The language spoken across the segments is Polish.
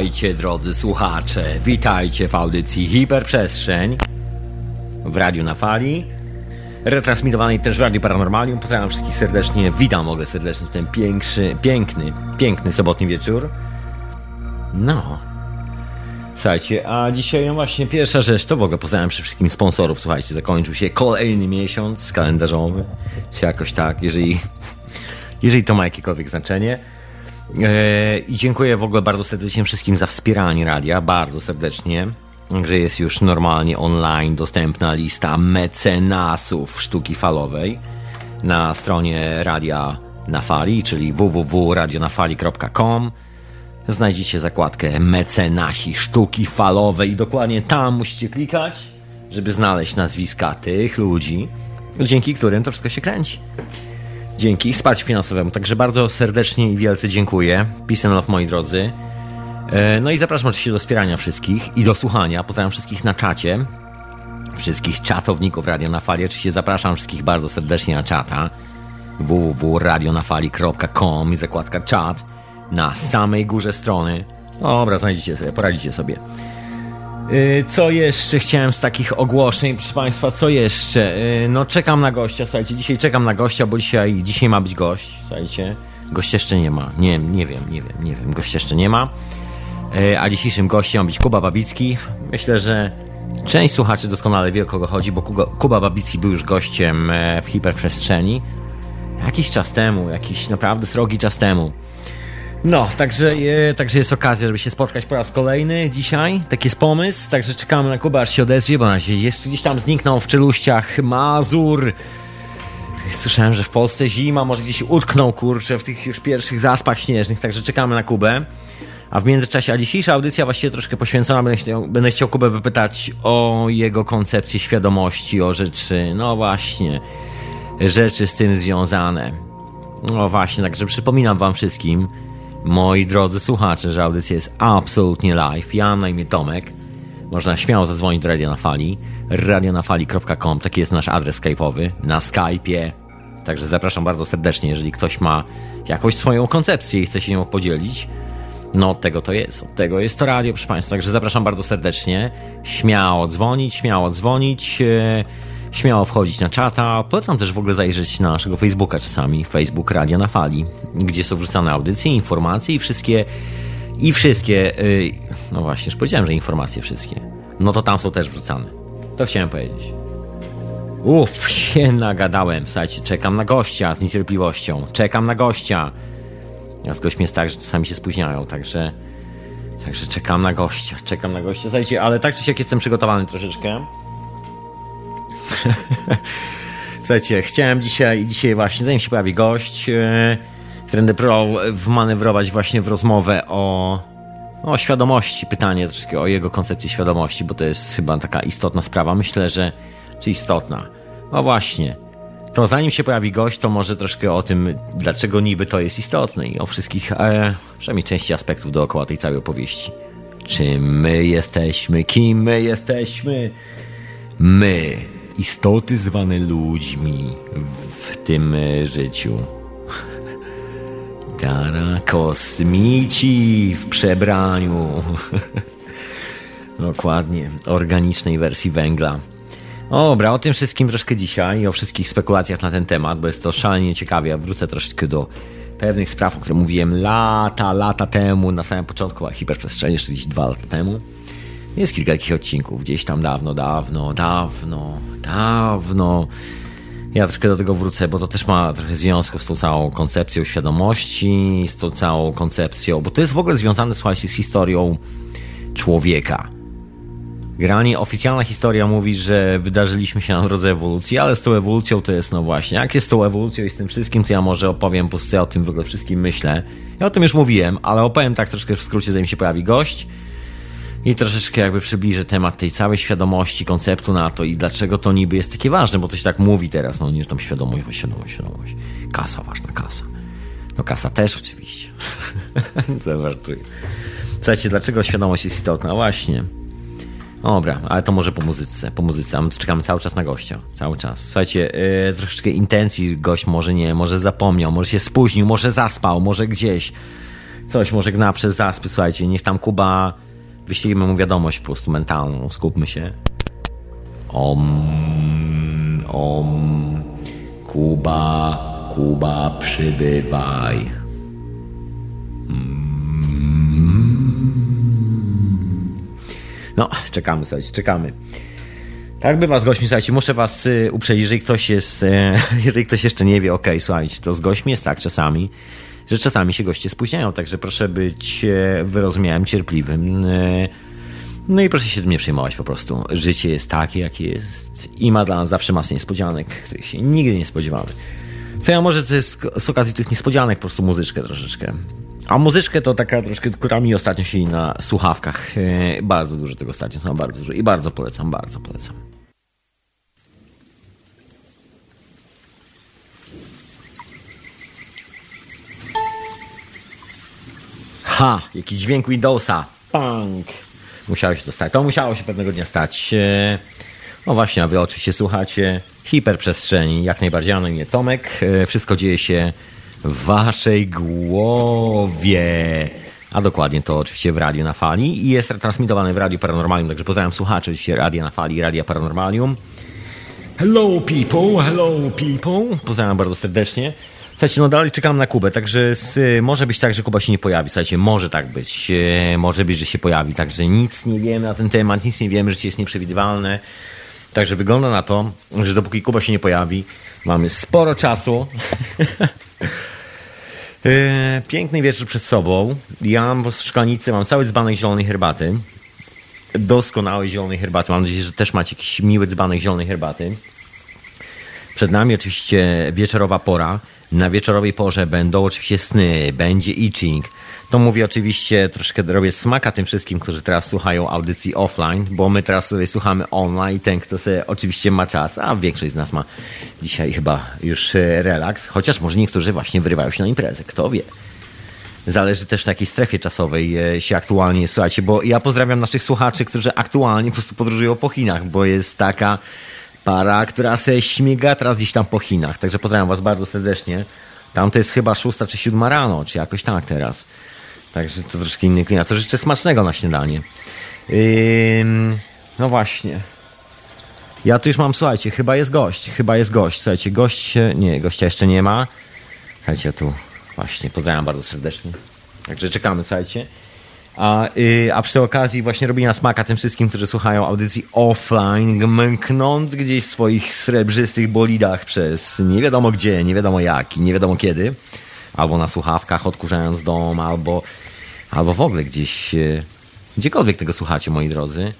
Witajcie drodzy słuchacze, witajcie w audycji Hiperprzestrzeń w Radiu na Fali, retransmitowanej też w Radiu Paranormalium. Pozdrawiam wszystkich serdecznie, witam mogę serdecznie w ten piękny, piękny, piękny sobotni wieczór. No, Słuchajcie, a dzisiaj no właśnie pierwsza rzecz, to w ogóle pozdrawiam przede wszystkim sponsorów. Słuchajcie, zakończył się kolejny miesiąc kalendarzowy, czy jakoś tak, jeżeli, jeżeli to ma jakiekolwiek znaczenie. E, I dziękuję w ogóle bardzo serdecznie wszystkim za wspieranie radia, bardzo serdecznie. Że jest już normalnie online dostępna lista mecenasów sztuki falowej na stronie Radia na Fali, czyli www.radionafali.com. Znajdziecie zakładkę mecenasi sztuki falowej i dokładnie tam musicie klikać, żeby znaleźć nazwiska tych ludzi, dzięki którym to wszystko się kręci dzięki wsparciu finansowemu. Także bardzo serdecznie i wielce dziękuję. Peace and love, moi drodzy. E, no i zapraszam oczywiście do wspierania wszystkich i do słuchania. Pozdrawiam wszystkich na czacie. Wszystkich czatowników Radio na Fali. Oczywiście zapraszam wszystkich bardzo serdecznie na czata www.radionafali.com i zakładka czat na samej górze strony. Dobra, znajdziecie sobie, poradzicie sobie. Y, co jeszcze chciałem z takich ogłoszeń, proszę Państwa, co jeszcze? Y, no czekam na gościa, słuchajcie, dzisiaj czekam na gościa, bo dzisiaj, dzisiaj ma być gość, słuchajcie. Gość jeszcze nie ma, nie, nie wiem, nie wiem, nie wiem, gość jeszcze nie ma. Y, a dzisiejszym gościem ma być Kuba Babicki. Myślę, że część słuchaczy doskonale wie o kogo chodzi, bo Kuba Babicki był już gościem e, w hiperprzestrzeni. Jakiś czas temu, jakiś naprawdę srogi czas temu. No, także, e, także jest okazja, żeby się spotkać po raz kolejny dzisiaj. Taki jest pomysł, także czekamy na Kubę, aż się odezwie, bo na razie jest gdzieś tam zniknął w czeluściach Mazur. Słyszałem, że w Polsce zima, może gdzieś utknął, kurczę, w tych już pierwszych zaspach śnieżnych, także czekamy na Kubę. A w międzyczasie, a dzisiejsza audycja właściwie troszkę poświęcona, będę chciał, będę chciał Kubę wypytać o jego koncepcję świadomości, o rzeczy, no właśnie, rzeczy z tym związane. No właśnie, także przypominam wam wszystkim, Moi drodzy słuchacze, że audycja jest absolutnie live. Ja mam na imię Tomek. Można śmiało zadzwonić do Radia na Fali. radionafali.com, taki jest nasz adres skype'owy na Skype'ie. Także zapraszam bardzo serdecznie, jeżeli ktoś ma jakąś swoją koncepcję i chce się nią podzielić. No od tego to jest, od tego jest to radio, proszę Państwa. Także zapraszam bardzo serdecznie. Śmiało dzwonić, śmiało dzwonić. Yy śmiało wchodzić na czata. Polecam też w ogóle zajrzeć na naszego Facebooka czasami, Facebook Radio na Fali, gdzie są wrzucane audycje, informacje i wszystkie, i wszystkie, yy, no właśnie, już powiedziałem, że informacje wszystkie, no to tam są też wrzucane. To chciałem powiedzieć. Uff, się nagadałem. Słuchajcie, czekam na gościa z niecierpliwością. Czekam na gościa. A z gośćmi jest tak, że czasami się spóźniają, także... Także czekam na gościa, czekam na gościa. Słuchajcie, ale tak czy siak jestem przygotowany troszeczkę. Słuchajcie, chciałem dzisiaj, dzisiaj właśnie, zanim się pojawi gość, yy, będę próbował wmanewrować właśnie w rozmowę o, o świadomości, pytanie troszkę o jego koncepcji świadomości, bo to jest chyba taka istotna sprawa. Myślę, że, czy istotna. No właśnie. To zanim się pojawi gość, to może troszkę o tym, dlaczego niby to jest istotne i o wszystkich, e, przynajmniej części aspektów dookoła tej całej opowieści. Czym my jesteśmy, kim my jesteśmy? My istoty zwane ludźmi w tym e, życiu. Dara, kosmici w przebraniu. Dokładnie, organicznej wersji węgla. Dobra, o tym wszystkim troszkę dzisiaj, o wszystkich spekulacjach na ten temat, bo jest to szalenie ciekawie. Wrócę troszeczkę do pewnych spraw, o których mówiłem lata, lata temu, na samym początku, a hiperprzestrzeni, gdzieś dwa lata temu. Jest kilka takich odcinków, gdzieś tam dawno, dawno, dawno, dawno. Ja troszkę do tego wrócę, bo to też ma trochę związku z tą całą koncepcją świadomości, z tą całą koncepcją, bo to jest w ogóle związane, słuchajcie, z historią człowieka. Generalnie oficjalna historia mówi, że wydarzyliśmy się na drodze ewolucji, ale z tą ewolucją to jest, no właśnie, jak jest z tą ewolucją i z tym wszystkim, to ja może opowiem po co ja o tym w ogóle wszystkim myślę. Ja o tym już mówiłem, ale opowiem tak troszkę w skrócie, zanim się pojawi gość i troszeczkę jakby przybliżę temat tej całej świadomości, konceptu na to i dlaczego to niby jest takie ważne, bo to się tak mówi teraz, no nie, że tam świadomość, świadomość, świadomość. Kasa, ważna kasa. No kasa też oczywiście. Zawartuję. Słuchajcie, dlaczego świadomość jest istotna? Właśnie. Dobra, ale to może po muzyce, po muzyce, a my czekamy cały czas na gościa, cały czas. Słuchajcie, yy, troszeczkę intencji gość może nie, może zapomniał, może się spóźnił, może zaspał, może gdzieś coś może gna przez zaspy, słuchajcie, niech tam Kuba wyślijmy mu wiadomość po prostu mentalną, skupmy się. Om, om, Kuba, Kuba, przybywaj. No, czekamy, słuchajcie, czekamy. Tak bywa z gośćmi, słuchajcie, muszę was y, uprzedzić, jeżeli ktoś jest, y, jeżeli ktoś jeszcze nie wie, okej, okay, słuchajcie, to z gośćmi jest tak czasami, że czasami się goście spóźniają, także proszę być y, wyrozumiałym, cierpliwym. Y, no i proszę się tym nie przejmować po prostu. Życie jest takie, jakie jest i ma dla nas zawsze masę niespodzianek, których się nigdy nie spodziewamy. Co ja może to jest z okazji tych niespodzianek po prostu muzyczkę troszeczkę. A muzyczkę to taka troszkę, która mi ostatnio siedzi na słuchawkach. E, bardzo dużo tego ostatnio są, bardzo dużo. I bardzo polecam, bardzo polecam. Ha! Jaki dźwięk Windowsa. Punk! Musiało się to stać. To musiało się pewnego dnia stać. E, no właśnie, a wy oczywiście słuchacie hiperprzestrzeni. Jak najbardziej, na imię Tomek. E, wszystko dzieje się w waszej głowie. A dokładnie to oczywiście w Radiu na Fali i jest transmitowane w Radiu Paranormalium, także pozdrawiam słuchaczy oczywiście Radia na Fali i Radia Paranormalium. Hello people, hello people. Pozdrawiam bardzo serdecznie. Słuchajcie, no dalej czekam na Kubę, także z, może być tak, że Kuba się nie pojawi. Słuchajcie, może tak być. E, może być, że się pojawi. Także nic nie wiemy na ten temat, nic nie wiemy, życie jest nieprzewidywalne. Także wygląda na to, że dopóki Kuba się nie pojawi, mamy sporo czasu. E, piękny wieczór przed sobą. Ja mam w szklanicy, mam cały dzbanek zielonej herbaty. Doskonałej zielonej herbaty. Mam nadzieję, że też macie jakiś miły dzbanek zielonej herbaty. Przed nami oczywiście wieczorowa pora. Na wieczorowej porze będą oczywiście sny, będzie itching. To mówię oczywiście, troszkę robię smaka tym wszystkim, którzy teraz słuchają audycji offline, bo my teraz sobie słuchamy online ten, kto sobie oczywiście ma czas, a większość z nas ma dzisiaj chyba już e, relaks, chociaż może niektórzy właśnie wyrywają się na imprezę, kto wie. Zależy też w jakiej strefie czasowej e, się aktualnie słuchajcie, bo ja pozdrawiam naszych słuchaczy, którzy aktualnie po prostu podróżują po Chinach, bo jest taka para, która se śmiga teraz gdzieś tam po Chinach. Także pozdrawiam was bardzo serdecznie. Tam to jest chyba szósta czy siódma rano, czy jakoś tak teraz. Także to troszkę inny klimat. To życzę smacznego na śniadanie. Yy, no właśnie. Ja tu już mam, słuchajcie, chyba jest gość. Chyba jest gość. Słuchajcie, gość, nie, gościa jeszcze nie ma. Słuchajcie, tu właśnie pozdrawiam bardzo serdecznie. Także czekamy, słuchajcie. A, yy, a przy okazji właśnie robienia smaka tym wszystkim, którzy słuchają audycji offline, męknąc gdzieś w swoich srebrzystych bolidach przez nie wiadomo gdzie, nie wiadomo jak i nie wiadomo kiedy, albo na słuchawkach odkurzając dom, albo, albo w ogóle gdzieś, yy, gdziekolwiek tego słuchacie, moi drodzy.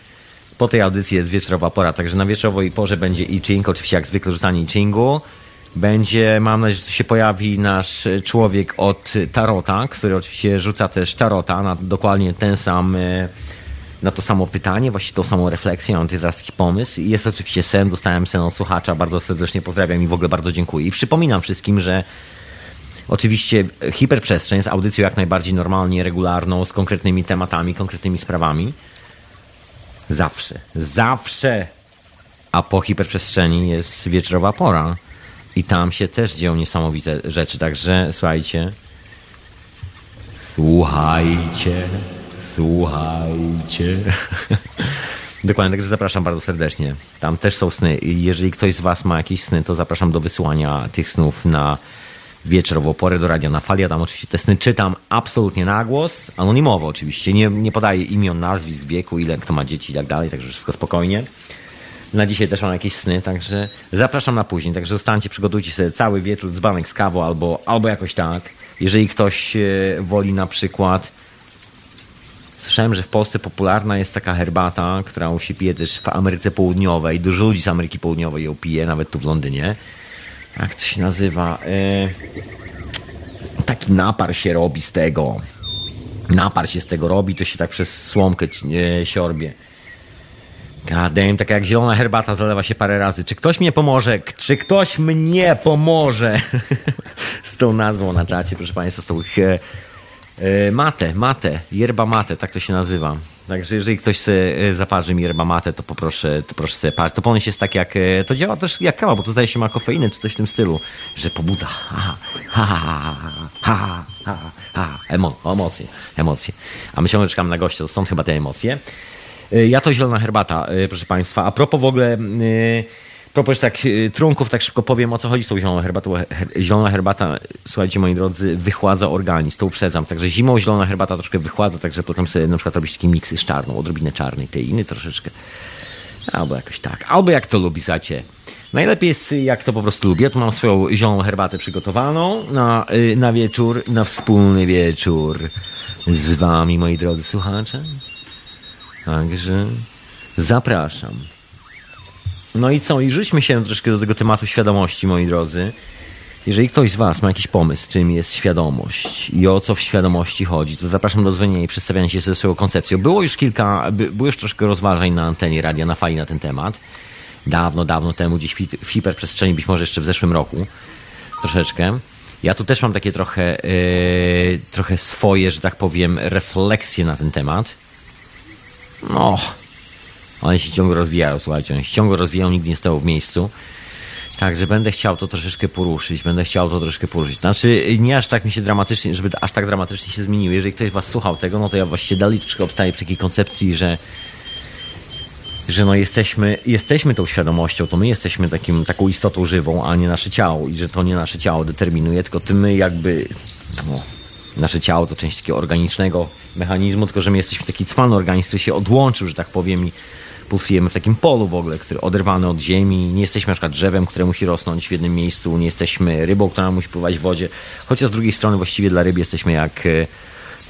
Po tej audycji jest wieczorowa pora, także na wieczorowej porze będzie i-ching, oczywiście jak zwykle rzucanie i-chingu. Będzie, mam nadzieję, że się pojawi nasz człowiek od Tarota, który oczywiście rzuca też Tarota na dokładnie ten sam, e, na to samo pytanie, właściwie tą samą refleksję, mam teraz taki pomysł. Jest oczywiście sen, dostałem sen od słuchacza, bardzo serdecznie pozdrawiam i w ogóle bardzo dziękuję. I przypominam wszystkim, że oczywiście hiperprzestrzeń jest audycją jak najbardziej normalnie, regularną, z konkretnymi tematami, konkretnymi sprawami. Zawsze, zawsze. A po hiperprzestrzeni jest wieczorowa pora i tam się też dzieją niesamowite rzeczy, także słuchajcie. Słuchajcie, słuchajcie. Dokładnie, także zapraszam bardzo serdecznie. Tam też są sny. Jeżeli ktoś z Was ma jakieś sny, to zapraszam do wysłania tych snów na wieczorową porę do radia na fali. Ja tam oczywiście te sny czytam absolutnie na głos, anonimowo oczywiście. Nie, nie podaję imion, nazwisk, wieku, ile kto ma dzieci i tak dalej, także wszystko spokojnie. Na dzisiaj też mam jakieś sny, także zapraszam na później. Także zostańcie, przygotujcie sobie cały wieczór dzbanek z kawą albo, albo jakoś tak. Jeżeli ktoś e, woli na przykład Słyszałem, że w Polsce popularna jest taka herbata, którą się pije też w Ameryce Południowej. Dużo ludzi z Ameryki Południowej ją pije, nawet tu w Londynie. Jak to się nazywa? E... Taki napar się robi z tego. Napar się z tego robi, to się tak przez słomkę e, siorbie. Gadem, taka jak zielona herbata zalewa się parę razy. Czy ktoś mnie pomoże? Czy ktoś mnie pomoże? z tą nazwą na czacie, proszę Państwa, z tą e, e, mate, mate, yerba mate, tak to się nazywa. Także jeżeli ktoś sobie zaparzy mi matę, to poproszę, to proszę sobie parzyć. To ponoć jest tak jak, to działa też jak kawa, bo to zdaje się ma kofeinę czy coś w tym stylu, że pobudza. Ha, ha, ha, ha, ha, ha, Emo, emocje, emocje. A my ciągle czekamy na gościa, stąd chyba te emocje. Ja to zielona herbata, proszę Państwa. A propos w ogóle propos tak trunków, tak szybko powiem o co chodzi z tą zieloną herbatą. Zielona herbata, słuchajcie moi drodzy, wychładza organizm, to uprzedzam. Także zimą zielona herbata troszkę wychładza, także potem sobie na przykład robić takie miksy z czarną, odrobinę czarnej, tej inny troszeczkę. Albo jakoś tak. Albo jak to lubi, zacie. Najlepiej jest jak to po prostu lubię. Tu mam swoją zieloną herbatę przygotowaną na, na wieczór, na wspólny wieczór z wami, moi drodzy słuchacze. Także zapraszam. No i co? I rzućmy się troszkę do tego tematu świadomości, moi drodzy. Jeżeli ktoś z Was ma jakiś pomysł, czym jest świadomość i o co w świadomości chodzi, to zapraszam do dzwonienia i przedstawiania się ze swoją koncepcją. Było już kilka, było już troszkę rozważań na antenie radia na fali na ten temat. Dawno, dawno temu, gdzieś w hiperprzestrzeni, być może jeszcze w zeszłym roku. Troszeczkę. Ja tu też mam takie trochę, yy, trochę swoje, że tak powiem, refleksje na ten temat. No, one się ciągle rozwijają, słuchajcie, one się ciągle rozwijają, nigdy nie stało w miejscu. Także będę chciał to troszeczkę poruszyć, będę chciał to troszeczkę poruszyć. Znaczy, nie aż tak mi się dramatycznie, żeby aż tak dramatycznie się zmieniło. Jeżeli ktoś was słuchał tego, no to ja właściwie dalej troszkę obstaję przy takiej koncepcji, że że no jesteśmy, jesteśmy tą świadomością, to my jesteśmy takim, taką istotą żywą, a nie nasze ciało i że to nie nasze ciało determinuje, tylko ty my jakby no, nasze ciało to część takiego organicznego mechanizmu, tylko że my jesteśmy taki cwany organizm, który się odłączył, że tak powiem i pulsujemy w takim polu w ogóle, który oderwany od ziemi. Nie jesteśmy na przykład drzewem, które musi rosnąć w jednym miejscu, nie jesteśmy rybą, która musi pływać w wodzie. Chociaż z drugiej strony właściwie dla ryb jesteśmy jak e,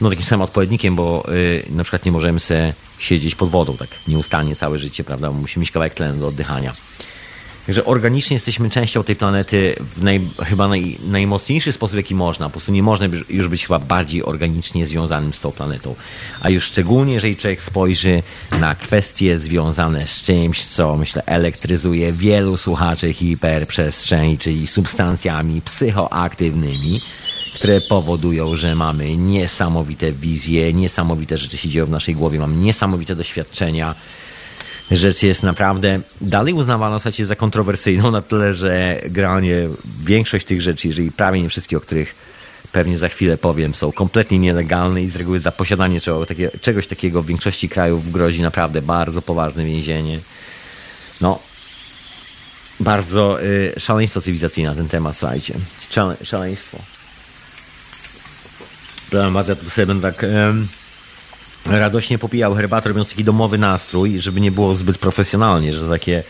no, takim samym odpowiednikiem, bo y, na przykład nie możemy sobie siedzieć pod wodą tak nieustannie całe życie, prawda? Musimy mieć kawałek tlenu do oddychania. Także organicznie jesteśmy częścią tej planety w naj, chyba naj, najmocniejszy sposób, jaki można. Po prostu nie można już być chyba bardziej organicznie związanym z tą planetą. A już szczególnie, jeżeli człowiek spojrzy na kwestie związane z czymś, co myślę elektryzuje wielu słuchaczy hiperprzestrzeni, czyli substancjami psychoaktywnymi, które powodują, że mamy niesamowite wizje, niesamowite rzeczy się dzieją w naszej głowie, mamy niesamowite doświadczenia rzecz jest naprawdę dalej uznawana w zasadzie za kontrowersyjną na tyle, że granie większość tych rzeczy, jeżeli prawie nie wszystkie, o których pewnie za chwilę powiem, są kompletnie nielegalne i z reguły za posiadanie czegoś takiego w większości krajów grozi naprawdę bardzo poważne więzienie. No, bardzo y, szaleństwo cywilizacyjne na ten temat, słuchajcie. Szale, szaleństwo. Bardzo ja tu sobie będę tak... Y, radośnie popijał herbatę, robiąc taki domowy nastrój, żeby nie było zbyt profesjonalnie, że takie,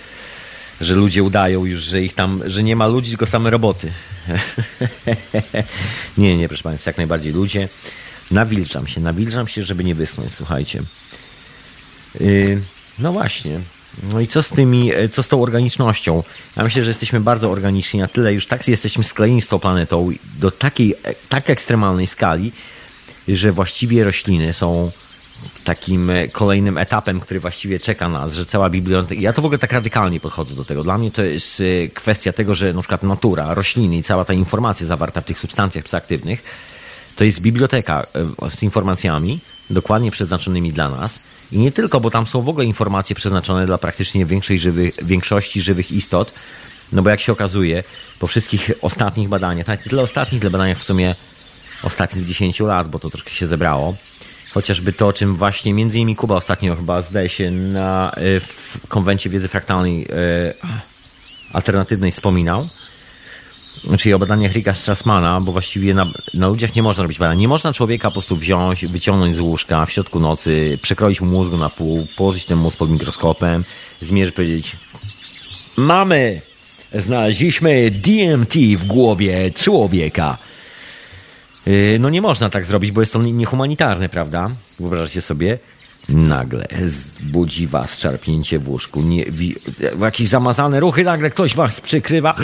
że ludzie udają już, że ich tam, że nie ma ludzi, tylko same roboty. nie, nie, proszę Państwa, jak najbardziej ludzie. Nawilżam się, nawilżam się, żeby nie wysnąć, słuchajcie. Yy, no właśnie. No i co z tymi, co z tą organicznością? Ja myślę, że jesteśmy bardzo organiczni, na tyle już tak jesteśmy sklejeni z tą planetą do takiej, tak ekstremalnej skali, że właściwie rośliny są takim e, kolejnym etapem, który właściwie czeka nas, że cała biblioteka. Ja to w ogóle tak radykalnie podchodzę do tego. Dla mnie to jest e, kwestia tego, że na przykład natura, rośliny i cała ta informacja zawarta w tych substancjach psychoaktywnych to jest biblioteka e, z informacjami dokładnie przeznaczonymi dla nas. I nie tylko, bo tam są w ogóle informacje przeznaczone dla praktycznie większej większości żywych istot. No bo jak się okazuje, po wszystkich ostatnich badaniach, nawet tyle ostatnich, tyle badaniach w sumie ostatnich 10 lat, bo to troszkę się zebrało, Chociażby to, o czym właśnie między innymi Kuba ostatnio chyba zdaje się na e, w konwencie wiedzy fraktalnej e, alternatywnej wspominał. Czyli o badaniach Ricka Strassmana, bo właściwie na, na, ludziach nie można robić badań. Nie można człowieka po prostu wziąć, wyciągnąć z łóżka w środku nocy, przekroić mu mózgu na pół, położyć ten mózg pod mikroskopem, zmierzyć, powiedzieć mamy, znaleźliśmy DMT w głowie człowieka. Y, no nie można tak zrobić, bo jest to niehumanitarne, prawda? Wyobraźcie sobie. Nagle zbudzi was czarpnięcie w łóżku. Nie, wi, jakieś zamazane ruchy, nagle ktoś was przykrywa.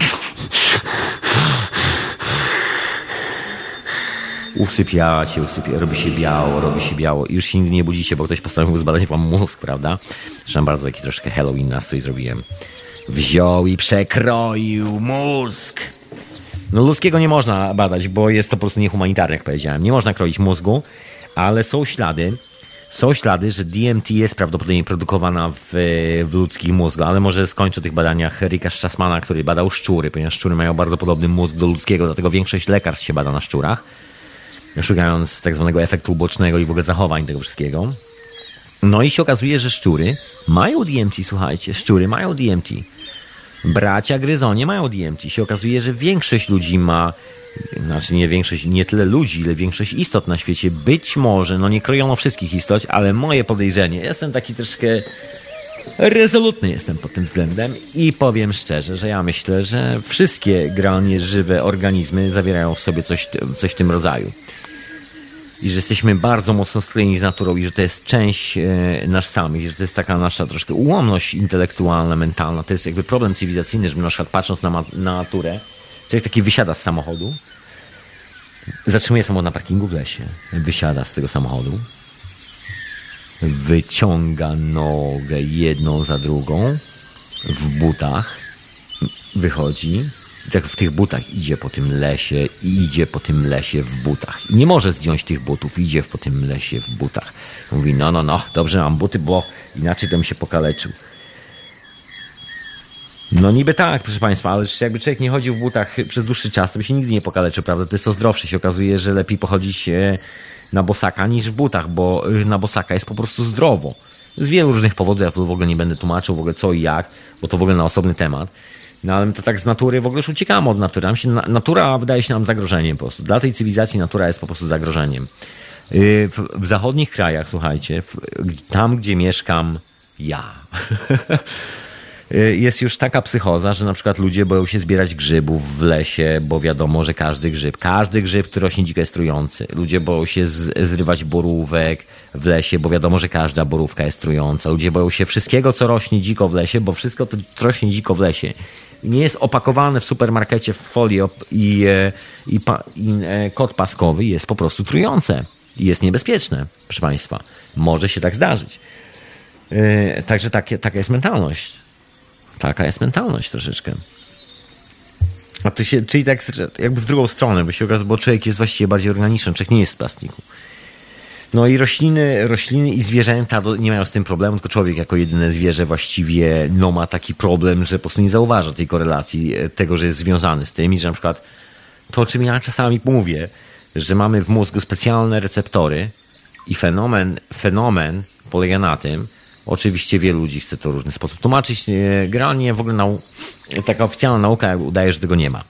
Usypiacie, usypia, robi się biało, robi się biało. Już się nigdy nie budzicie, bo ktoś postanowił zbadać wam mózg, prawda? Zresztą bardzo taki troszkę Halloween nastrój zrobiłem. Wziął i przekroił mózg. No ludzkiego nie można badać, bo jest to po prostu niehumanitarne, jak powiedziałem. Nie można kroić mózgu, ale są ślady, są ślady, że DMT jest prawdopodobnie produkowana w, w ludzkim mózgu, ale może skończę o tych badaniach Rika Strassmana, który badał szczury, ponieważ szczury mają bardzo podobny mózg do ludzkiego, dlatego większość lekarstw się bada na szczurach, szukając tak zwanego efektu ubocznego i w ogóle zachowań tego wszystkiego. No i się okazuje, że szczury mają DMT, słuchajcie, szczury mają DMT. Bracia gryzonie mają DMT. Się okazuje, że większość ludzi ma znaczy nie większość, nie tyle ludzi, ile większość istot na świecie, być może, no nie krojono wszystkich istot, ale moje podejrzenie, jestem taki troszkę rezolutny jestem pod tym względem i powiem szczerze, że ja myślę, że wszystkie granie żywe organizmy zawierają w sobie coś, coś w tym rodzaju. I że jesteśmy bardzo mocno sklejeni z naturą i że to jest część e, nas samych, że to jest taka nasza troszkę ułomność intelektualna, mentalna. To jest jakby problem cywilizacyjny, że my na przykład patrząc na, na naturę, Człowiek taki wysiada z samochodu, zatrzymuje samochód na parkingu w lesie, wysiada z tego samochodu, wyciąga nogę jedną za drugą w butach, wychodzi i tak w tych butach idzie po tym lesie i idzie po tym lesie w butach. I nie może zdjąć tych butów, idzie po tym lesie w butach. Mówi, no, no, no, dobrze mam buty, bo inaczej mi się pokaleczył. No niby tak, proszę Państwa, ale jakby człowiek nie chodził w butach przez dłuższy czas, to by się nigdy nie pokaleczył, prawda? To jest to zdrowsze. się okazuje, że lepiej pochodzić na bosaka niż w butach, bo y, na bosaka jest po prostu zdrowo. Z wielu różnych powodów, ja tu w ogóle nie będę tłumaczył w ogóle co i jak, bo to w ogóle na osobny temat. No ale to tak z natury w ogóle już uciekamy od natury. Nam się, natura wydaje się nam zagrożeniem po prostu. Dla tej cywilizacji natura jest po prostu zagrożeniem. Y, w, w zachodnich krajach, słuchajcie, w, tam gdzie mieszkam ja, Y, jest już taka psychoza, że na przykład ludzie boją się zbierać grzybów w lesie, bo wiadomo, że każdy grzyb, każdy grzyb, który rośnie dziko jest trujący. Ludzie boją się z, zrywać borówek w lesie, bo wiadomo, że każda borówka jest trująca. Ludzie boją się wszystkiego, co rośnie dziko w lesie, bo wszystko, co rośnie dziko w lesie nie jest opakowane w supermarkecie w folię i, e, i, i, i e, kod paskowy jest po prostu trujące i jest niebezpieczne, proszę Państwa. Może się tak zdarzyć. Yy, także taka jest mentalność. Taka jest mentalność troszeczkę. A to się, czyli tak jakby w drugą stronę, bo się okazało, bo człowiek jest właściwie bardziej organiczny, człowiek nie jest z plastiku. No i rośliny, rośliny i zwierzęta nie mają z tym problemu, tylko człowiek jako jedyne zwierzę właściwie no, ma taki problem, że po prostu nie zauważa tej korelacji, e, tego, że jest związany z tym i że na przykład to, o czym ja czasami mówię, że mamy w mózgu specjalne receptory i fenomen, fenomen polega na tym, Oczywiście wielu ludzi chce to w różny sposób tłumaczyć. Generalnie w ogóle nau taka oficjalna nauka udaje, że tego nie ma.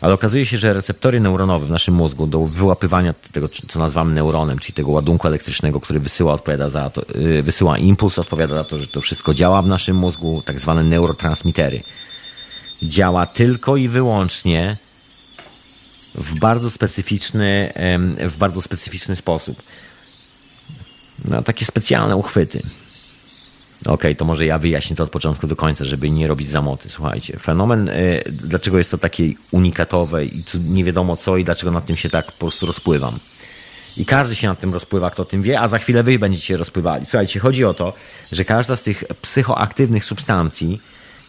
Ale okazuje się, że receptory neuronowe w naszym mózgu do wyłapywania tego, co nazywamy neuronem, czyli tego ładunku elektrycznego, który wysyła, odpowiada za to, y, wysyła impuls, odpowiada za to, że to wszystko działa w naszym mózgu, tak zwane neurotransmitery. Działa tylko i wyłącznie w bardzo specyficzny, w bardzo specyficzny sposób. No, takie specjalne uchwyty. Okej, okay, to może ja wyjaśnię to od początku do końca, żeby nie robić zamoty. Słuchajcie, fenomen, y, dlaczego jest to takie unikatowe i nie wiadomo co i dlaczego nad tym się tak po prostu rozpływam. I każdy się nad tym rozpływa, kto tym wie, a za chwilę wy będziecie się rozpływali. Słuchajcie, chodzi o to, że każda z tych psychoaktywnych substancji,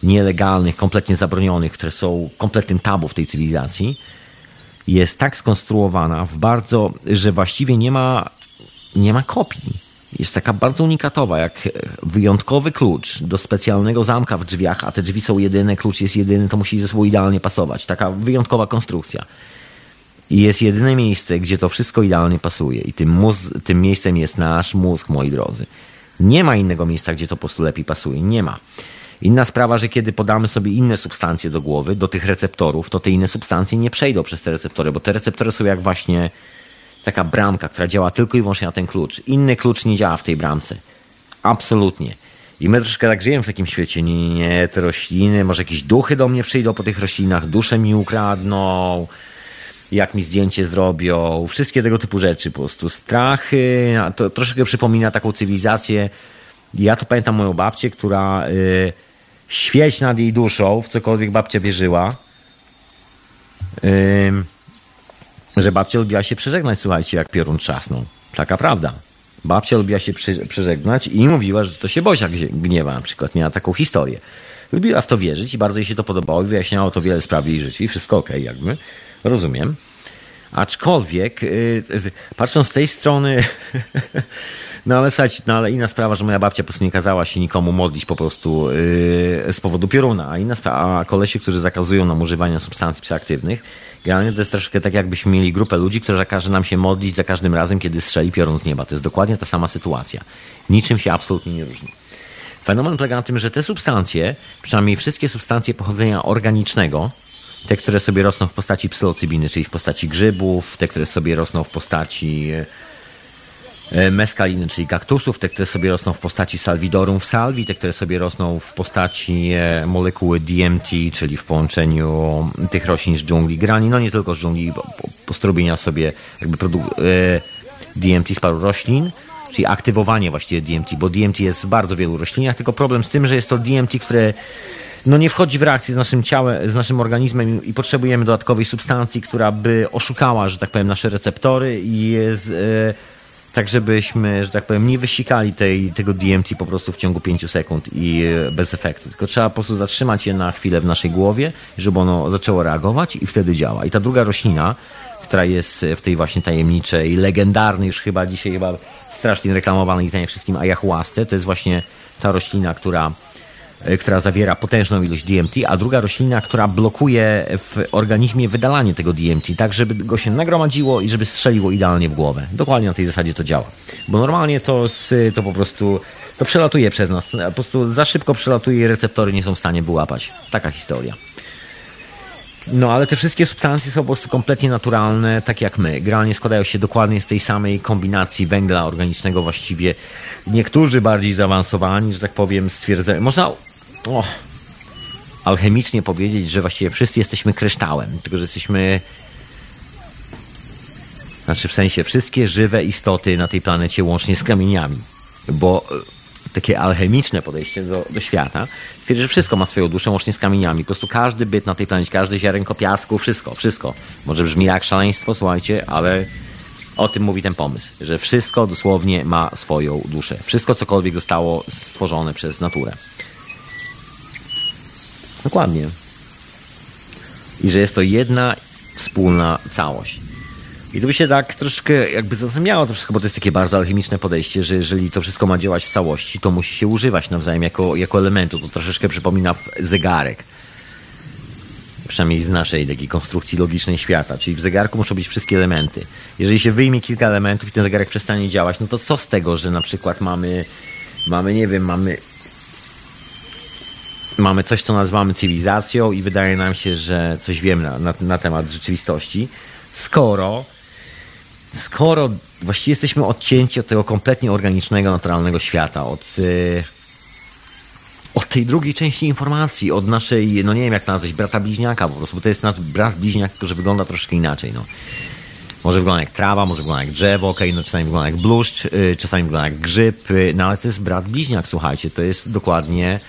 nielegalnych, kompletnie zabronionych, które są kompletnym tabu w tej cywilizacji, jest tak skonstruowana w bardzo, że właściwie nie ma, nie ma kopii jest taka bardzo unikatowa, jak wyjątkowy klucz do specjalnego zamka w drzwiach, a te drzwi są jedyne, klucz jest jedyny, to musi ze sobą idealnie pasować. Taka wyjątkowa konstrukcja. I jest jedyne miejsce, gdzie to wszystko idealnie pasuje. I tym, mózg, tym miejscem jest nasz mózg, moi drodzy. Nie ma innego miejsca, gdzie to po prostu lepiej pasuje. Nie ma. Inna sprawa, że kiedy podamy sobie inne substancje do głowy, do tych receptorów, to te inne substancje nie przejdą przez te receptory, bo te receptory są jak właśnie taka bramka, która działa tylko i wyłącznie na ten klucz. Inny klucz nie działa w tej bramce. Absolutnie. I my troszkę tak żyjemy w takim świecie. Nie, nie, te rośliny, może jakieś duchy do mnie przyjdą po tych roślinach, dusze mi ukradną, jak mi zdjęcie zrobią, wszystkie tego typu rzeczy, po prostu strachy. To troszkę przypomina taką cywilizację. Ja to pamiętam moją babcię, która y, świeć nad jej duszą, w cokolwiek babcia wierzyła. Y, że babcia lubiła się przeżegnać, słuchajcie, jak piorun trzasnął. Taka prawda. Babcia lubiła się przeżegnać i mówiła, że to się Bosia gniewa na przykład. Miała taką historię. Lubiła w to wierzyć i bardzo jej się to podobało i wyjaśniało to wiele spraw jej życia i wszystko okej, okay, jakby. Rozumiem. Aczkolwiek, yy, patrząc z tej strony, No ale słuchajcie, no ale inna sprawa, że moja babcia po prostu nie kazała się nikomu modlić po prostu yy, z powodu pioruna, a inna sprawa, a kolesie, którzy zakazują nam używania substancji psychoaktywnych, generalnie to jest troszkę tak, jakbyśmy mieli grupę ludzi, która każe nam się modlić za każdym razem, kiedy strzeli piorun z nieba. To jest dokładnie ta sama sytuacja. Niczym się absolutnie nie różni. Fenomen polega na tym, że te substancje, przynajmniej wszystkie substancje pochodzenia organicznego, te, które sobie rosną w postaci psylocybiny, czyli w postaci grzybów, te, które sobie rosną w postaci e, meskaliny, czyli kaktusów, te, które sobie rosną w postaci salwidorum w salvi, te, które sobie rosną w postaci e, molekuły DMT, czyli w połączeniu tych roślin z dżungli grani, no nie tylko z dżungli, postrubienia sobie jakby produkt, e, DMT z paru roślin, czyli aktywowanie właściwie DMT, bo DMT jest w bardzo wielu roślinach, tylko problem z tym, że jest to DMT, które no nie wchodzi w reakcję z naszym ciałem, z naszym organizmem i potrzebujemy dodatkowej substancji, która by oszukała, że tak powiem, nasze receptory i e, tak żebyśmy, że tak powiem, nie wysikali tej, tego DMT po prostu w ciągu 5 sekund i e, bez efektu. Tylko trzeba po prostu zatrzymać je na chwilę w naszej głowie, żeby ono zaczęło reagować i wtedy działa. I ta druga roślina, która jest w tej właśnie tajemniczej, legendarnej już chyba dzisiaj chyba strasznie reklamowanej znanie wszystkim ayahuasce, to jest właśnie ta roślina, która E, która zawiera potężną ilość DMT, a druga roślina, która blokuje w organizmie wydalanie tego DMT, tak żeby go się nagromadziło i żeby strzeliło idealnie w głowę. Dokładnie na tej zasadzie to działa. Bo normalnie to, to po prostu to przelatuje przez nas. Po prostu za szybko przelatuje i receptory nie są w stanie wyłapać. Taka historia. No, ale te wszystkie substancje są po prostu kompletnie naturalne, tak jak my. Generalnie składają się dokładnie z tej samej kombinacji węgla organicznego właściwie. Niektórzy bardziej zaawansowani, że tak powiem, stwierdzają... Można alchemicznie powiedzieć, że właściwie wszyscy jesteśmy kryształem, tylko że jesteśmy znaczy w sensie wszystkie żywe istoty na tej planecie łącznie z kamieniami. Bo e, takie alchemiczne podejście do, do świata twierdzi, że wszystko ma swoją duszę łącznie z kamieniami. Po prostu każdy byt na tej planecie, każdy ziarenko piasku, wszystko, wszystko. Może brzmi jak szaleństwo, słuchajcie, ale o tym mówi ten pomysł, że wszystko dosłownie ma swoją duszę. Wszystko, cokolwiek zostało stworzone przez naturę. Dokładnie. I że jest to jedna wspólna całość. I to by się tak troszkę jakby zazębiało to wszystko, bo to jest takie bardzo alchemiczne podejście, że jeżeli to wszystko ma działać w całości, to musi się używać nawzajem jako, jako elementu. To troszeczkę przypomina zegarek. Przynajmniej z naszej takiej konstrukcji logicznej świata. Czyli w zegarku muszą być wszystkie elementy. Jeżeli się wyjmie kilka elementów i ten zegarek przestanie działać, no to co z tego, że na przykład mamy, mamy nie wiem, mamy mamy coś, co nazywamy cywilizacją i wydaje nam się, że coś wiemy na, na, na temat rzeczywistości, skoro skoro właściwie jesteśmy odcięci od tego kompletnie organicznego, naturalnego świata, od, yy, od tej drugiej części informacji, od naszej, no nie wiem jak nazwać, brata bliźniaka po prostu, bo to jest nasz brat bliźniak, który wygląda troszkę inaczej. No. Może wygląda jak trawa, może wygląda jak drzewo, okay, no czasami wygląda jak bluszcz, yy, czasami wygląda jak grzyb, yy, no ale to jest brat bliźniak, słuchajcie, to jest dokładnie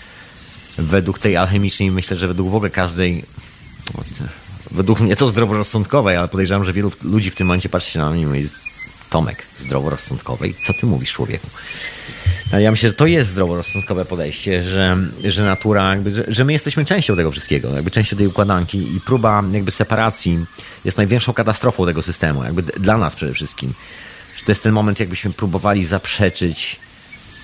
według tej alchemicznej, myślę, że według w ogóle każdej, według mnie to zdroworozsądkowej, ale podejrzewam, że wielu ludzi w tym momencie patrzy na mnie i mówi, Tomek, zdroworozsądkowej? Co ty mówisz, człowieku? Ja myślę, że to jest zdroworozsądkowe podejście, że, że natura, jakby, że, że, my jesteśmy częścią tego wszystkiego, jakby częścią tej układanki i próba jakby separacji jest największą katastrofą tego systemu, jakby dla nas przede wszystkim. Że to jest ten moment, jakbyśmy próbowali zaprzeczyć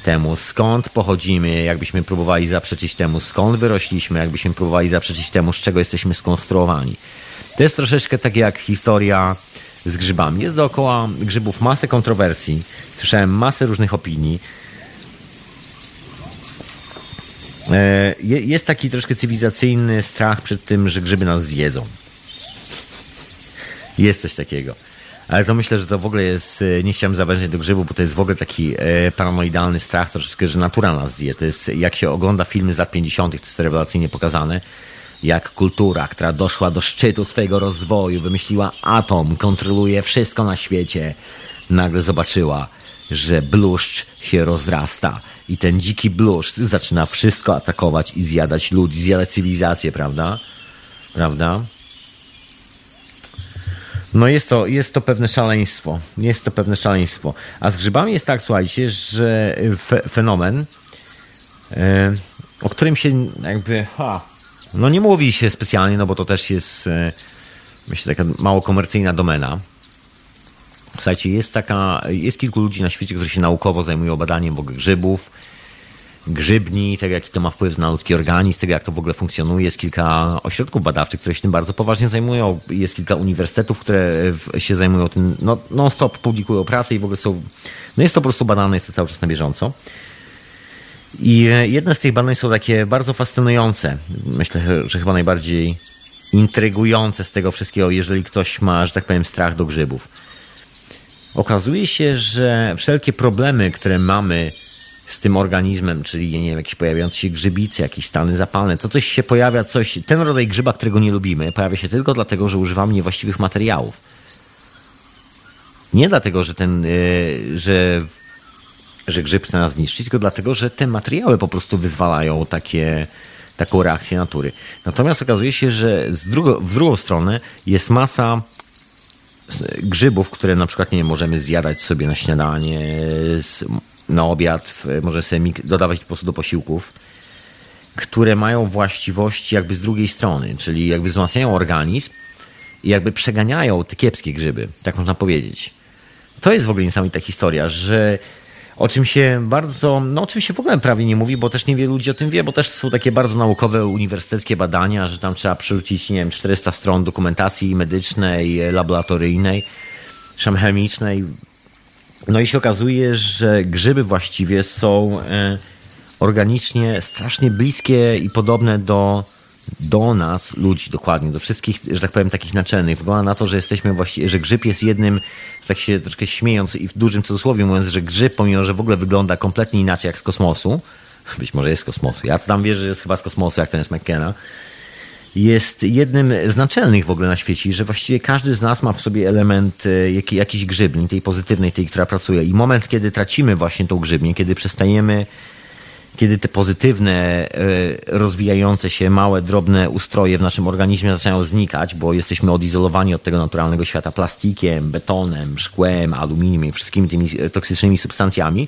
temu, skąd pochodzimy, jakbyśmy próbowali zaprzeczyć temu, skąd wyrośliśmy, jakbyśmy próbowali zaprzeczyć temu, z czego jesteśmy skonstruowani. To jest troszeczkę tak jak historia z grzybami. Jest dookoła grzybów masę kontrowersji. Słyszałem masę różnych opinii. E, jest taki troszkę cywilizacyjny strach przed tym, że grzyby nas zjedzą. Jest coś takiego. Ale to myślę, że to w ogóle jest, e, nie chciałem zawężyć do grzybu, bo to jest w ogóle taki e, paranoidalny strach troszeczkę, że natura nas zje. To jest, jak się ogląda filmy z lat 50., to jest rewelacyjnie pokazane, jak kultura, która doszła do szczytu swojego rozwoju, wymyśliła atom, kontroluje wszystko na świecie, nagle zobaczyła, że bluszcz się rozrasta i ten dziki bluszcz zaczyna wszystko atakować i zjadać ludzi, zjadać cywilizację, prawda? Prawda? No jest to, jest to pewne szaleństwo. Jest to pewne szaleństwo. A z grzybami jest tak, słuchajcie, że fe, fenomen, e, o którym się jakby, ha, no nie mówi się specjalnie, no bo to też jest, e, myślę, taka mało komercyjna domena. Słuchajcie, jest taka, jest kilku ludzi na świecie, którzy się naukowo zajmują badaniem grzybów, grzybni, tego jaki to ma wpływ na ludzki organizm, tego jak to w ogóle funkcjonuje. Jest kilka ośrodków badawczych, które się tym bardzo poważnie zajmują. Jest kilka uniwersytetów, które się zajmują tym, no, non-stop publikują pracę i w ogóle są, no jest to po prostu badane, jest to cały czas na bieżąco. I jedne z tych badań są takie bardzo fascynujące. Myślę, że chyba najbardziej intrygujące z tego wszystkiego, jeżeli ktoś ma, że tak powiem, strach do grzybów. Okazuje się, że wszelkie problemy, które mamy z tym organizmem, czyli nie wiem, jakieś pojawiające się grzybice, jakieś stany zapalne, to coś się pojawia, coś, ten rodzaj grzyba, którego nie lubimy, pojawia się tylko dlatego, że używamy niewłaściwych materiałów. Nie dlatego, że ten, yy, że, że grzyb chce nas zniszczyć, tylko dlatego, że te materiały po prostu wyzwalają takie, taką reakcję natury. Natomiast okazuje się, że z drugo, w drugą stronę jest masa grzybów, które na przykład nie możemy zjadać sobie na śniadanie, na obiad, może sobie dodawać po prostu do posiłków, które mają właściwości jakby z drugiej strony, czyli jakby wzmacniają organizm i jakby przeganiają te kiepskie grzyby, tak można powiedzieć. To jest w ogóle niesamowita historia, że o czym się bardzo, no o czym się w ogóle prawie nie mówi, bo też niewielu ludzi o tym wie, bo też są takie bardzo naukowe, uniwersyteckie badania, że tam trzeba przerzucić, nie wiem, 400 stron dokumentacji medycznej, laboratoryjnej, chemicznej. No i się okazuje, że grzyby właściwie są e, organicznie strasznie bliskie i podobne do do nas, ludzi, dokładnie, do wszystkich, że tak powiem, takich naczelnych. Wygląda na to, że jesteśmy właściwie, że grzyb jest jednym, tak się troszkę śmiejąc i w dużym cudzysłowie mówiąc, że grzyb, pomimo, że w ogóle wygląda kompletnie inaczej jak z kosmosu, być może jest z kosmosu, ja tam wierzę, że jest chyba z kosmosu, jak ten jest McKenna, jest jednym z naczelnych w ogóle na świecie, że właściwie każdy z nas ma w sobie element e, jakiejś grzybni, tej pozytywnej, tej, która pracuje. I moment, kiedy tracimy właśnie tą grzybnię, kiedy przestajemy kiedy te pozytywne, e, rozwijające się małe, drobne ustroje w naszym organizmie zaczynają znikać, bo jesteśmy odizolowani od tego naturalnego świata plastikiem, betonem, szkłem, aluminium i wszystkimi tymi toksycznymi substancjami,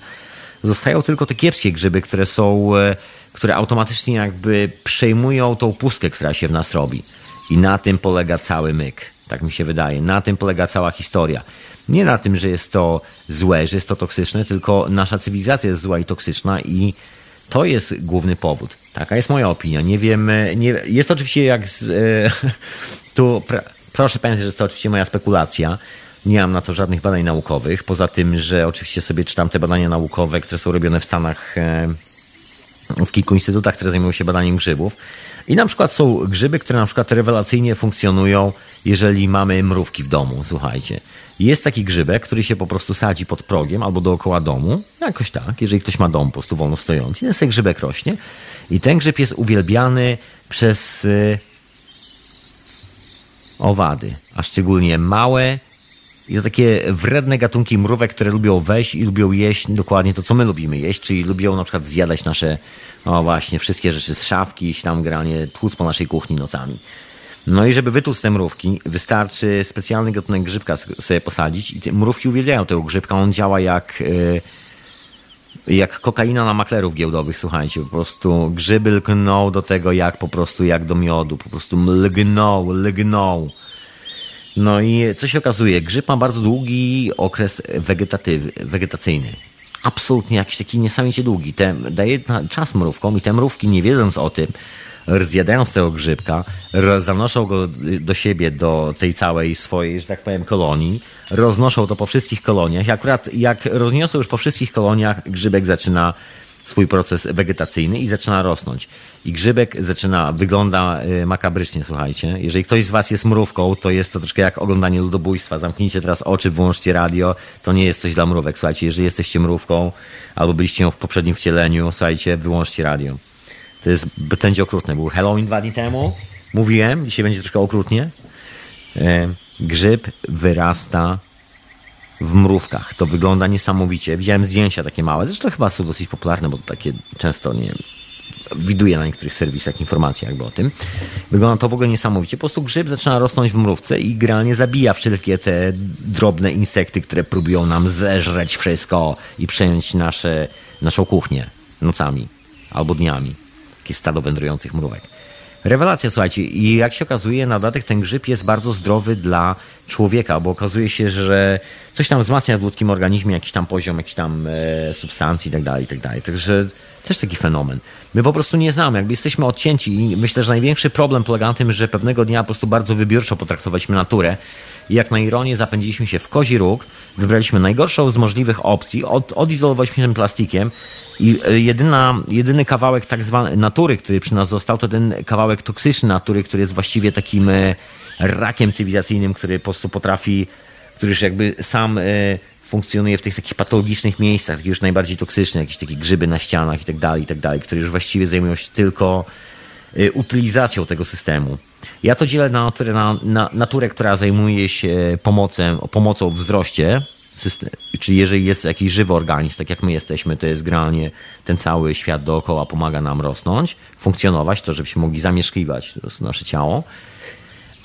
zostają tylko te kiepskie grzyby, które są, e, które automatycznie jakby przejmują tą pustkę, która się w nas robi. I na tym polega cały myk. Tak mi się wydaje. Na tym polega cała historia. Nie na tym, że jest to złe, że jest to toksyczne, tylko nasza cywilizacja jest zła i toksyczna i to jest główny powód. Taka jest moja opinia. Nie wiem, nie, jest oczywiście jak. Z, e, tu pra, proszę pamiętać, że to oczywiście moja spekulacja. Nie mam na to żadnych badań naukowych. Poza tym, że oczywiście sobie czytam te badania naukowe, które są robione w Stanach, e, w kilku instytutach, które zajmują się badaniem grzybów. I na przykład są grzyby, które na przykład rewelacyjnie funkcjonują, jeżeli mamy mrówki w domu. Słuchajcie. Jest taki grzybek, który się po prostu sadzi pod progiem albo dookoła domu. Jakoś tak, jeżeli ktoś ma dom po prostu wolno stojący. Ten sobie grzybek rośnie. I ten grzyb jest uwielbiany przez y, owady, a szczególnie małe i to takie wredne gatunki mrówek, które lubią wejść i lubią jeść dokładnie to, co my lubimy jeść, czyli lubią na przykład zjadać nasze, o właśnie, wszystkie rzeczy z szafki, tam granie, tłuc po naszej kuchni nocami. No i żeby wytłuc te mrówki, wystarczy specjalny gatunek grzybka sobie posadzić i te mrówki uwielbiają tego grzybka. On działa jak, e, jak kokaina na maklerów giełdowych, słuchajcie. Po prostu grzyby lgną do tego jak po prostu jak do miodu. Po prostu lgną, lgną. No i co się okazuje? Grzyb ma bardzo długi okres wegetacyjny. Absolutnie jakiś taki niesamowicie długi. Te, daje czas mrówkom i te mrówki nie wiedząc o tym, zjadając tego grzybka, zanoszą go do siebie, do tej całej swojej, że tak powiem, kolonii, roznoszą to po wszystkich koloniach akurat jak rozniosą już po wszystkich koloniach, grzybek zaczyna swój proces wegetacyjny i zaczyna rosnąć. I grzybek zaczyna, wygląda y, makabrycznie, słuchajcie. Jeżeli ktoś z was jest mrówką, to jest to troszkę jak oglądanie ludobójstwa. Zamknijcie teraz oczy, włączcie radio. To nie jest coś dla mrówek. Słuchajcie, jeżeli jesteście mrówką albo byliście w poprzednim wcieleniu, słuchajcie, wyłączcie radio. To jest, będzie okrutne. Był Halloween dwa dni temu. Mówiłem, dzisiaj będzie troszkę okrutnie. E, grzyb wyrasta w mrówkach. To wygląda niesamowicie. Widziałem zdjęcia takie małe. Zresztą chyba są dosyć popularne, bo takie często, nie wiem, widuję na niektórych serwisach informacje jakby o tym. Wygląda to w ogóle niesamowicie. Po prostu grzyb zaczyna rosnąć w mrówce i generalnie zabija wszelkie te drobne insekty, które próbują nam zeżreć wszystko i przejąć nasze, naszą kuchnię nocami albo dniami takie stado wędrujących mrówek. Rewelacja, słuchajcie. I jak się okazuje, na dodatek ten grzyb jest bardzo zdrowy dla człowieka, bo okazuje się, że coś tam wzmacnia w ludzkim organizmie, jakiś tam poziom, jakiś tam e, substancji itd., tak itd. Tak Także też taki fenomen. My po prostu nie znamy, jakby jesteśmy odcięci i myślę, że największy problem polega na tym, że pewnego dnia po prostu bardzo wybiórczo potraktowaliśmy naturę i jak na ironię zapędziliśmy się w kozi róg, wybraliśmy najgorszą z możliwych opcji, od, odizolowaliśmy się plastikiem i e, jedyna, jedyny kawałek tak zwany natury, który przy nas został, to ten kawałek toksyczny natury, który jest właściwie takim e, rakiem cywilizacyjnym, który po prostu potrafi, który już jakby sam e, funkcjonuje w tych takich patologicznych miejscach, takich już najbardziej toksycznych, jakieś takie grzyby na ścianach i tak dalej, i tak dalej, które już właściwie zajmują się tylko utylizacją tego systemu. Ja to dzielę na naturę, na, na naturę która zajmuje się pomocą, pomocą w wzroście, system, czyli jeżeli jest jakiś żywy organizm, tak jak my jesteśmy, to jest generalnie ten cały świat dookoła pomaga nam rosnąć, funkcjonować, to żebyśmy mogli zamieszkiwać nasze ciało.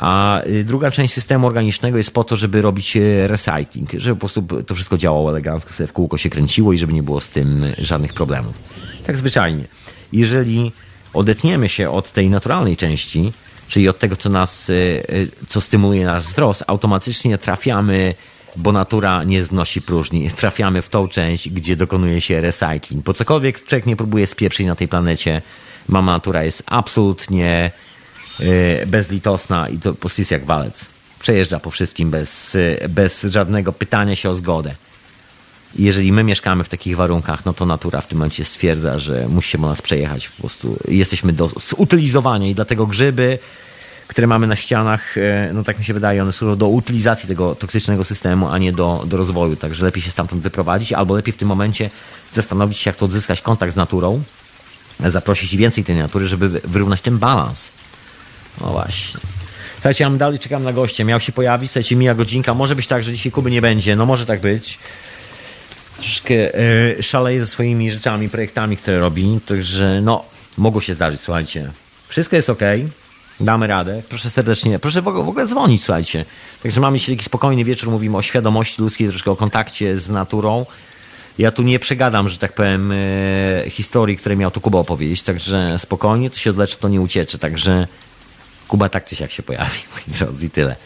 A y, druga część systemu organicznego jest po to, żeby robić e, recycling, żeby po prostu to wszystko działało elegancko, sobie w kółko się kręciło i żeby nie było z tym żadnych problemów. Tak zwyczajnie. Jeżeli odetniemy się od tej naturalnej części, czyli od tego, co nas, co stymuluje nasz wzrost, automatycznie trafiamy, bo natura nie znosi próżni, trafiamy w tą część, gdzie dokonuje się recycling. Po cokolwiek człowiek nie próbuje spieprzyć na tej planecie, mama natura jest absolutnie bezlitosna i to jest jak walec. Przejeżdża po wszystkim bez, bez żadnego pytania się o zgodę. Jeżeli my mieszkamy w takich warunkach, no to natura w tym momencie stwierdza, że musi się po nas przejechać. Po prostu jesteśmy do zutylizowani i dlatego grzyby, które mamy na ścianach, e, no tak mi się wydaje, one służą do utylizacji tego toksycznego systemu, a nie do, do rozwoju. Także lepiej się stamtąd wyprowadzić, albo lepiej w tym momencie zastanowić się, jak to odzyskać kontakt z naturą, zaprosić więcej tej natury, żeby wyrównać ten balans. No właśnie. Słuchajcie, ja dalej czekam na goście. Miał się pojawić, słuchajcie, mija godzinka. Może być tak, że dzisiaj Kuby nie będzie. No może tak być troszkę e, szaleje ze swoimi rzeczami, projektami, które robi, także no, mogło się zdarzyć, słuchajcie. Wszystko jest ok, damy radę. Proszę serdecznie, proszę w ogóle, dzwonić, słuchajcie. Także mamy dzisiaj taki spokojny wieczór, mówimy o świadomości ludzkiej, troszkę o kontakcie z naturą. Ja tu nie przegadam, że tak powiem, e, historii, które miał tu Kuba opowiedzieć, także spokojnie, to się odleczy, to nie uciecze, także Kuba tak czy siak się pojawi, moi drodzy, tyle.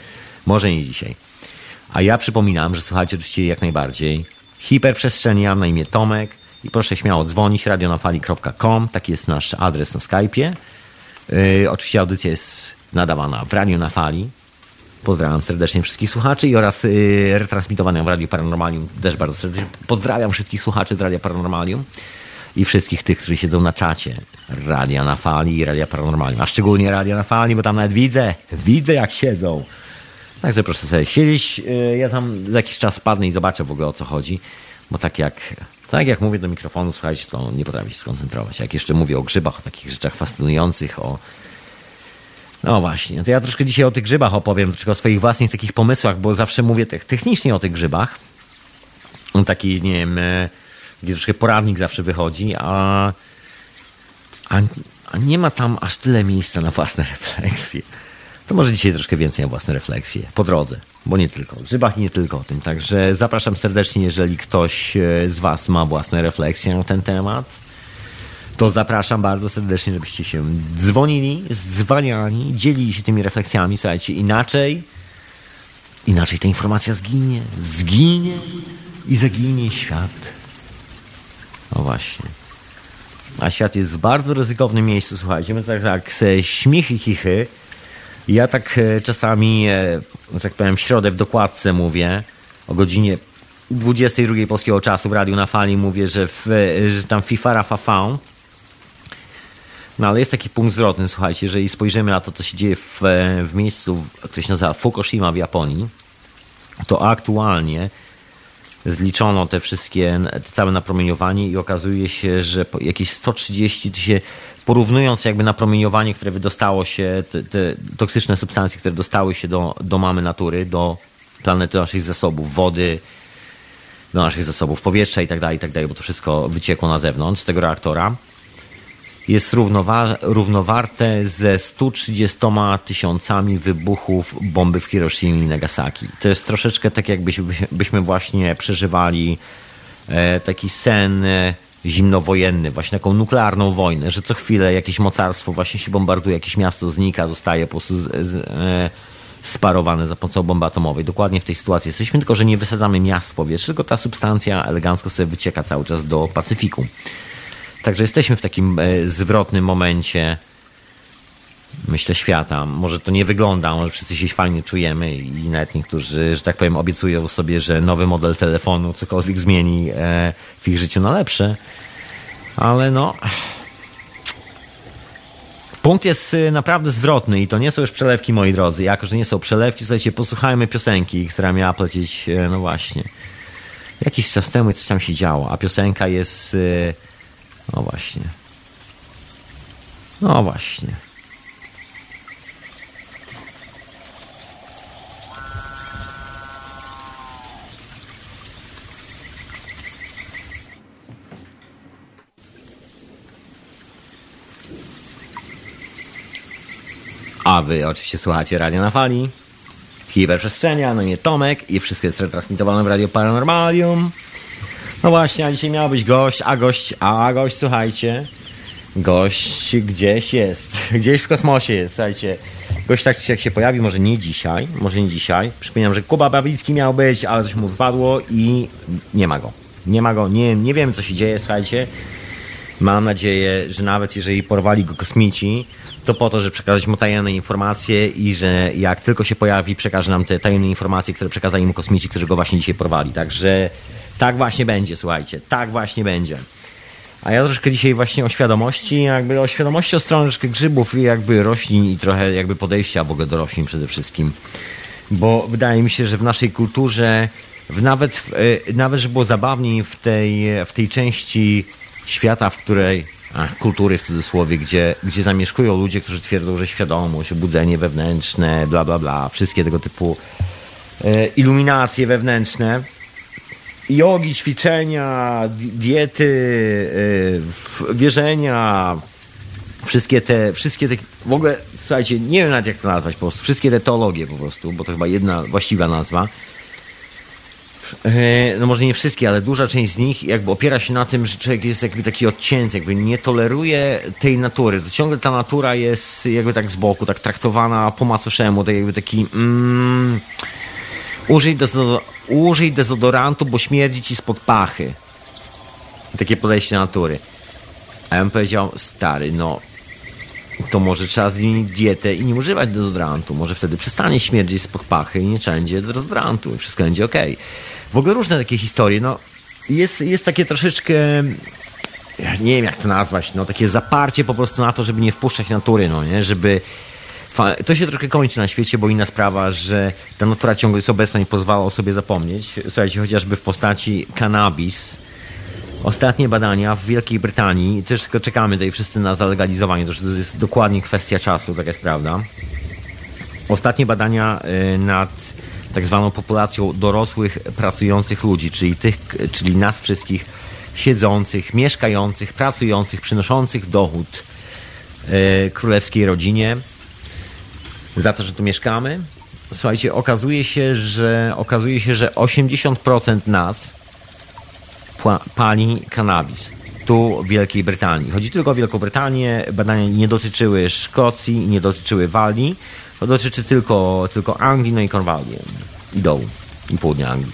Może nie dzisiaj. A ja przypominam, że słuchajcie oczywiście jak najbardziej hiperprzestrzeni. Ja mam na imię Tomek i proszę śmiało dzwonić radionafali.com, taki jest nasz adres na Skype'ie. Yy, oczywiście audycja jest nadawana w Radio na Fali. Pozdrawiam serdecznie wszystkich słuchaczy i oraz yy, retransmitowana w Radiu Paranormalium. Też bardzo serdecznie pozdrawiam wszystkich słuchaczy z Radia Paranormalium i wszystkich tych, którzy siedzą na czacie Radia na Fali i Radia Paranormalium. A szczególnie Radia na Fali, bo tam nawet widzę, widzę jak siedzą. Także proszę sobie siedzieć. Y, ja tam za jakiś czas padnę i zobaczę w ogóle o co chodzi. Bo tak jak, tak jak mówię do mikrofonu, słuchajcie, to nie potrafię się skoncentrować. Jak jeszcze mówię o grzybach, o takich rzeczach fascynujących, o. No właśnie, to ja troszkę dzisiaj o tych grzybach opowiem, troszkę o swoich własnych takich pomysłach, bo zawsze mówię technicznie o tych grzybach. Taki, nie wiem, gdzie troszkę poradnik zawsze wychodzi, a, a, a nie ma tam aż tyle miejsca na własne refleksje to może dzisiaj troszkę więcej na własne refleksje po drodze, bo nie tylko o grzybach i nie tylko o tym. Także zapraszam serdecznie, jeżeli ktoś e, z Was ma własne refleksje na ten temat, to zapraszam bardzo serdecznie, żebyście się dzwonili, zwaniali, dzielili się tymi refleksjami. Słuchajcie, inaczej, inaczej ta informacja zginie, zginie i zaginie świat. No właśnie. A świat jest w bardzo ryzykownym miejscu, słuchajcie. My tak, tak, śmichy, chichy, ja tak e, czasami, e, tak powiem, w środę w dokładce mówię o godzinie 22 polskiego czasu w radiu na fali mówię, że, w, e, że tam FIFA Rafa No ale jest taki punkt zwrotny, słuchajcie, jeżeli spojrzymy na to, co się dzieje w, w miejscu, które się nazywa Fukushima w Japonii, to aktualnie zliczono te wszystkie, te całe napromieniowanie i okazuje się, że jakieś 130 tysięcy, porównując jakby napromieniowanie, które wydostało się, te, te, toksyczne substancje, które dostały się do, do mamy natury, do planety naszych zasobów, wody, do naszych zasobów powietrza i tak dalej, i tak dalej, bo to wszystko wyciekło na zewnątrz z tego reaktora, jest równowa równowarte ze 130 tysiącami wybuchów bomby w Hiroshima i Nagasaki. To jest troszeczkę tak, jakbyśmy właśnie przeżywali e, taki sen e, zimnowojenny, właśnie taką nuklearną wojnę, że co chwilę jakieś mocarstwo właśnie się bombarduje, jakieś miasto znika, zostaje po prostu z, z, e, sparowane za pomocą bomby atomowej. Dokładnie w tej sytuacji jesteśmy, tylko że nie wysadzamy miast w powietrze, tylko ta substancja elegancko sobie wycieka cały czas do Pacyfiku. Także jesteśmy w takim e, zwrotnym momencie myślę, świata. Może to nie wygląda, może wszyscy się fajnie czujemy i nawet niektórzy, że tak powiem, obiecują sobie, że nowy model telefonu cokolwiek zmieni e, w ich życiu na lepsze. Ale no... Punkt jest y, naprawdę zwrotny i to nie są już przelewki, moi drodzy. Jako, że nie są przelewki, słuchajcie, posłuchajmy piosenki, która miała plecieć, e, no właśnie, jakiś czas temu coś tam się działo, a piosenka jest, no właśnie, no właśnie. A wy oczywiście słuchacie Radio na Fali, Hiperprzestrzenia, no nie Tomek i wszystko jest retransmitowane w Radio Paranormalium. No właśnie, a dzisiaj miał być gość, a gość, a gość, słuchajcie, gość gdzieś jest, gdzieś w kosmosie jest, słuchajcie. Gość tak jak się pojawi, może nie dzisiaj, może nie dzisiaj. Przypominam, że Kuba Bawicki miał być, ale coś mu wypadło i nie ma go. Nie ma go, nie, nie wiem co się dzieje, słuchajcie. Mam nadzieję, że nawet jeżeli porwali go kosmici, to po to, żeby przekazać mu tajemne informacje i że jak tylko się pojawi, przekaże nam te tajemne informacje, które przekazali mu kosmici, którzy go właśnie dzisiaj porwali. Także tak właśnie będzie, słuchajcie, tak właśnie będzie. A ja troszkę dzisiaj właśnie o świadomości, jakby o świadomości o stronę grzybów i jakby roślin i trochę jakby podejścia w ogóle do roślin przede wszystkim. Bo wydaje mi się, że w naszej kulturze, w nawet, e, nawet że było zabawniej w tej, w tej części świata, w której kultury w cudzysłowie, gdzie, gdzie zamieszkują ludzie, którzy twierdzą, że świadomość, obudzenie wewnętrzne, bla, bla, bla, wszystkie tego typu e, iluminacje wewnętrzne, jogi, ćwiczenia, diety, e, wierzenia, wszystkie te, wszystkie te, w ogóle, słuchajcie, nie wiem nawet jak to nazwać po prostu, wszystkie te teologie po prostu, bo to chyba jedna właściwa nazwa, E, no może nie wszystkie, ale duża część z nich jakby opiera się na tym, że człowiek jest jakby taki odcięty, jakby nie toleruje tej natury. To ciągle ta natura jest jakby tak z boku, tak traktowana po macoszemu, tak jakby taki mm, użyj, dezodor użyj dezodorantu, bo śmierdzi ci spod pachy. Takie podejście natury. A ja bym powiedział, stary, no to może trzeba zmienić dietę i nie używać dezodorantu. Może wtedy przestanie śmierdzić spod pachy i nie będzie dezodorantu i wszystko będzie ok. W ogóle różne takie historie. No, jest, jest takie troszeczkę ja nie wiem jak to nazwać, no takie zaparcie po prostu na to, żeby nie wpuszczać natury, no nie, żeby to się troszkę kończy na świecie, bo inna sprawa, że ta natura ciągle jest obecna i pozwala o sobie zapomnieć. Słuchajcie, chociażby w postaci cannabis. Ostatnie badania w Wielkiej Brytanii, też tylko czekamy tutaj wszyscy na zalegalizowanie, to jest dokładnie kwestia czasu, taka jest prawda. Ostatnie badania y, nad tak zwaną populacją dorosłych, pracujących ludzi, czyli tych, czyli nas wszystkich siedzących, mieszkających, pracujących, przynoszących dochód e, królewskiej rodzinie za to, że tu mieszkamy. Słuchajcie, okazuje się, że okazuje się, że 80% nas pali kanabis tu w Wielkiej Brytanii. Chodzi tylko o Wielką Brytanię. Badania nie dotyczyły Szkocji, nie dotyczyły Walii. To dotyczy tylko, tylko Anglii, no i Korwalii i dołu i południa Anglii.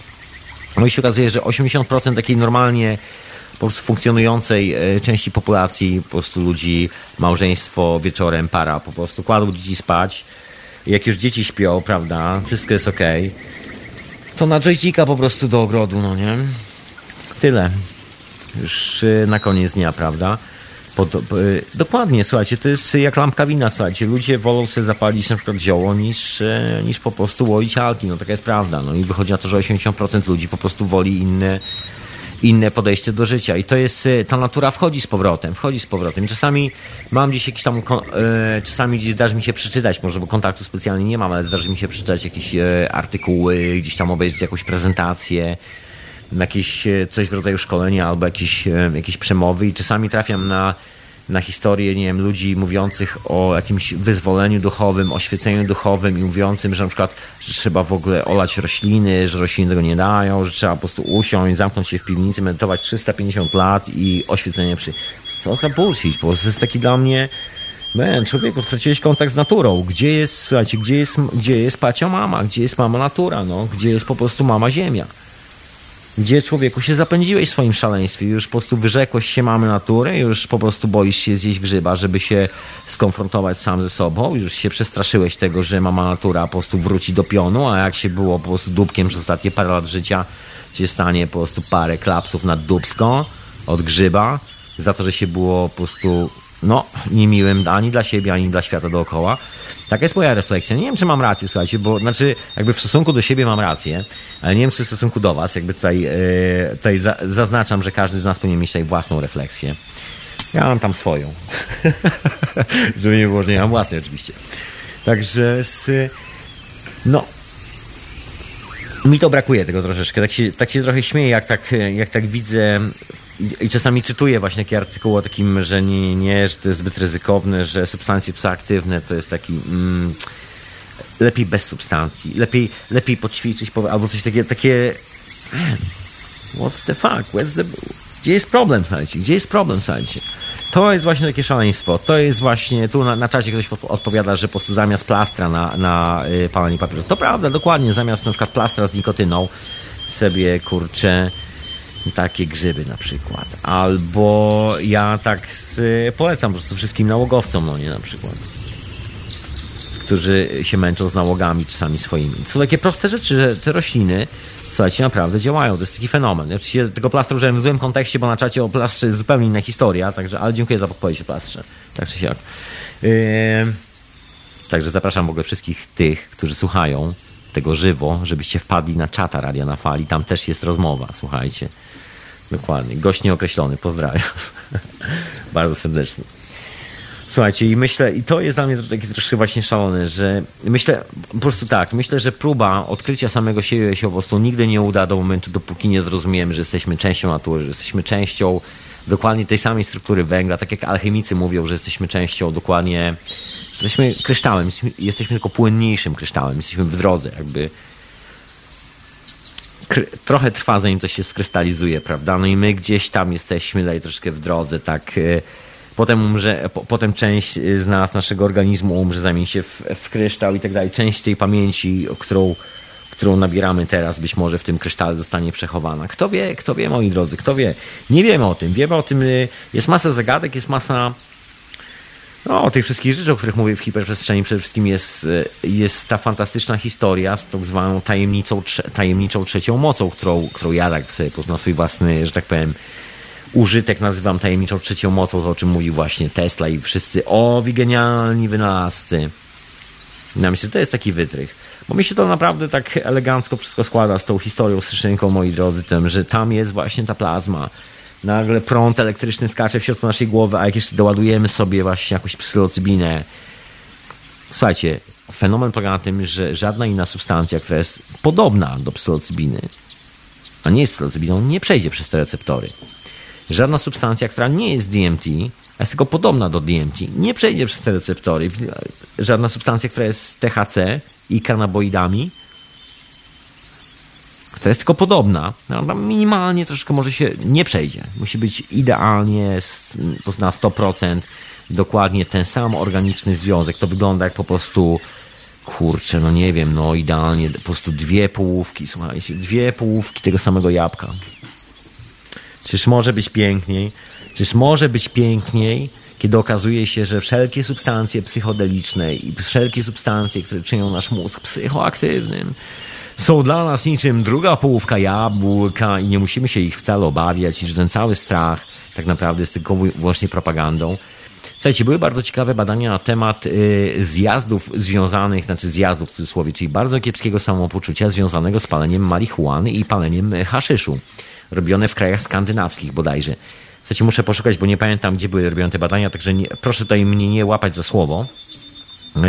No i się okazuje, że 80% takiej normalnie po prostu funkcjonującej e, części populacji, po prostu ludzi, małżeństwo wieczorem, para, po prostu kładł dzieci spać. Jak już dzieci śpią, prawda, wszystko jest ok, to na joycika po prostu do ogrodu, no nie? Tyle. Już e, na koniec dnia, prawda? Pod, y, dokładnie, słuchajcie, to jest jak lampka wina, słuchajcie. Ludzie wolą sobie zapalić na przykład zioło niż, e, niż po prostu łoić alki. No taka jest prawda. No i wychodzi na to, że 80% ludzi po prostu woli inne, inne podejście do życia. I to jest, e, ta natura wchodzi z powrotem, wchodzi z powrotem. Czasami mam gdzieś jakiś tam, e, czasami gdzieś zdarzy mi się przeczytać, może bo kontaktu specjalnie nie mam, ale zdarzy mi się przeczytać jakieś artykuły, gdzieś tam obejrzeć jakąś prezentację jakieś coś w rodzaju szkolenia albo jakieś, jakieś przemowy i czasami trafiam na, na historię, nie wiem, ludzi mówiących o jakimś wyzwoleniu duchowym, oświeceniu duchowym i mówiącym, że na przykład że trzeba w ogóle olać rośliny, że rośliny tego nie dają, że trzeba po prostu usiąść, zamknąć się w piwnicy, medytować 350 lat i oświecenie przy... Co za bullshit, po prostu jest taki dla mnie... Man, człowieku, straciłeś kontakt z naturą. Gdzie jest, słuchajcie, gdzie jest, gdzie jest pacia mama? Gdzie jest mama natura, no? Gdzie jest po prostu mama ziemia? Gdzie człowieku się zapędziłeś w swoim szaleństwie, już po prostu wyrzekłeś się mamy natury, już po prostu boisz się zjeść grzyba, żeby się skonfrontować sam ze sobą, już się przestraszyłeś tego, że mama natura po prostu wróci do pionu, a jak się było po prostu dupkiem przez ostatnie parę lat życia, się stanie po prostu parę klapsów nad dubską od grzyba, za to, że się było po prostu no, niemiłym ani dla siebie, ani dla świata dookoła. Taka jest moja refleksja. Nie wiem, czy mam rację, słuchajcie, bo znaczy, jakby w stosunku do siebie mam rację, ale nie wiem, czy w stosunku do Was, jakby tutaj, e, tutaj za, zaznaczam, że każdy z nas powinien mieć tutaj własną refleksję. Ja mam tam swoją. Żeby nie było, że nie mam własnej oczywiście. Także z, no, mi to brakuje tego troszeczkę. Tak się, tak się trochę śmieję, jak tak, jak tak widzę i, czasami czytuję właśnie takie artykuły o takim, że nie, nie, że to jest zbyt ryzykowne, że substancje psychoaktywne to jest taki... Mm, lepiej bez substancji, lepiej, lepiej poćwiczyć, albo coś takie, takie what's the fuck, where's the, gdzie jest problem, słuchajcie, gdzie jest problem, słuchajcie. To jest właśnie takie szaleństwo, to jest właśnie, tu na, na czacie ktoś odpowiada, że po prostu zamiast plastra na, na y, palenie papieru, to prawda, dokładnie, zamiast na przykład plastra z nikotyną sobie, kurczę, takie grzyby na przykład. Albo ja tak polecam po prostu wszystkim nałogowcom, no nie na przykład. Którzy się męczą z nałogami czasami swoimi. To są takie proste rzeczy, że te rośliny, słuchajcie, naprawdę działają. To jest taki fenomen. Oczywiście tego plastra użyłem w złym kontekście, bo na czacie o plastrze jest zupełnie inna historia, także, ale dziękuję za podpowiedź o plastrze. Tak czy siak. Yy, także zapraszam w ogóle wszystkich tych, którzy słuchają tego żywo, żebyście wpadli na czata Radia na Fali. Tam też jest rozmowa, słuchajcie. Dokładnie. Gość nieokreślony. Pozdrawiam. Bardzo serdecznie. Słuchajcie, i myślę, i to jest dla mnie taki troszkę właśnie szalone, że myślę, po prostu tak, myślę, że próba odkrycia samego siebie się po prostu nigdy nie uda do momentu, dopóki nie zrozumiemy, że jesteśmy częścią natury, że jesteśmy częścią dokładnie tej samej struktury węgla, tak jak alchemicy mówią, że jesteśmy częścią dokładnie, że jesteśmy kryształem, jesteśmy tylko płynniejszym kryształem, jesteśmy w drodze, jakby trochę trwa, zanim coś się skrystalizuje, prawda? No i my gdzieś tam jesteśmy dalej troszkę w drodze, tak. E, potem umrze, po, potem część z nas, naszego organizmu umrze, zamieni się w, w kryształ i tak dalej. Część tej pamięci, którą, którą nabieramy teraz, być może w tym krysztale zostanie przechowana. Kto wie, kto wie, moi drodzy, kto wie? Nie wiemy o tym. Wiemy o tym, y, jest masa zagadek, jest masa no, o tych wszystkich rzeczach, o których mówię w hiperprzestrzeni, przede wszystkim jest, e, jest ta fantastyczna historia z tak zwaną tajemnicą, tajemniczą trzecią mocą, którą, którą ja tak sobie na swój własny, że tak powiem, użytek nazywam tajemniczą trzecią mocą, to o czym mówił właśnie Tesla i wszyscy owi genialni wynalazcy. Ja myślę, że to jest taki wytrych. Bo mi się to naprawdę tak elegancko wszystko składa z tą historią z Szynką, moi drodzy, tym, że tam jest właśnie ta plazma, nagle prąd elektryczny skacze w środku naszej głowy, a jak jeszcze doładujemy sobie właśnie jakąś psylocybinę. Słuchajcie, fenomen polega na tym, że żadna inna substancja, która jest podobna do psylocybiny, a nie jest psylocybiną, nie przejdzie przez te receptory. Żadna substancja, która nie jest DMT, a jest tylko podobna do DMT, nie przejdzie przez te receptory. Żadna substancja, która jest THC i kanaboidami, która jest tylko podobna, no, minimalnie troszkę może się nie przejdzie. Musi być idealnie na 100% dokładnie ten sam organiczny związek. To wygląda jak po prostu kurczę, no nie wiem, no idealnie po prostu dwie połówki, słuchajcie, dwie połówki tego samego jabłka. Czyż może być piękniej? Czyż może być piękniej, kiedy okazuje się, że wszelkie substancje psychodeliczne i wszelkie substancje, które czynią nasz mózg psychoaktywnym, są dla nas niczym druga połówka jabłka i nie musimy się ich wcale obawiać i że ten cały strach tak naprawdę jest tylko właśnie propagandą. Słuchajcie, były bardzo ciekawe badania na temat y, zjazdów związanych, znaczy zjazdów w cudzysłowie, czyli bardzo kiepskiego samopoczucia związanego z paleniem marihuany i paleniem haszyszu, robione w krajach skandynawskich bodajże. Słuchajcie, muszę poszukać, bo nie pamiętam, gdzie były robione te badania, także nie, proszę tutaj mnie nie łapać za słowo.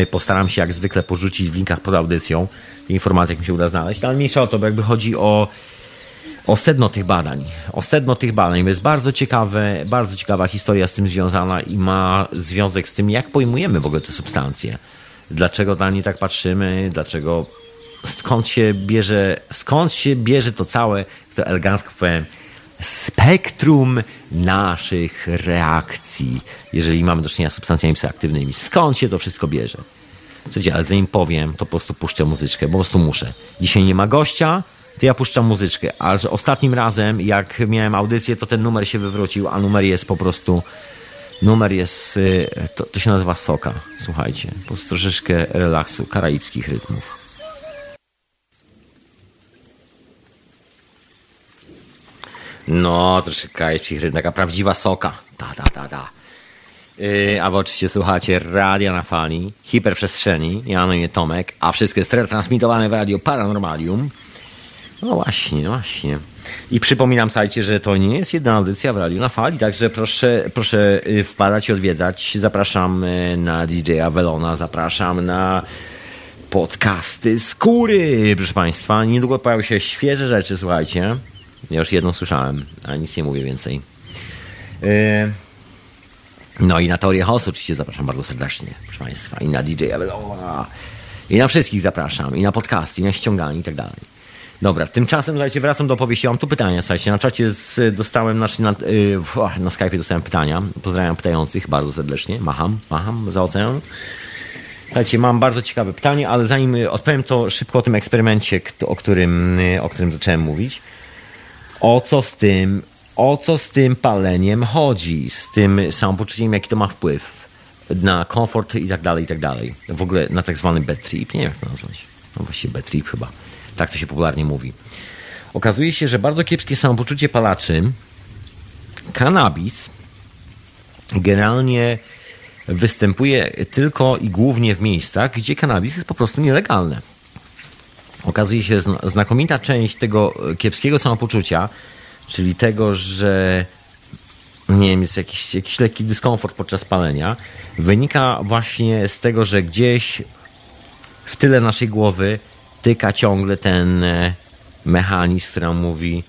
Y, postaram się jak zwykle porzucić w linkach pod audycją informacji, jak mi się uda znaleźć. Ale mniejsza o to, bo jakby chodzi o o sedno tych badań. O sedno tych badań. Jest bardzo ciekawe, bardzo ciekawa historia z tym związana i ma związek z tym, jak pojmujemy w ogóle te substancje. Dlaczego na nie tak patrzymy, dlaczego, skąd się bierze, skąd się bierze to całe, to elegancko powiem, spektrum naszych reakcji, jeżeli mamy do czynienia z substancjami psychoaktywnymi. Skąd się to wszystko bierze? Słuchajcie, ale zanim powiem, to po prostu puszczę muzyczkę, po prostu muszę. Dzisiaj nie ma gościa, to ja puszczam muzyczkę. Ale ostatnim razem, jak miałem audycję, to ten numer się wywrócił, a numer jest po prostu. Numer jest. Y, to, to się nazywa Soka. Słuchajcie, po prostu troszeczkę relaksu, karaibskich rytmów. No, troszeczkę karaibskich rytmów, taka prawdziwa soka. Ta, ta, ta, ta. Yy, a wy oczywiście słuchacie radia na fali, hiperprzestrzeni. Ja na imię Tomek, a wszystko jest transmitowane w radio Paranormalium. No właśnie, właśnie. I przypominam słuchajcie, że to nie jest jedna audycja w Radiu na Fali, także proszę, proszę y, wpadać i odwiedzać. Zapraszam y, na DJ-a Welona, zapraszam na podcasty Skóry, proszę Państwa. Niedługo pojawią się świeże rzeczy, słuchajcie. Ja już jedną słyszałem, a nic nie mówię więcej. Y, no i na teorię chaosu oczywiście zapraszam bardzo serdecznie, proszę Państwa. I na DJ-a Welona. I na wszystkich zapraszam. I na podcasty, i na ściąganie i tak dalej. Dobra, tymczasem, słuchajcie, wracam do opowieści. Mam tu pytania, słuchajcie, na czacie z, dostałem, znaczy na, yy, na dostałem pytania. Pozdrawiam pytających bardzo serdecznie. Macham, macham za ocean. Słuchajcie, mam bardzo ciekawe pytanie, ale zanim odpowiem, to szybko o tym eksperymencie, o którym, o którym zacząłem mówić. O co z tym, o co z tym paleniem chodzi? Z tym samopoczuciem, jaki to ma wpływ na komfort i tak dalej, i tak dalej. W ogóle na tak zwany bad trip. Nie wiem, jak to nazwać. No właściwie bad trip chyba. Tak to się popularnie mówi. Okazuje się, że bardzo kiepskie samopoczucie palaczy, kanabis generalnie występuje tylko i głównie w miejscach, gdzie kanabis jest po prostu nielegalny. Okazuje się, że znakomita część tego kiepskiego samopoczucia, czyli tego, że nie wiem, jest jakiś, jakiś lekki dyskomfort podczas palenia, wynika właśnie z tego, że gdzieś w tyle naszej głowy tyka ciągle ten e, mechanizm, który mówi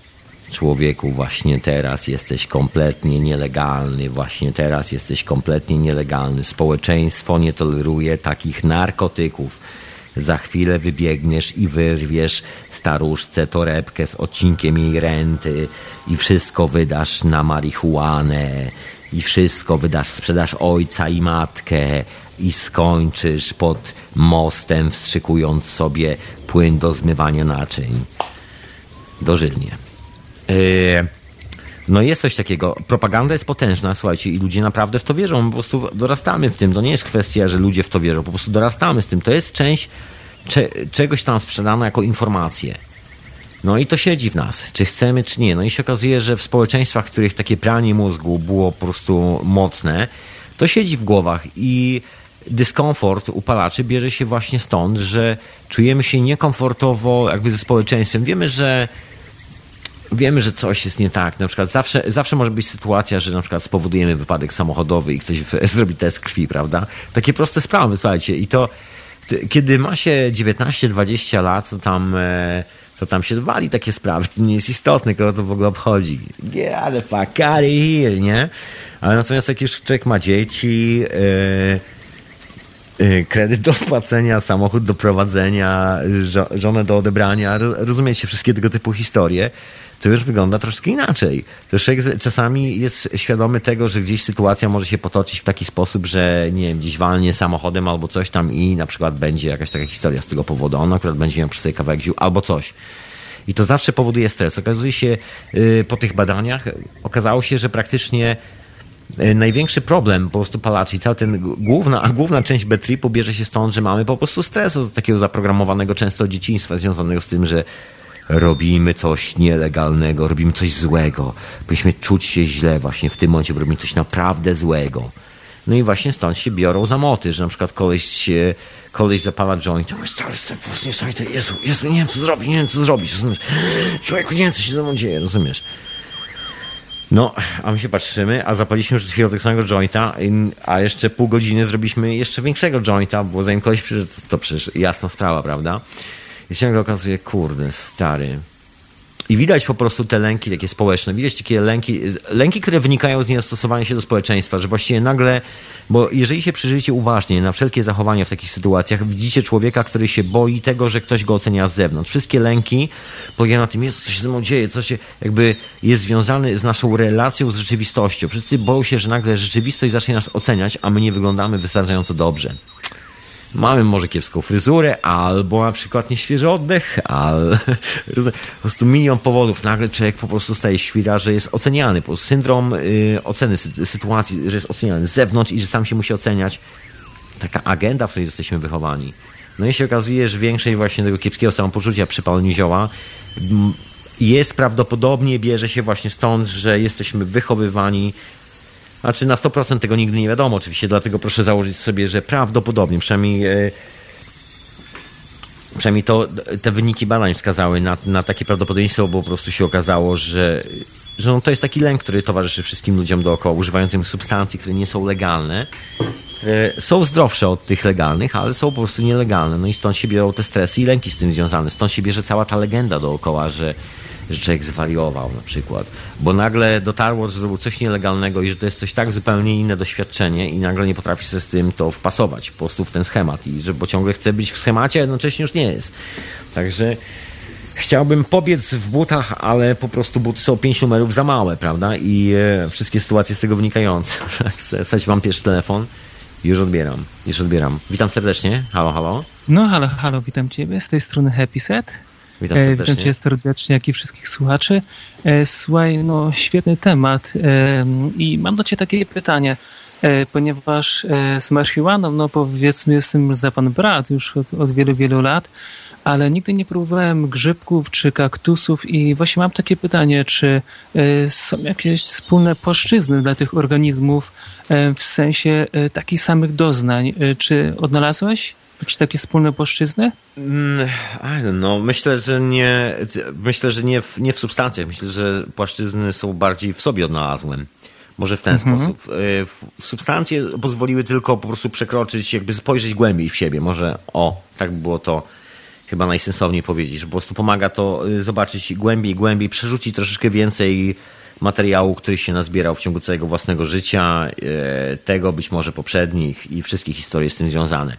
człowieku, właśnie teraz jesteś kompletnie nielegalny, właśnie teraz jesteś kompletnie nielegalny. Społeczeństwo nie toleruje takich narkotyków. Za chwilę wybiegniesz i wyrwiesz staruszce torebkę z odcinkiem jej renty i wszystko wydasz na marihuanę i wszystko wydasz, sprzedasz ojca i matkę i skończysz pod mostem, wstrzykując sobie płyn do zmywania naczyń. Dożylnie. Yy, no jest coś takiego. Propaganda jest potężna, słuchajcie, i ludzie naprawdę w to wierzą. Po prostu dorastamy w tym. To nie jest kwestia, że ludzie w to wierzą. Po prostu dorastamy z tym. To jest część cze czegoś tam sprzedano jako informację. No i to siedzi w nas, czy chcemy, czy nie. No i się okazuje, że w społeczeństwach, w których takie pranie mózgu było po prostu mocne, to siedzi w głowach i dyskomfort upalaczy bierze się właśnie stąd, że czujemy się niekomfortowo jakby ze społeczeństwem. Wiemy, że wiemy, że coś jest nie tak. Na przykład zawsze, zawsze może być sytuacja, że na przykład spowodujemy wypadek samochodowy i ktoś zrobi test krwi, prawda? Takie proste sprawy, słuchajcie. I to kiedy ma się 19-20 lat, to tam, e, to tam się wali takie sprawy. To nie jest istotne, kogo to w ogóle obchodzi. Get the fuck out here, nie? Ale natomiast jak już człowiek ma dzieci, yy, kredyt do spłacenia, samochód do prowadzenia, żonę do odebrania, rozumiecie, wszystkie tego typu historie, to już wygląda troszkę inaczej. To człowiek czasami jest świadomy tego, że gdzieś sytuacja może się potoczyć w taki sposób, że nie wiem, gdzieś walnie samochodem albo coś tam i na przykład będzie jakaś taka historia z tego powodu, on akurat będzie miał przy sobie kawałek ziół albo coś. I to zawsze powoduje stres. Okazuje się y, po tych badaniach, okazało się, że praktycznie E, największy problem po prostu palaczy i cała ten główna, a główna część B-tripu bierze się stąd, że mamy po prostu stres takiego zaprogramowanego często od dzieciństwa, związanego z tym, że robimy coś nielegalnego, robimy coś złego. Powinniśmy czuć się źle właśnie w tym momencie, bo robimy coś naprawdę złego. No i właśnie stąd się biorą zamoty, że na przykład koleś, koleś zapala joint, to stary, po prostu niesamowite, Jezu, Jezu, nie wiem co zrobić, nie wiem co zrobić, rozumiesz? Człowieku, nie wiem co się ze mną dzieje, rozumiesz? No, a my się patrzymy, a zapaliśmy już chwilę tego samego jointa, a jeszcze pół godziny zrobiliśmy jeszcze większego jointa, bo zanim koleś przyszedł, to przecież jasna sprawa, prawda? I się okazuje, kurde, stary, I widać po prostu te lęki takie społeczne, widać takie lęki, lęki, które wynikają z niestosowania się do społeczeństwa, że właściwie nagle, bo jeżeli się przyjrzycie uważnie na wszelkie zachowania w takich sytuacjach, widzicie człowieka, który się boi tego, że ktoś go ocenia z zewnątrz. Wszystkie lęki polegają na tym, jest co się ze mną dzieje, co się jakby jest związane z naszą relacją z rzeczywistością. Wszyscy boją się, że nagle rzeczywistość zacznie nas oceniać, a my nie wyglądamy wystarczająco dobrze mamy może kiepską fryzurę, albo na przykład nieświeży oddech, albo po prostu milion powodów. Nagle człowiek po prostu staje świra, że jest oceniany. Po prostu syndrom y, oceny sy sytuacji, że jest oceniany z zewnątrz i że sam się musi oceniać. Taka agenda, w której jesteśmy wychowani. No i się okazuje, że większość właśnie tego kiepskiego samopoczucia przy paleniu zioła jest prawdopodobnie, bierze się właśnie stąd, że jesteśmy wychowywani znaczy na 100% tego nigdy nie wiadomo oczywiście, dlatego proszę założyć sobie, że prawdopodobnie, przynajmniej e, przynajmniej to, te wyniki badań wskazały na, na takie prawdopodobieństwo, bo po prostu się okazało, że, że no to jest taki lęk, który towarzyszy wszystkim ludziom dookoła, używającym substancji, które nie są legalne. Są zdrowsze od tych legalnych, ale są po prostu nielegalne. No i stąd się biorą te stresy i lęki z tym związane. Stąd się bierze cała ta legenda dookoła, że że człowiek zwariował na przykład, bo nagle dotarło, że zrobił coś nielegalnego i że to jest coś tak zupełnie inne doświadczenie i nagle nie potrafi sobie z tym to wpasować po prostu w ten schemat i że bo ciągle chce być w schemacie, a jednocześnie już nie jest. Także chciałbym pobiec w butach, ale po prostu buty są pięć numerów za małe, prawda? I e, wszystkie sytuacje z tego wynikające. Także mam pierwszy telefon. Już odbieram, już odbieram. Witam serdecznie. Halo, halo. No, halo, halo, witam Ciebie. Z tej strony Happy Set. Witam e, serdecznie. Witam Cię serdecznie, jak i wszystkich słuchaczy. E, słuchaj, no świetny temat e, i mam do Ciebie takie pytanie, ponieważ z marihuaną, no powiedzmy jestem za Pan brat już od, od wielu, wielu lat, ale nigdy nie próbowałem grzybków czy kaktusów i właśnie mam takie pytanie, czy są jakieś wspólne płaszczyzny dla tych organizmów w sensie takich samych doznań? Czy odnalazłeś? Jakieś takie wspólne płaszczyzny? No, myślę, że nie. Myślę, że nie w, nie w substancjach. Myślę, że płaszczyzny są bardziej w sobie odnalazłem. Może w ten mhm. sposób. E, w, substancje pozwoliły tylko po prostu przekroczyć, jakby spojrzeć głębiej w siebie. Może o, tak by było to chyba najsensowniej powiedzieć, że po prostu pomaga to e, zobaczyć głębiej, głębiej, przerzucić troszeczkę więcej materiału, który się nazbierał w ciągu całego własnego życia, e, tego być może poprzednich i wszystkich historii z tym związane.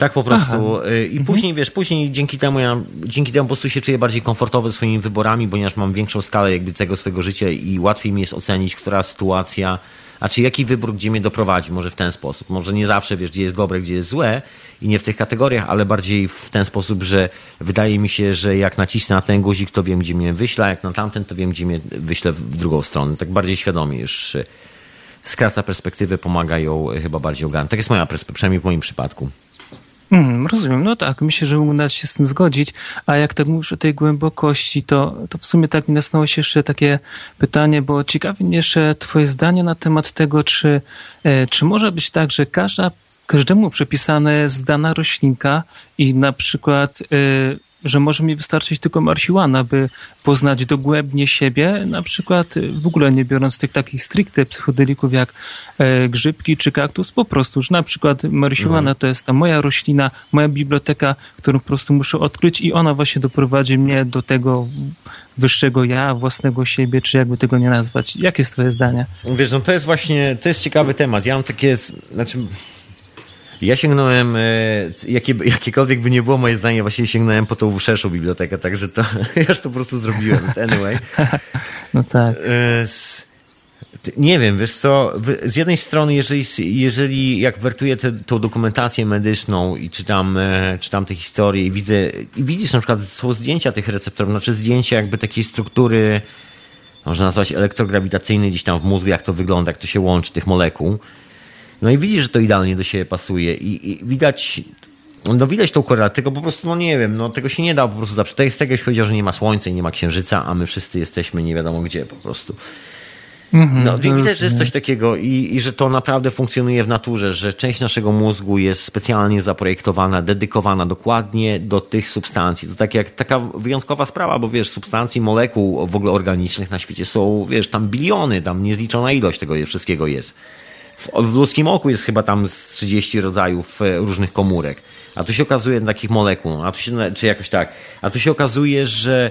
Tak po prostu. Aha. Y, I mhm. później, wiesz, później dzięki temu ja, dzięki temu po prostu się czuję bardziej komfortowy swoimi wyborami, ponieważ mam większą skalę jakby tego swojego życia i łatwiej mi jest ocenić, która sytuacja, a czy jaki wybór, gdzie mnie doprowadzi, może w ten sposób. Może nie zawsze, wiesz, gdzie jest dobre, gdzie jest złe i nie w tych kategoriach, ale bardziej w ten sposób, że wydaje mi się, że jak nacisnę na ten guzik, to wiem, gdzie mnie wyśle, a jak na tamten, to wiem, gdzie mnie wyśle w drugą stronę. Tak bardziej świadomie już y, skraca perspektywę, pomaga ją chyba bardziej ogarnąć. Tak jest moja perspektywa, przynajmniej w moim przypadku. Mm, rozumiem, no tak, myślę, że nas się z tym zgodzić, a jak tak mówisz o tej głębokości, to, to w sumie tak mi nasnęło się jeszcze takie pytanie, bo ciekawi mnie jeszcze twoje zdanie na temat tego, czy, e, czy może być tak, że każda, każdemu przypisana jest dana roślinka i na przykład y, że może mi wystarczyć tylko marihuana, by poznać dogłębnie siebie, na przykład w ogóle nie biorąc tych takich stricte psychodelików jak e, grzybki czy kaktus, po prostu, że na przykład marihuana mhm. to jest ta moja roślina, moja biblioteka, którą po prostu muszę odkryć i ona właśnie doprowadzi mnie do tego wyższego ja, własnego siebie, czy jakby tego nie nazwać. Jakie jest twoje zdanie? Wiesz, no to jest właśnie, to jest ciekawy temat. Ja mam takie, znaczy ja sięgnąłem, e, jakie, jakiekolwiek by nie było moje zdanie, właściwie sięgnąłem po tą szerszą bibliotekę, także to ja już to po prostu zrobiłem. Anyway. No tak. E, nie wiem, wiesz co, z jednej strony, jeżeli, jeżeli jak wertuję tę tą dokumentację medyczną i czytam, e, czytam te historie i widzę, i widzisz na przykład, są zdjęcia tych receptorów, znaczy zdjęcia jakby takiej struktury, można nazwać elektrograwitacyjnej gdzieś tam w mózgu, jak to wygląda, jak to się łączy, tych molekuł, no i widzisz, że to idealnie do siebie pasuje i, i widać no widać tą korelację, tego po prostu, no nie wiem, no tego się nie da po prostu zawsze. Tak jest tego, jeśli chodzi o, że nie ma słońca i nie ma księżyca, a my wszyscy jesteśmy nie wiadomo gdzie po prostu. Mm-hmm, no, widać, że jest coś takiego i, i że to naprawdę funkcjonuje w naturze, że część naszego mózgu jest specjalnie zaprojektowana, dedykowana dokładnie do tych substancji. To tak jak taka wyjątkowa sprawa, bo wiesz, substancji, molekuł w ogóle organicznych na świecie są, wiesz, tam biliony, tam niezliczona ilość tego wszystkiego jest w, ludzkim oku jest chyba tam z 30 rodzajów e, różnych komórek. A tu się okazuje takich molekuł, a tu się, czy jakoś tak. A tu się okazuje, że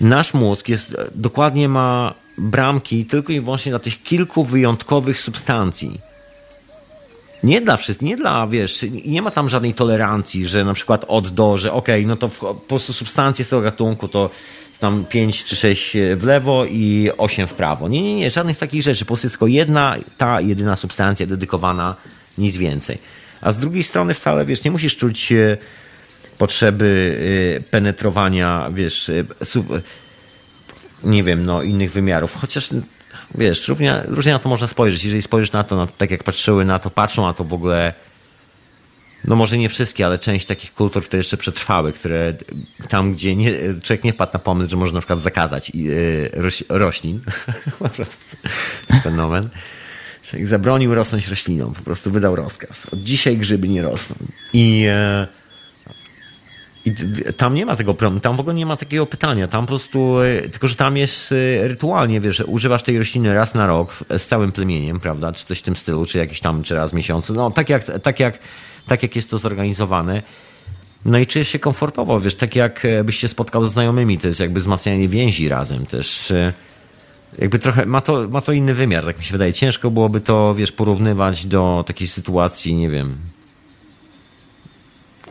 nasz mózg jest, dokładnie ma bramki tylko i wyłącznie dla tych kilku wyjątkowych substancji. Nie dla wszystkich, nie dla, wiesz, nie ma tam żadnej tolerancji, że na przykład od do, że okej, okay, no to w, po prostu substancje z tego gatunku to tam 5 czy 6 w lewo i 8 w prawo. Nie, nie, nie, żadnych takich rzeczy. Po prostu jest tylko jedna, ta jedyna substancja dedykowana, nic więcej. A z drugiej strony wcale, wiesz, nie musisz czuć e, potrzeby e, penetrowania, wiesz, e, nie wiem, no innych wymiarów. Chociaż wiesz, różnie, różnie na to można spojrzeć. Jeżeli spojrzysz na to, no, tak jak patrzyły na to, patrzą na to w ogóle, no może nie wszystkie, ale część takich kultur, które jeszcze przetrwały, które tam, gdzie nie, człowiek nie wpadł na pomysł, że może na przykład zakazać roś, roślin, po prostu fenomen. Człowiek zabronił rosnąć roślinom, po prostu wydał rozkaz. Od dzisiaj grzyby nie rosną. I... Yy, i tam nie ma tego problemu, tam w ogóle nie ma takiego pytania, tam po prostu, e, tylko że tam jest e, rytualnie, wiesz, używasz tej rośliny raz na rok z całym plemieniem, prawda, czy coś w tym stylu, czy jakiś tam, czy raz w miesiącu, no tak jak, tak jak, tak jak jest to zorganizowane. No i czujesz się komfortowo, wiesz, tak jak e, się spotkał ze znajomymi, to jest jakby wzmacnianie więzi razem też. Jakby trochę, ma to, ma to inny wymiar, tak mi się wydaje. Ciężko byłoby to, wiesz, porównywać do takiej sytuacji, nie wiem,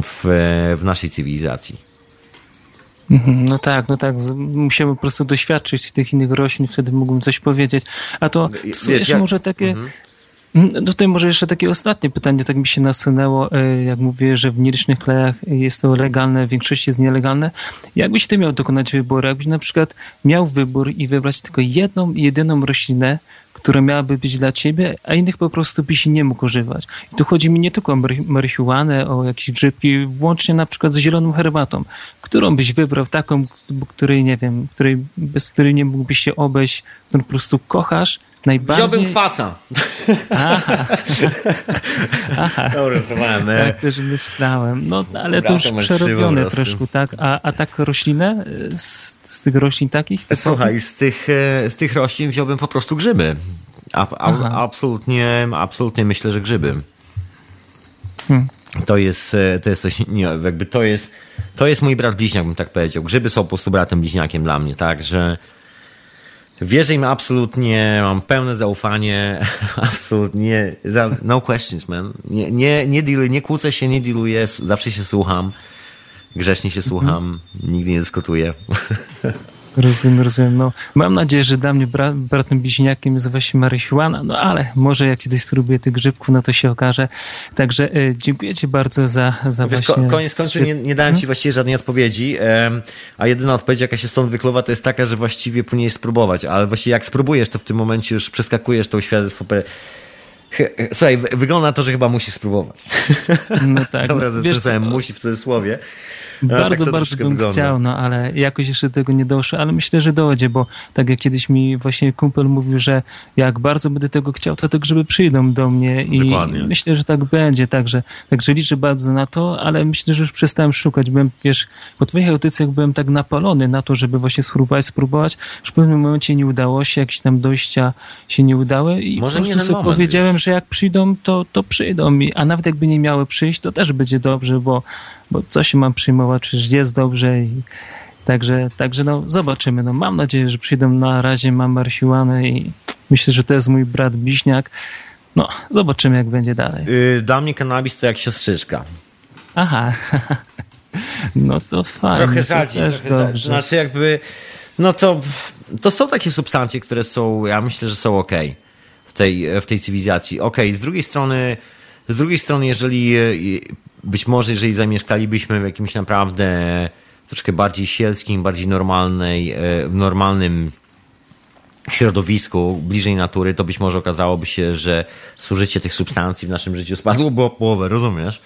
w, w naszej cywilizacji. Mhm, no tak, no tak. Musimy po prostu doświadczyć tych innych roślin, wtedy mógłbym coś powiedzieć. A to, to są Wiesz, jak... może takie. Mhm. Mm, tutaj może jeszcze takie ostatnie pytanie, tak mi się nasunęło, e, jak mówię, że w nielicznych krajach jest to legalne, w większości jest nielegalne. Jakbyś ty miał dokonać wyboru? Jakbyś na przykład miał wybór i wybrać tylko jedną, jedyną roślinę, która miałaby być dla ciebie, a innych po prostu byś nie mógł używać. I tu chodzi mi nie tylko o marihuanę, o jakieś grzybki, włącznie na przykład z zieloną herbatą. Którą byś wybrał? Taką, której, nie wiem, której, bez której nie mógłbyś się obejść, którą po prostu kochasz, najbardziej... Wziąłbym kwasa. Aha. Aha. Dobra, Tak też myślałem. No, ale to już przerobione troszkę, tak? A, a tak roślinę? Z, z tych roślin takich? Słuchaj, z tych, e, z tych roślin wziąłbym po prostu grzyby. A, a, absolutnie, absolutnie myślę, że grzyby. Hmm. To jest, e, to jest coś, nie, jakby to jest, to jest mój brat bliźniak, bym tak powiedział. Grzyby są po prostu bratem bliźniakiem dla mnie, tak, że Wierzę im absolutnie, mam pełne zaufanie, absolutnie, no questions, man. Nie, nie, nie, nie kłócę się, nie dealuję, zawsze się słucham, grzecznie się słucham, mm -hmm. nigdy nie dyskutuję. Rozumiem, rozumiem. No, mam nadzieję, że dla mnie bra bratem bliźniakiem nazywa się Marysiłana, no ale może jak kiedyś spróbuję tych grzybków, no to się okaże. Także e, dziękuję Ci bardzo za, za Wiesz, właśnie... Koniec końców nie, nie dałem Ci hmm? właściwie żadnej odpowiedzi, e, a jedyna odpowiedź, jaka się stąd wykluwa, to jest taka, że właściwie powinieneś spróbować, ale właściwie jak spróbujesz, to w tym momencie już przeskakujesz tą świadectwo Słuchaj, wygląda na to, że chyba musisz spróbować. No tak. Dobra, no, wiesz, musi w cudzysłowie. Bardzo, tak bardzo bym wygląda. chciał, no ale jakoś jeszcze tego nie doszło, ale myślę, że dojdzie, bo tak jak kiedyś mi właśnie kumpel mówił, że jak bardzo będę tego chciał, to te grzyby przyjdą do mnie i Dokładnie. myślę, że tak będzie, także, także liczę bardzo na to, ale myślę, że już przestałem szukać, byłem, wiesz, po twoich audycjach byłem tak napalony na to, żeby właśnie spróbować, spróbować, że w pewnym momencie nie udało się, jakieś tam dojścia się nie udały i Może po prostu sobie moment, powiedziałem, że jak przyjdą, to, to przyjdą mi, a nawet jakby nie miały przyjść, to też będzie dobrze, bo bo co się mam przyjmować, przecież jest dobrze i także, także no zobaczymy. No, mam nadzieję, że przyjdą na razie mam marihuanę i myślę, że to jest mój brat Biśniak. No, zobaczymy jak będzie dalej. Yy, dla mnie kanabis to jak siostrzyczka. Aha. No to fajnie. Trochę rzadziej, trochę rzadziej. Znaczy jakby, no to, to są takie substancje, które są, ja myślę, że są ok w tej, w tej cywilizacji. Ok, z drugiej strony, z drugiej strony, jeżeli być może jeżeli zamieszkalibyśmy w jakimś naprawdę troszkę bardziej sielskim, bardziej normalnej, e, w normalnym środowisku, bliżej natury, to być może okazałoby się, że zużycie tych substancji w naszym życiu spadłoby o połowę, rozumiesz?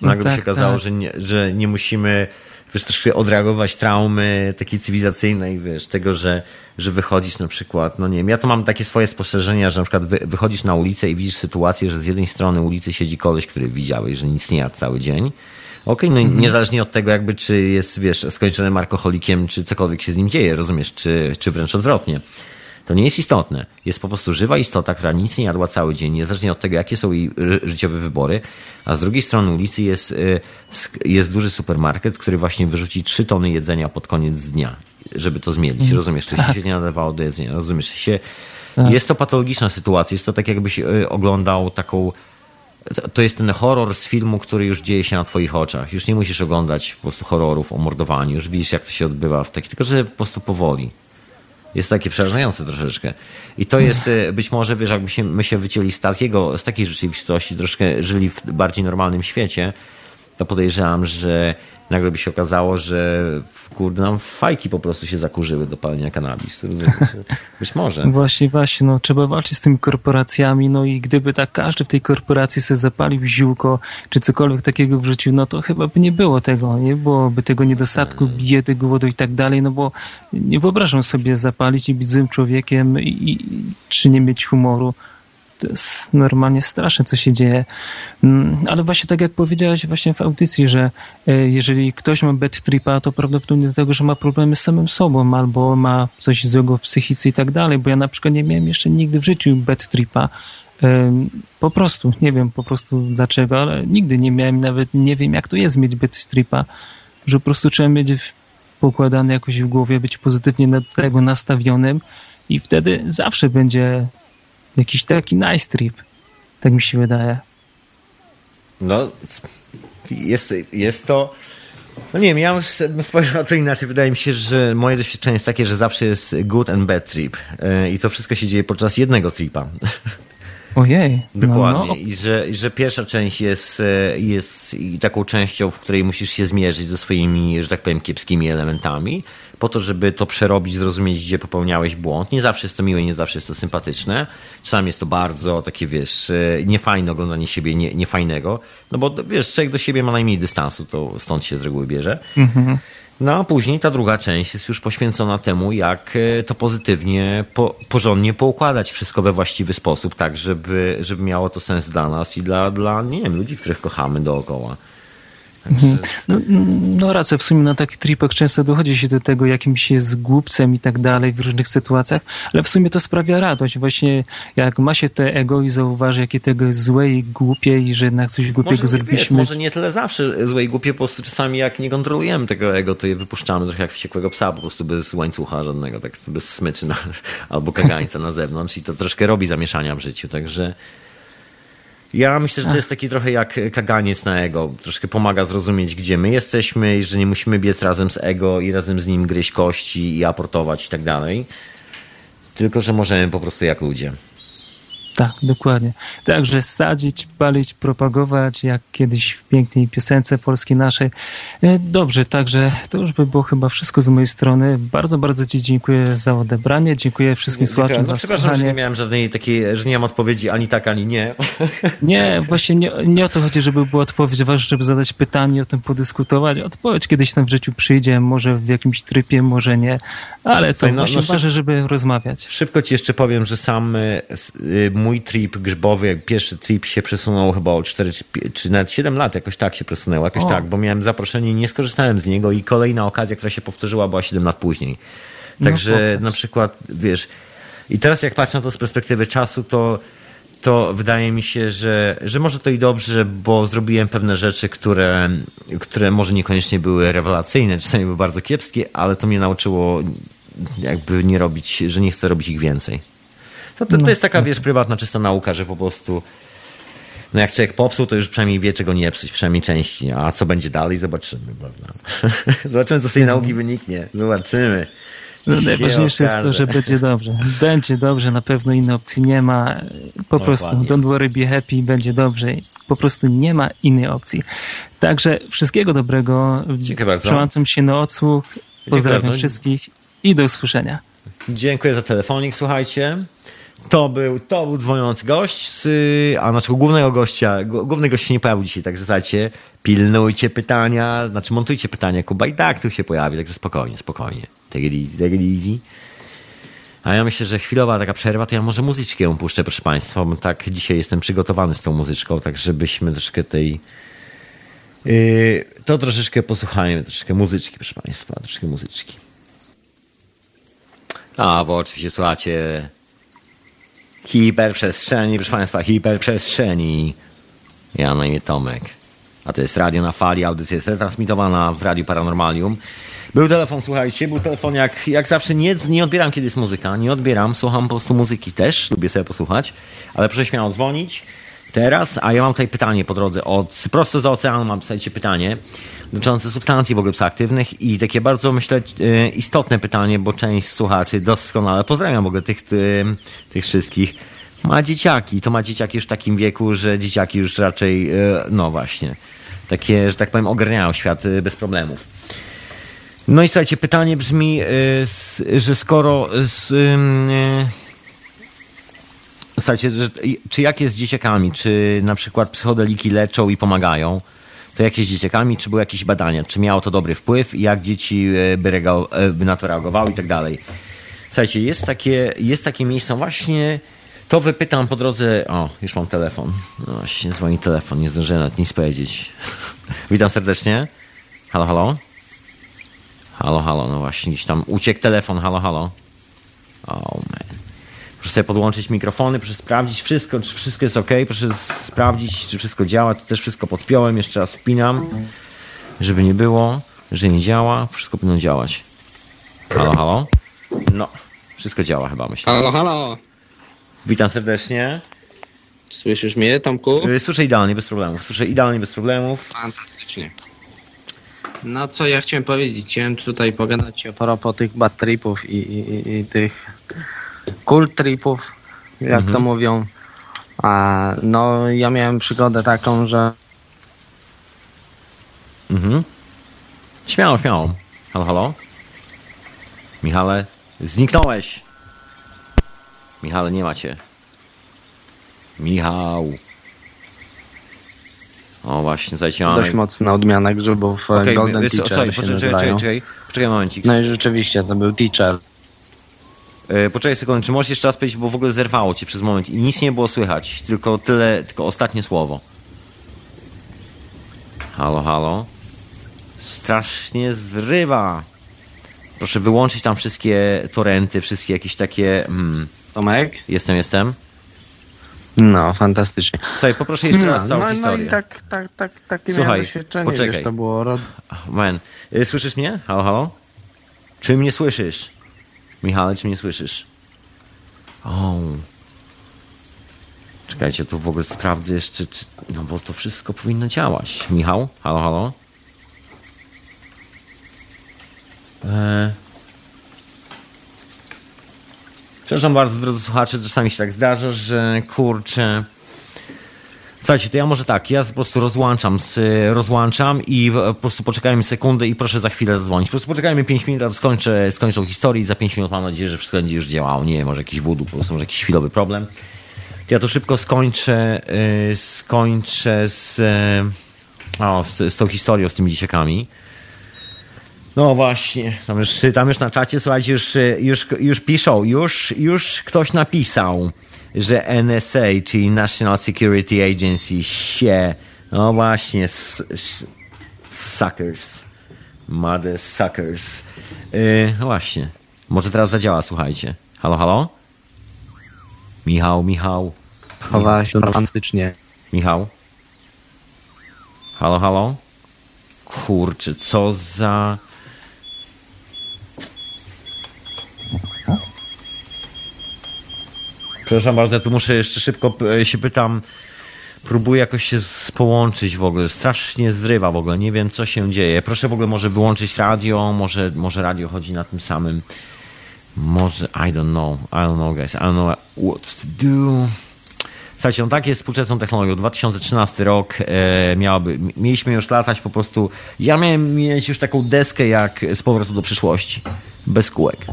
Nagle no tak, by się okazało, tak. że, nie, że nie musimy wiesz, troszkę odreagować traumy takiej cywilizacyjnej, wiesz, tego, że, że wychodzisz na przykład, no nie wiem, ja to mam takie swoje spostrzeżenia, że na przykład wy, wychodzisz na ulicę i widzisz sytuację, że z jednej strony ulicy siedzi koleś, który widziałeś, że nic nie jadł cały dzień, Okej, okay, no mhm. niezależnie od tego jakby, czy jest, wiesz, skończonym alkoholikiem, czy cokolwiek się z nim dzieje, rozumiesz, czy, czy wręcz odwrotnie. To nie jest istotne. Jest po prostu żywa istota, która nic nie jadła cały dzień, niezależnie od tego, jakie są jej życiowe wybory. A z drugiej strony ulicy jest, y, jest duży supermarket, który właśnie wyrzuci 3 tony jedzenia pod koniec dnia. żeby to zmielić. Mhm. Rozumiesz, to się nie nadawało do jedzenia. Rozumiesz, się... Tak. Jest to patologiczna sytuacja. Jest to tak, jakbyś y, oglądał taką to jest ten horror z filmu, który już dzieje się na twoich oczach. Już nie musisz oglądać po prostu horrorów o mordowaniu. Już widzisz, jak to się odbywa w taki, tylko że po prostu powoli. Jest takie przerażające troszeczkę. I to jest e, być może, wiesz, jakby się, my się wycięli z takiego, z takiej rzeczywistości, troszkę żyli w bardziej normalnym świecie, to podejrzewam, że nagle by się okazało, że kurde, nam fajki po prostu się zakurzyły do palenia kanabis. Być może. Właśnie, właśnie, no trzeba walczyć z tymi korporacjami, no i gdyby tak każdy w tej korporacji sobie zapalił ziółko, czy cokolwiek takiego wrzucił, no to chyba by nie było tego, nie byłoby tego niedostatku, hmm. biedy, głodu i tak dalej, no bo nie wyobrażam sobie zapalić i być złym człowiekiem i, i czy nie mieć humoru jest normalnie straszne, co się dzieje. Mm, ale właśnie tak jak powiedziałeś właśnie w audycji, że e, jeżeli ktoś ma bad tripa, to prawdopodobnie dlatego, że ma problemy z samym sobą albo ma coś złego w psychice i tak dalej, bo ja na przykład nie miałem jeszcze nigdy w życiu bad tripa. Po prostu, nie wiem po prostu dlaczego, ale nigdy nie miałem, nawet nie wiem jak to jest mieć bad tripa, że po prostu trzeba mieć pokładane jakoś w głowie, być pozytywnie do tego nastawionym i wtedy zawsze będzie Jakiś taki nice trip. Tak mi się wydaje. No, jest, jest to... No nie wiem, ja bym spojrzał na to inaczej. Wydaje mi się, że moje doświadczenie jest takie, że zawsze jest good and bad trip. E, I to wszystko się dzieje podczas jednego tripa. Ojej. Dokładnie. No, no. I, że, I że pierwsza część jest, e, jest taką częścią, w której musisz się zmierzyć ze swoimi, że tak powiem, kiepskimi elementami po to, żeby to przerobić, zrozumieć, gdzie popełniałeś błąd. Nie zawsze jest to miłe, nie zawsze jest to sympatyczne. Czasami jest to bardzo takie, wiesz, e, niefajne oglądanie siebie, nie, niefajnego. No bo, wiesz, człowiek do siebie ma najmniej dystansu, to stąd się z reguły bierze. Mhm. No a później ta druga część jest już poświęcona temu, jak e, to pozytywnie, po, porządnie poukładać wszystko we właściwy sposób, tak, żeby, żeby miało to sens dla nas i dla, dla nie wiem, ludzi, których kochamy dookoła. Mhm. No, no racja, w sumie na takich tripach często dochodzi się do tego, jakimś jest głupcem i tak dalej w różnych sytuacjach, ale w sumie to sprawia radość. Właśnie jak ma się te ego i zauważy, jakie tego jest złe i głupie i że jednak coś głupiego może zrobiliśmy. Wiesz, może nie tyle zawsze złe i głupie, po prostu czasami jak nie kontrolujemy tego ego, to je wypuszczamy trochę jak wściekłego psa, po prostu bez łańcucha żadnego, tak bez smyczy na, albo kagańca na zewnątrz i to troszkę robi zamieszania w życiu, także ja myślę, że to jest taki trochę jak kaganiec na ego. Troszkę pomaga zrozumieć, gdzie my jesteśmy i że nie musimy biec razem z ego i razem z nim gryźć kości i aportować i tak dalej. Tylko, że możemy po prostu jak ludzie. Tak, dokładnie. Także sadzić, palić, propagować, jak kiedyś w pięknej piosence polskiej naszej. E, dobrze, także to już by było chyba wszystko z mojej strony. Bardzo, bardzo Ci dziękuję za odebranie. Dziękuję wszystkim słuchaczom no, za Przepraszam, słuchanie. że nie miałem żadnej takiej, że nie mam odpowiedzi ani tak, ani nie. Nie, właśnie nie, nie o to chodzi, żeby była odpowiedź ważna, żeby zadać pytanie, o tym podyskutować. Odpowiedź kiedyś tam w życiu przyjdzie, może w jakimś trybie, może nie, ale to no, właśnie no, ważne, żeby rozmawiać. Szybko Ci jeszcze powiem, że sam y, y, mój trip grzybowy, pierwszy trip się przesunął chyba o 4 czy, czy nawet 7 lat, jakoś tak się przesunęło, jakoś o. tak, bo miałem zaproszenie i nie skorzystałem z niego i kolejna okazja, która się powtórzyła, była 7 lat później. Także no, na przykład, wiesz, i teraz jak patrzę na to z perspektywy czasu, to to wydaje mi się, że, że może to i dobrze, bo zrobiłem pewne rzeczy, które, które może niekoniecznie były rewelacyjne, czasami były bardzo kiepskie, ale to mnie nauczyło jakby nie robić, że nie chcę robić ich więcej. To, to, to jest taka, wiesz, prywatna, czysta nauka, że po prostu no jak człowiek popsuł, to już przynajmniej wie, czego nie psuć, przynajmniej części. A co będzie dalej, zobaczymy, zobaczymy, co z tej nauki wyniknie. Zobaczymy. No, najważniejsze jest to, że będzie dobrze. Będzie dobrze, na pewno innej opcji nie ma. Po no, prostu dokładnie. don't worry, be happy, będzie dobrze. Po prostu nie ma innej opcji. Także wszystkiego dobrego. Dziękuję. Przełączam się na odsłuch. Pozdrawiam wszystkich i do usłyszenia. Dziękuję za telefonik, słuchajcie. To był, to był dzwoniący gość, z, a naszego głównego gościa, główny gość się nie pojawił dzisiaj, także słuchajcie, pilnujcie pytania, znaczy montujcie pytania, Kuba i tak tu się pojawi, także spokojnie, spokojnie. It easy. A ja myślę, że chwilowa taka przerwa, to ja może muzyczkę puszczę, proszę Państwa, bo tak dzisiaj jestem przygotowany z tą muzyczką, tak żebyśmy troszkę tej... Yy, to troszeczkę posłuchajmy, troszeczkę muzyczki, proszę Państwa, troszeczkę muzyczki. A, bo oczywiście słuchacie hiperprzestrzeni, proszę Państwa, hiperprzestrzeni. Ja na imię Tomek. A to jest Radio na Fali, audycja jest retransmitowana w Radiu Paranormalium. Był telefon, słuchajcie, był telefon jak, jak zawsze. Nie, nie odbieram, kiedy jest muzyka. Nie odbieram, słucham po prostu muzyki też. Lubię sobie posłuchać. Ale proszę śmiało dzwonić teraz. A ja mam tutaj pytanie po drodze. Od, prosto z oceanu mam, słuchajcie, pytanie dotyczące substancji w ogóle psychoaktywnych i takie bardzo, myślę, e, istotne pytanie, bo część słuchaczy doskonale, pozdrawiam w ogóle tych, tych wszystkich, ma dzieciaki. To ma dzieciaki już w takim wieku, że dzieciaki już raczej, e, no właśnie, takie, że tak powiem, ogarniają świat e, bez problemów. No i słuchajcie, pytanie brzmi, że skoro... Słuchajcie, czy jak jest z dzieciakami? Czy na przykład psychodeliki leczą i pomagają? to jak się z dzieciakami, czy były jakieś badania, czy miało to dobry wpływ, jak dzieci e, by, e, by na to reagowały i tak dalej. Słuchajcie, jest takie, jest takie miejsce, właśnie to wypytam po drodze, o, już mam telefon, no właśnie, dzwoni telefon, nie zdążyłem nawet nic powiedzieć. Witam serdecznie. Halo, halo? Halo, halo, no właśnie, gdzieś tam uciekł telefon, halo, halo. Oh man. Proszę sobie podłączyć mikrofony, proszę sprawdzić wszystko, czy wszystko jest ok, proszę sprawdzić, czy wszystko działa. To też wszystko podpiąłem, jeszcze raz wpinam, żeby nie było, że nie działa. Wszystko powinno działać. Halo, halo? No, wszystko działa chyba, myślę. Halo, halo. Witam serdecznie. Słyszysz mnie, Tomku? Y, słyszę idealnie, bez problemów. Słyszę idealnie, bez problemów. Fantastycznie. No co ja chciałem powiedzieć? Chciałem tutaj pogadać o propos tych bad tripów i, i, i tych cool tripów, jak mhm. to mówią. A, no, ja miałem przygodę taką, że. Mhm. Śmiało, śmiało. Halo, halo? Michale, zniknąłeś. Michale, nie macie. Michał. O właśnie, zajcie mamy... Dość mocna odmiana grzybów okay, Golden Teacher sorry, poczekaj, czekaj, czekaj, poczekaj momencik. No i rzeczywiście, to był Teacher. E, poczekaj sekundę, czy możesz jeszcze raz powiedzieć, bo w ogóle zerwało cię przez moment i nic nie było słychać, tylko tyle, tylko ostatnie słowo. Halo, halo. Strasznie zrywa. Proszę wyłączyć tam wszystkie torenty, wszystkie jakieś takie... Hmm. Tomek? Jestem, jestem. No, fantastycznie. Słuchaj, poproszę jeszcze raz no, całą no, historię. No i tak, tak, tak, takie Słuchaj, doświadczenie, poczekaj. Wiesz, to było rod... Man, y, słyszysz mnie? Halo, halo? Czy mnie słyszysz? Michale, czy mnie słyszysz? O. Czekajcie, tu w ogóle sprawdzę jeszcze, czy... No bo to wszystko powinno działać. Michał? Halo, halo? Eee... Przepraszam bardzo, drodzy słuchacze, czasami się tak zdarza, że kurczę... Słuchajcie, to ja może tak, ja po prostu rozłączam, z, rozłączam i po prostu poczekajmy sekundę i proszę za chwilę zadzwonić. Po prostu poczekajmy 5 minut, a skończę, skończą historię i za 5 minut mam nadzieję, że wszystko będzie już działało. Nie wiem, może jakiś wódu, po prostu może jakiś chwilowy problem. Ja to szybko skończę, yy, skończę z, yy, o, z, z tą historią, z tymi dzieciakami. No właśnie, tam już, tam już na czacie, słuchajcie, już, już, już piszą, już, już ktoś napisał że NSA, czyli National Security Agency, się, no właśnie, suckers, mother suckers. Yy, właśnie, może teraz zadziała, słuchajcie. Halo, halo? Michał, Michał. Chowała się fantastycznie. Michał? Halo, halo? Kurczę, co za... Przepraszam bardzo, tu muszę jeszcze szybko e, się pytam. Próbuję jakoś się połączyć w ogóle. Strasznie zrywa w ogóle. Nie wiem, co się dzieje. Proszę w ogóle może wyłączyć radio. Może, może radio chodzi na tym samym. Może, I don't know. I don't know, guys. I don't know what to do. Słuchajcie, on tak jest współczesną technologią. 2013 rok e, miałaby, mieliśmy już latać po prostu. Ja miałem mieć już taką deskę jak z powrotu do przyszłości. Bez kółek.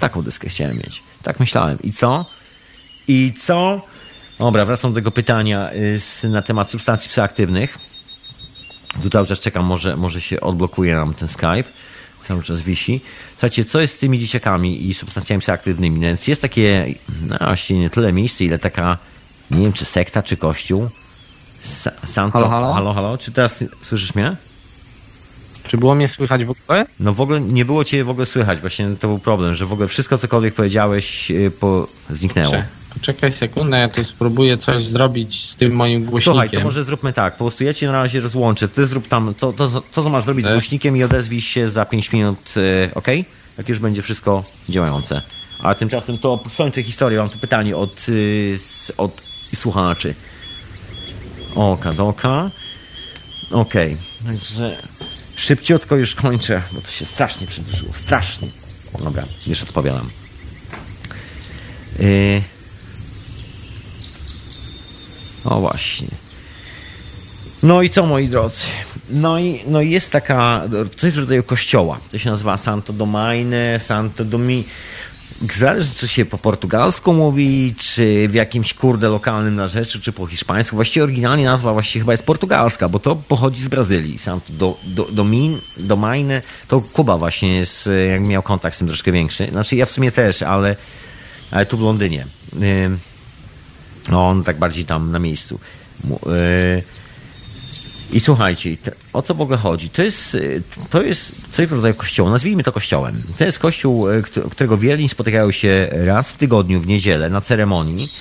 Taką deskę chciałem mieć. Tak myślałem. I co? I co? Dobra, wracam do tego pytania y, na temat substancji psychoaktywnych. Tu cały czas czekam, może, może się odblokuje nam ten Skype. Cały czas wisi. Słuchajcie, co jest z tymi dzieciakami i substancjami psychoaktywnymi? Więc jest takie, no właściwie nie tyle miejsce, ile taka, nie wiem, czy sekta, czy kościół. Santo. Halo, halo? Halo, halo? Czy teraz słyszysz mnie? Czy było mnie słychać w ogóle? No w ogóle nie było cię w ogóle słychać. Właśnie to był problem, że w ogóle wszystko, cokolwiek powiedziałeś, y, po... zniknęło. Poczekaj sekundę, ja tu spróbuję coś zrobić z tym moim głośnikiem. Słuchaj, to może zróbmy tak. Po prostu ja ci na razie rozłączę. Ty zrób tam, co, to, co masz zrobić z Tak. głośnikiem i odezwij się za 5 minut, e, ok? Jak już będzie wszystko działające. A tymczasem to skończę historię. Mam tu pytanie od, z- od słuchaczy. Oka, doka. Okej, także szybciutko już kończę, bo to się strasznie przedłużyło. Strasznie. Dobra, już odpowiadam. Yy... O właśnie. No i co moi drodzy? No i no jest taka, coś w rodzaju kościoła. To się nazywa Santo Domaine, Santo Domi... Zależy, czy się po portugalsku mówi, czy w jakimś kurde lokalnym na rzeczy, czy po hiszpańsku. Właściwie oryginalnie nazwa właściwie chyba jest portugalska, bo to pochodzi z Brazylii. Santo do, do, Domin, Domaine, to Kuba właśnie jest, jak miał kontakt z tym troszkę większy. Znaczy ja w sumie też, ale, ale tu w Londynie. Ym, no, on tak bardziej tam na miejscu. Yy, I słuchajcie, o co w ogóle chodzi? To jest, yy, to jest coś w rodzaju kościoła, nazwijmy to kościołem. To jest kościół, któ- którego wierni spotykają się raz w tygodniu, w niedzielę, na ceremonii.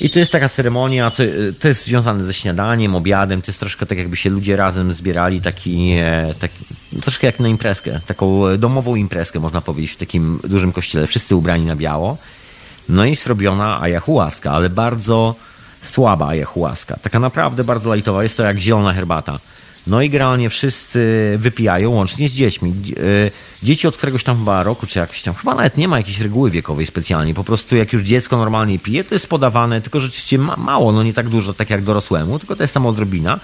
I to jest taka ceremonia, to jest związane ze śniadaniem, obiadem, to jest troszkę tak jakby się ludzie razem zbierali, taki, e, taki troszkę jak na imprezkę, taką e, domową imprezkę można powiedzieć w takim dużym kościele, wszyscy ubrani na biało. No i jest robiona ayahuasca, ale bardzo słaba ayahuasca. Taka naprawdę bardzo lajtowa. Jest to jak zielona herbata. No i generalnie wszyscy wypijają, łącznie z dziećmi. Dzie- e, Dzieci od któregoś tam chyba roku, czy jakiś tam, chyba nawet nie ma jakiejś reguły wiekowej specjalnie. Po prostu jak już dziecko normalnie pije, to jest podawane, tylko rzeczywiście ma, mało, no nie tak dużo, tak jak dorosłemu, tylko to jest tam odrobina.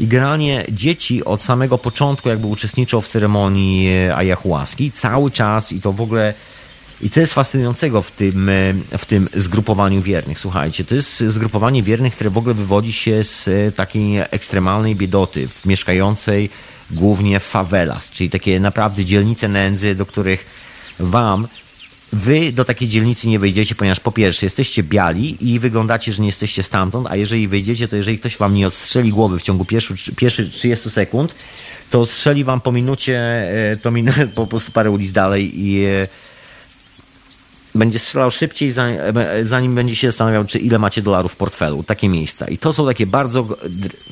I generalnie dzieci od samego początku jakby uczestniczą w ceremonii ayahuaski cały czas i to w ogóle i co jest fascynującego w tym, e, w tym zgrupowaniu wiernych? Słuchajcie, to jest zgrupowanie wiernych, które w ogóle wywodzi się z e, takiej ekstremalnej biedoty, mieszkającej głównie favelas, czyli takie naprawdę dzielnice nędzy, do których wam Wy do takiej dzielnicy nie wejdziecie, ponieważ po pierwsze jesteście biali i wyglądacie, że nie jesteście stamtąd, a jeżeli wejdziecie, to jeżeli ktoś wam nie odstrzeli głowy w ciągu pierwszych pierwszy 30 sekund, to strzeli wam po minucie, e, to po prostu parę ulic dalej i będzie strzelał szybciej, zanim, zanim będzie się zastanawiał, czy ile macie dolarów w portfelu. Takie miejsca. I to są takie bardzo,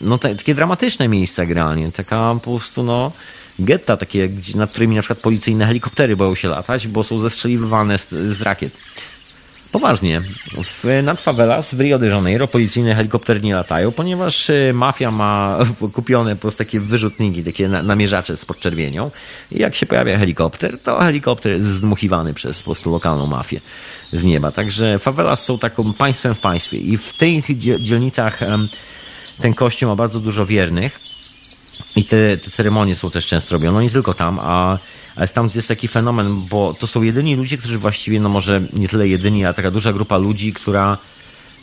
no takie dramatyczne miejsca generalnie. Taka po prostu, no, getta takie, nad którymi na przykład policyjne helikoptery boją się latać, bo są zestrzeliwane z, z rakiet. Poważnie. W, nad favelas w Rio de Janeiro policyjne helikoptery nie latają, ponieważ e, mafia ma kupione po prostu takie wyrzutniki, takie na, namierzacze z podczerwienią. I jak się pojawia helikopter, to helikopter jest zdmuchiwany przez po prostu lokalną mafię z nieba. Także favelas są taką państwem w państwie. I w tych dzie- dzielnicach ten kościół ma bardzo dużo wiernych. I te, te ceremonie są też często robione, no nie tylko tam, a, ale stamtąd jest taki fenomen, bo to są jedyni ludzie, którzy właściwie, no może nie tyle jedyni, ale taka duża grupa ludzi, która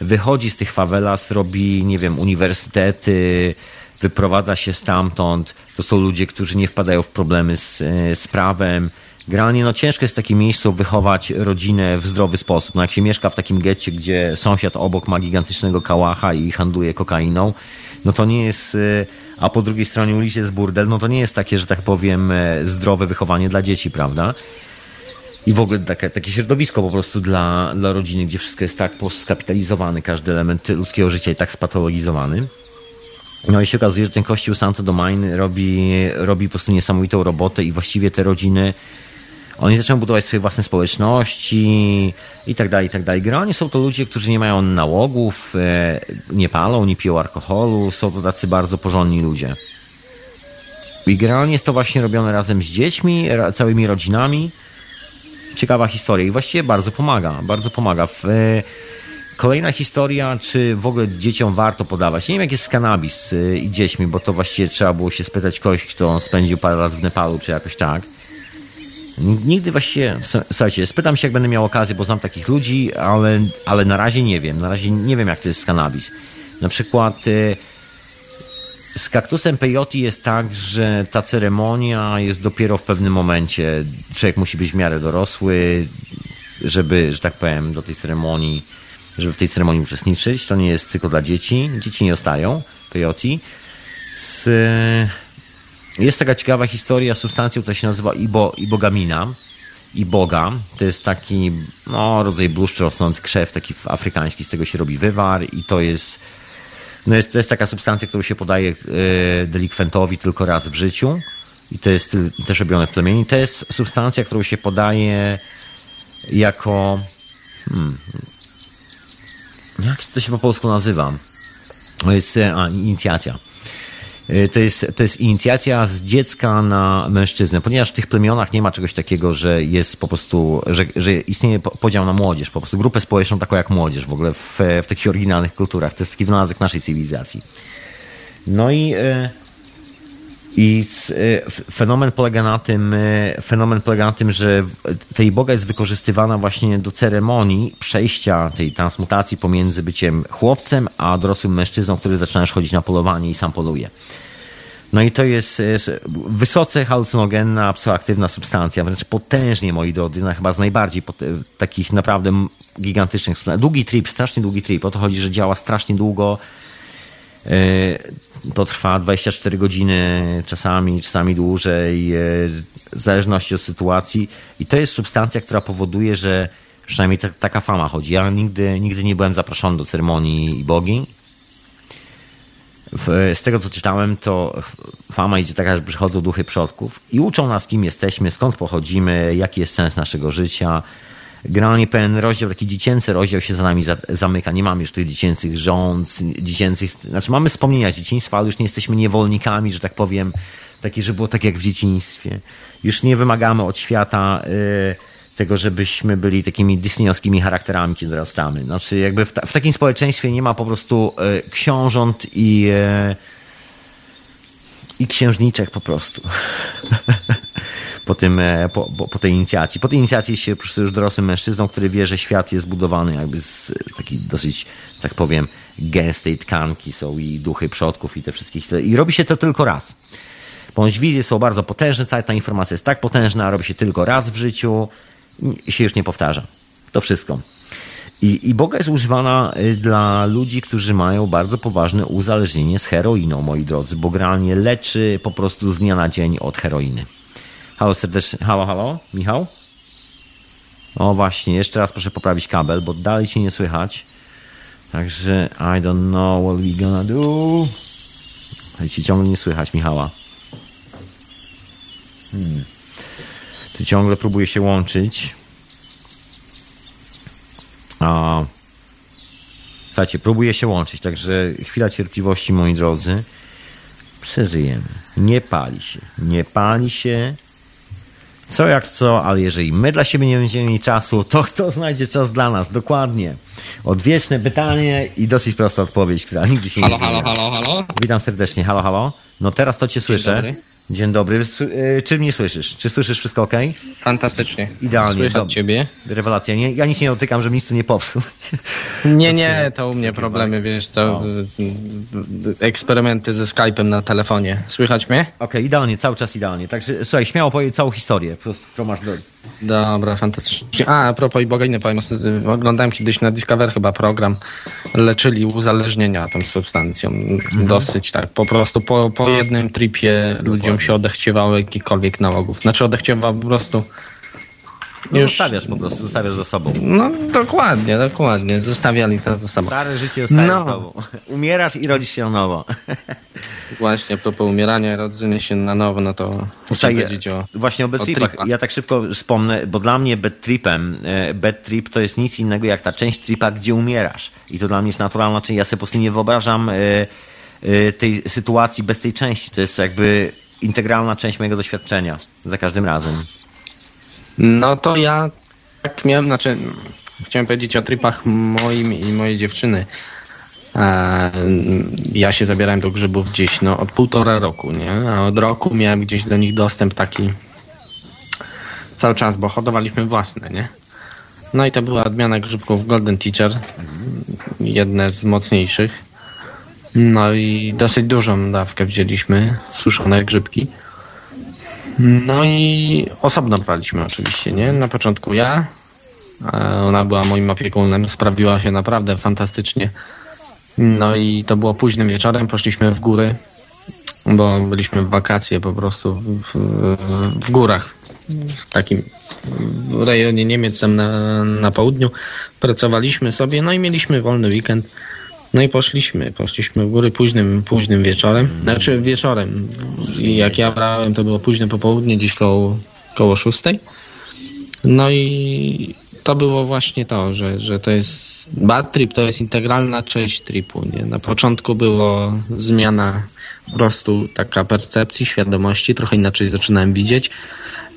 wychodzi z tych favelas, robi, nie wiem, uniwersytety, wyprowadza się stamtąd. To są ludzie, którzy nie wpadają w problemy z, e, z prawem. Generalnie no ciężko jest w takim miejscu wychować rodzinę w zdrowy sposób. No jak się mieszka w takim getcie, gdzie sąsiad obok ma gigantycznego kałacha i handluje kokainą, no to nie jest, e, a po drugiej stronie ulicy jest burdel, no to nie jest takie, że tak powiem, e, zdrowe wychowanie dla dzieci, prawda? I w ogóle takie, takie środowisko po prostu dla, dla rodziny, gdzie wszystko jest tak skapitalizowane, każdy element ludzkiego życia jest tak spatologizowany. No i się okazuje, że ten kościół Santo Domain robi, robi po prostu niesamowitą robotę i właściwie te rodziny, oni zaczęły budować swoje własne społeczności i tak dalej, i tak dalej. Generalnie są to ludzie, którzy nie mają nałogów, e, nie palą, nie piją alkoholu, są to tacy bardzo porządni ludzie. I generalnie jest to właśnie robione razem z dziećmi, całymi rodzinami. Ciekawa historia i właściwie bardzo pomaga, bardzo pomaga. E, Kolejna historia, czy w ogóle dzieciom warto podawać. Nie wiem, jak jest z kanabis y, i dziećmi, bo to właściwie trzeba było się spytać kogoś, kto spędził parę lat w Nepalu, czy jakoś tak. Nigdy właściwie, słuchajcie, spytam się, jak będę miał okazję, bo znam takich ludzi, ale, ale na razie nie wiem. Na razie nie wiem, jak to jest z kanabis. Na przykład y, z kaktusem peyote jest tak, że ta ceremonia jest dopiero w pewnym momencie. Człowiek musi być w miarę dorosły, żeby, że tak powiem, do tej ceremonii, żeby w tej ceremonii uczestniczyć. To nie jest tylko dla dzieci. Dzieci nie ostają peyote. Z, jest taka ciekawa historia z substancją, która się nazywa ibo, ibogamina. i boga. To jest taki no, rodzaj bluszczu rosnący krzew, taki afrykański, z tego się robi wywar i to jest, no jest, to jest taka substancja, którą się podaje e, delikwentowi tylko raz w życiu i to jest też robione w plemieniu. To jest substancja, którą się podaje jako hmm, jak to się po polsku nazywa? To jest a, inicjacja. E, to jest, to jest inicjacja z dziecka na mężczyznę, ponieważ w tych plemionach nie ma czegoś takiego, że jest po prostu, że, że istnieje podział na młodzież, po prostu grupę społeczną taką jak młodzież w ogóle w, w takich oryginalnych kulturach. To jest taki wynalazek naszej cywilizacji. No i e, i fenomen polega na tym, fenomen polega na tym, że tej boga jest wykorzystywana właśnie do ceremonii przejścia tej transmutacji pomiędzy byciem chłopcem a dorosłym mężczyzną, który zaczynasz chodzić na polowanie i sam poluje. No i to jest, jest wysoce halucynogenna, psychoaktywna substancja, wręcz potężnie, moi drodzy, no chyba z najbardziej takich naprawdę gigantycznych substancji. Długi trip, strasznie długi trip. O to chodzi, że działa strasznie długo. E, to trwa 24 godziny, czasami, czasami dłużej, e, w zależności od sytuacji. I to jest substancja, która powoduje, że przynajmniej taka fama chodzi. Ja nigdy, nigdy nie byłem zaproszony do ceremonii bogi z tego co czytałem, to fama idzie taka, że przychodzą duchy przodków i uczą nas, kim jesteśmy, skąd pochodzimy, jaki jest sens naszego życia. Generalnie pewien rozdział, taki dziecięcy rozdział się za nami zamyka. Nie mamy już tych dziecięcych rząd, dziecięcych, znaczy mamy wspomnienia z dzieciństwa, ale już nie jesteśmy niewolnikami, że tak powiem, takie, że było tak jak w dzieciństwie. Już nie wymagamy od świata. Yy, tego, żebyśmy byli takimi disneyowskimi charakterami, kiedy dorastamy. Znaczy, jakby w, ta, w takim społeczeństwie nie ma po prostu e, książąt i, e, i księżniczek po prostu. po, tym, e, po, po, po, tej inicjacji. Po tej inicjacji się po prostu już dorosłym mężczyzną, który wie, że świat jest budowany jakby z takiej dosyć, tak powiem, gęstej tkanki. Są i duchy przodków i te wszystkich. I robi się to tylko raz. Ponieważ wizje są bardzo potężne, cała ta informacja jest tak potężna, robi się tylko raz w życiu się już nie powtarza. To wszystko. I, I Boga jest używana y, dla ludzi, którzy mają bardzo poważne uzależnienie z heroiną, moi drodzy, bo generalnie leczy po prostu z dnia na dzień od heroiny. Halo serdecznie, halo, halo, Michał? O właśnie, jeszcze raz proszę poprawić kabel, bo dalej się nie słychać. Także I don't know what we gonna do. Cię ciągle nie słychać, Michała. Hmm. Ty ciągle próbuje się łączyć. A słuchajcie, próbuje się łączyć, także chwila cierpliwości, moi drodzy. Przeżyjemy. Nie pali się. Nie pali się. Co jak co, ale jeżeli my dla siebie nie będziemy mieli czasu, to kto znajdzie czas dla nas? Dokładnie. Odwieczne pytanie i dosyć prosta odpowiedź, która nigdy się halo, nie zmienia. Halo, halo, halo. Witam serdecznie. Halo, halo. No teraz to cię słyszę. Dobry. Dzień dobry. E, czy mnie słyszysz? Czy słyszysz wszystko ok? Fantastycznie. Idealnie. Dob- ciebie. Rewelacja. Nie, ja nic nie dotykam, żeby nic tu nie popsuł. Nie, nie, to u mnie problemy, wiesz co, eksperymenty ze Skype'em na telefonie. Słychać mnie? Okej, okay, idealnie, cały czas idealnie. Także słuchaj, śmiało powiedz całą historię, po prostu, którą masz do... Dobra, fantastycznie. A, a propos i bogajny powiem, oglądałem kiedyś na Discover chyba program, leczyli uzależnienia tą substancją. Mhm. Dosyć tak, po prostu po, po jednym tripie ludziom się odechciewało jakichkolwiek nałogów. Znaczy odechciewa po prostu no już... Zostawiasz po prostu, zostawiasz za sobą. No dokładnie, dokładnie. Zostawiali to za sobą. Stare życie zostaje no. za sobą. Umierasz i rodzisz się na nowo. Właśnie, a propos umierania i rodzenia się na nowo, no to muszę powiedzieć o Właśnie o bad tripach. Ja tak szybko wspomnę, bo dla mnie bad tripem, e, bad trip to jest nic innego jak ta część tripa, gdzie umierasz. I to dla mnie jest naturalna część. Ja sobie po prostu nie wyobrażam e, e, tej sytuacji bez tej części. To jest jakby integralna część mojego doświadczenia za każdym razem. No to ja tak miałem, znaczy chciałem powiedzieć o tripach moim i mojej dziewczyny. E, ja się zabierałem do grzybów gdzieś no, od półtora roku, nie? A od roku miałem gdzieś do nich dostęp taki cały czas, bo hodowaliśmy własne, nie? No i to była odmiana grzybków Golden Teacher, jedne z mocniejszych. No i dosyć dużą dawkę wzięliśmy, suszone grzybki. No i osobno braliśmy oczywiście, nie? Na początku ja, ona była moim opiekunem, sprawiła się naprawdę fantastycznie. No i to było późnym wieczorem, poszliśmy w góry, bo byliśmy w wakacje po prostu w, w, w górach, w takim rejonie Niemiec, na, na południu. Pracowaliśmy sobie, no i mieliśmy wolny weekend. No i poszliśmy, poszliśmy w góry późnym, późnym wieczorem, znaczy wieczorem. Jak ja brałem, to było późne popołudnie, gdzieś koło, koło szóstej. No i to było właśnie to, że, że to jest bad trip, to jest integralna część tripu. Nie? Na początku było zmiana po prostu taka percepcji, świadomości, trochę inaczej zaczynałem widzieć.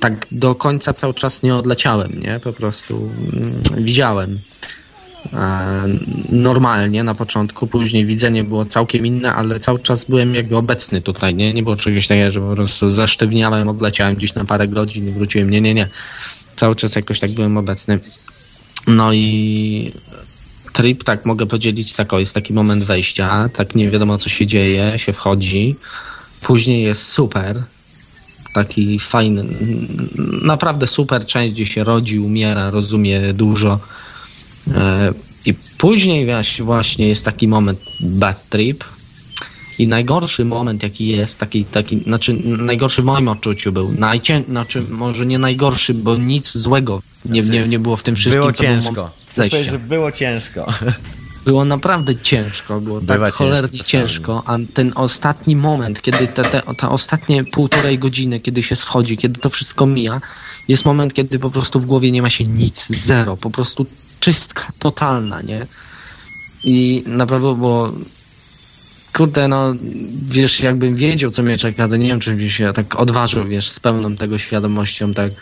Tak do końca cały czas nie odleciałem, nie? Po prostu mm, widziałem normalnie na początku, później widzenie było całkiem inne, ale cały czas byłem jakby obecny tutaj, nie? Nie było czegoś takiego, że po prostu zasztywniałem, odleciałem gdzieś na parę godzin i wróciłem. Nie, nie, nie. Cały czas jakoś tak byłem obecny. No i trip, tak mogę podzielić, tak o, jest taki moment wejścia, tak nie wiadomo co się dzieje, się wchodzi. Później jest super, taki fajny, naprawdę super część, gdzie się rodzi, umiera, rozumie dużo. E, I później właśnie jest taki moment bad trip. I najgorszy moment, jaki jest, taki, taki, znaczy najgorszy w moim odczuciu był, najcię, znaczy może nie najgorszy, bo nic złego nie, nie, nie było w tym wszystkim. Było ciężko. Chcę powiedzieć, że było ciężko. Było naprawdę ciężko, było Bywa tak cholernie ciężko ciężko, a ten ostatni moment, kiedy te, te, te ostatnie półtorej godziny, kiedy się schodzi, kiedy to wszystko mija, jest moment, kiedy po prostu w głowie nie ma się nic, zero, po prostu czystka totalna, nie? I naprawdę było kurde, no, wiesz, jakbym wiedział, co mnie czeka, to nie wiem, czy bym się tak odważył, wiesz, z pełną tego świadomością, tak.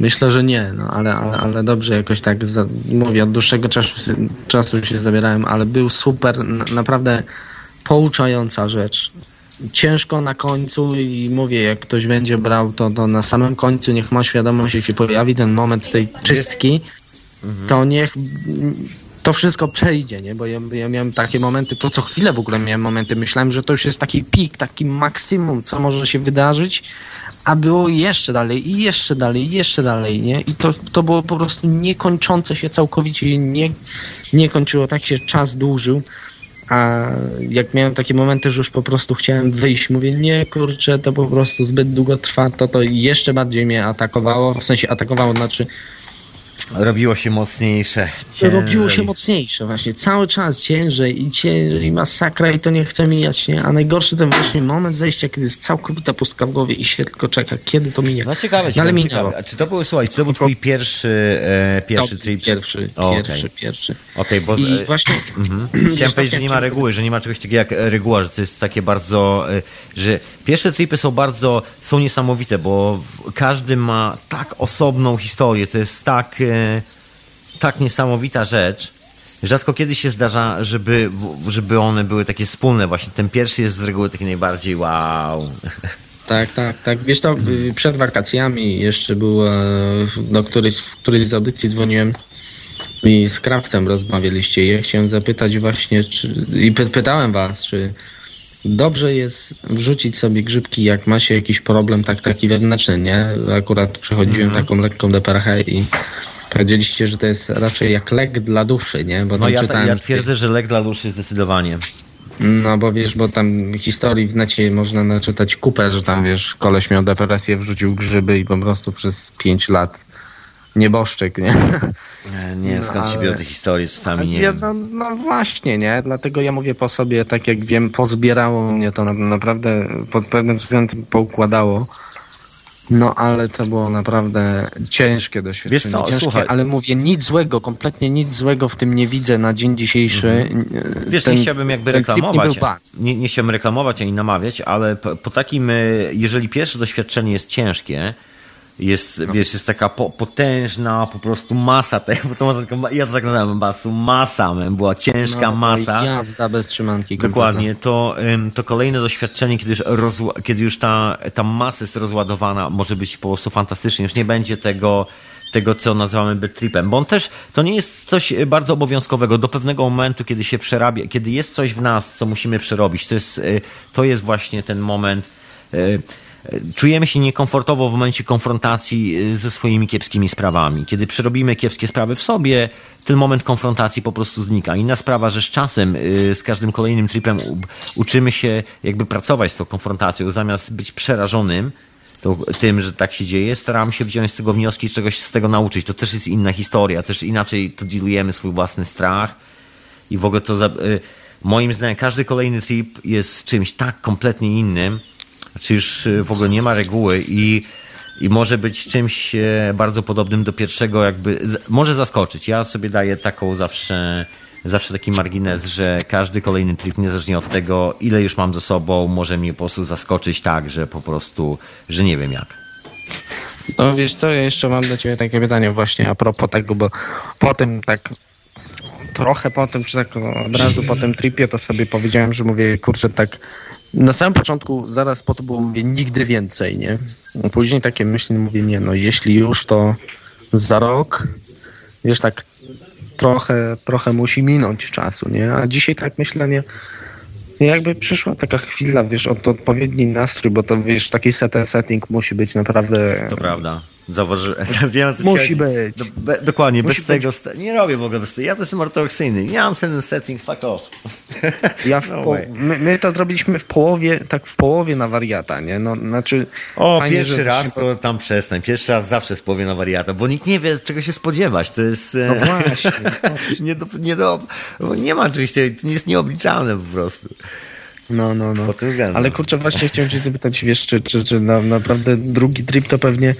Myślę, że nie, no, ale, ale, ale dobrze jakoś tak, za, mówię, od dłuższego czasu, czasu się zabierałem, ale był super, na, naprawdę pouczająca rzecz. Ciężko na końcu i mówię, jak ktoś będzie brał to, to na samym końcu niech ma świadomość, jak się pojawi ten moment tej czystki, to niech to wszystko przejdzie, nie? Bo ja, ja miałem takie momenty, to co chwilę w ogóle miałem momenty, myślałem, że to już jest taki pik, taki maksimum, co może się wydarzyć, a było jeszcze dalej, i jeszcze dalej, i jeszcze dalej, nie? I to, to było po prostu niekończące się całkowicie, nie, nie kończyło, tak się czas dłużył. A jak miałem takie momenty, że już po prostu chciałem wyjść, mówię, nie kurczę, to po prostu zbyt długo trwa, to to jeszcze bardziej mnie atakowało, w sensie atakowało, znaczy Robiło się mocniejsze. Ciężej. robiło się mocniejsze właśnie, cały czas ciężej i ciężej, i masakra i to nie chce mijać, nie? A najgorszy ten właśnie moment zejścia, kiedy jest całkowita pustka w głowie i się tylko czeka, kiedy to minie. No ciekawe, No, ale minęło. A czy to był, słuchaj, czy to był twój pierwszy, e, pierwszy To trip? Pierwszy, O, pierwszy, pierwszy. Okej, bo... I właśnie... Mhm. Chciałem tak powiedzieć, że nie ma reguły, że nie ma czegoś takiego jak reguła, że to jest takie bardzo, e, że pierwsze tripy są bardzo, są niesamowite, bo każdy ma tak osobną historię, to jest tak, e, tak niesamowita rzecz. Rzadko kiedy się zdarza, żeby, żeby one były takie wspólne właśnie. Ten pierwszy jest z reguły taki najbardziej wow. Tak, tak, tak. Wiesz to, przed wakacjami jeszcze było, e, do którejś, w którejś z audycji dzwoniłem i z krawcem rozmawialiście ja chciałem zapytać właśnie, czy, i py, pytałem was, czy dobrze jest wrzucić sobie grzybki, jak ma się jakiś problem tak taki wewnętrzny, nie? Akurat przechodziłem taką lekką deperchę i powiedzieliście, że to jest raczej jak lek dla duszy, nie? Bo No ja, czytałem, ja twierdzę, że lek dla duszy zdecydowanie. no bo wiesz, bo tam historii w necie można naczytać kupę, że tam wiesz, koleś miał depresję, wrzucił grzyby i po prostu przez pięć lat nieboszczyk, nie? E, Nie, skąd się biorą te historie, czasami nie Ja, no, no właśnie, nie? Dlatego ja mówię po sobie, tak jak wiem, pozbierało mnie to na, naprawdę pod pewnym względem poukładało. No ale to było naprawdę ciężkie doświadczenie. Wiesz co, ciężkie, słuchaj. ale mówię, nic złego, kompletnie nic złego w tym nie widzę na dzień dzisiejszy. Mhm. Wiesz, Ten- nie chciałbym jakby reklamować, nie, nie chciałbym reklamować ani namawiać, ale po, po takim, e, jeżeli pierwsze doświadczenie jest ciężkie, jest, No. wiesz, jest taka po, potężna po prostu masa tego, bo to ma- ja to tak nazywam basu, masa, man, była ciężka No, masa. Jazda bez trzymanki. Dokładnie, to, ym, to kolejne doświadczenie, kiedy już, rozła- kiedy już ta, ta masa jest rozładowana, może być po prostu fantastycznie. Już nie będzie tego, tego co nazywamy bad tripem, bo on też, to nie jest coś bardzo obowiązkowego. Do pewnego momentu, kiedy się przerabia, kiedy jest coś w nas, co musimy przerobić, to jest, y, to jest właśnie ten moment, y, Czujemy się niekomfortowo w momencie konfrontacji y, ze swoimi kiepskimi sprawami. Kiedy przerobimy kiepskie sprawy w sobie, ten moment konfrontacji po prostu znika. Inna sprawa, że z czasem, y, z każdym kolejnym tripem uczymy się jakby pracować z tą konfrontacją, zamiast być przerażonym, to, tym, że tak się dzieje, staram się wziąć z tego wnioski, czegoś z tego nauczyć. To też jest inna historia, też inaczej to dealujemy swój własny strach i w ogóle to, za, y, moim zdaniem, każdy kolejny trip jest czymś tak kompletnie innym, znaczy już y, w ogóle nie ma reguły i, i może być czymś y, bardzo podobnym do pierwszego, jakby, może zaskoczyć. Ja sobie daję taką zawsze zawsze taki margines, że każdy kolejny trip, niezależnie od tego, ile już mam ze sobą, może mnie po prostu zaskoczyć tak, że po prostu, że nie wiem jak. No wiesz co, ja jeszcze mam do ciebie takie pytanie właśnie a propos tego, bo potem tak trochę po tym, czy tak od razu po tym tripie, to sobie powiedziałem, że mówię, kurczę, tak na samym początku, zaraz po to było, mówię, nigdy więcej, nie? Później takie myśli, mówię, nie, no jeśli już, to za rok, wiesz, tak trochę, trochę musi minąć czasu, nie? A dzisiaj tak myślę, nie, jakby przyszła taka chwila, wiesz, od odpowiedni nastrój, bo to wiesz, taki set setting musi być naprawdę. To prawda. Zauważy, wiem, co Musi być. Do, be, dokładnie, Musi bez tego. Nie robię w ogóle bez tego. Ja to jestem ortodoksyjny. Nie mam ten setting, fuck off. Ja no my, my, to zrobiliśmy w połowie, tak w połowie na wariata, nie? No, znaczy. O, fajnie, pierwszy raz to tam przestań. Pierwszy raz zawsze z połowie na wariata, bo nikt nie wie, czego się spodziewać. To jest. E, no właśnie. nie, do, nie, do, nie ma oczywiście, to jest nieobliczalne po prostu. No, no, no. Ale kurczę, właśnie chciałem cię zapytać, wiesz, czy, czy, czy na, naprawdę drugi trip to pewnie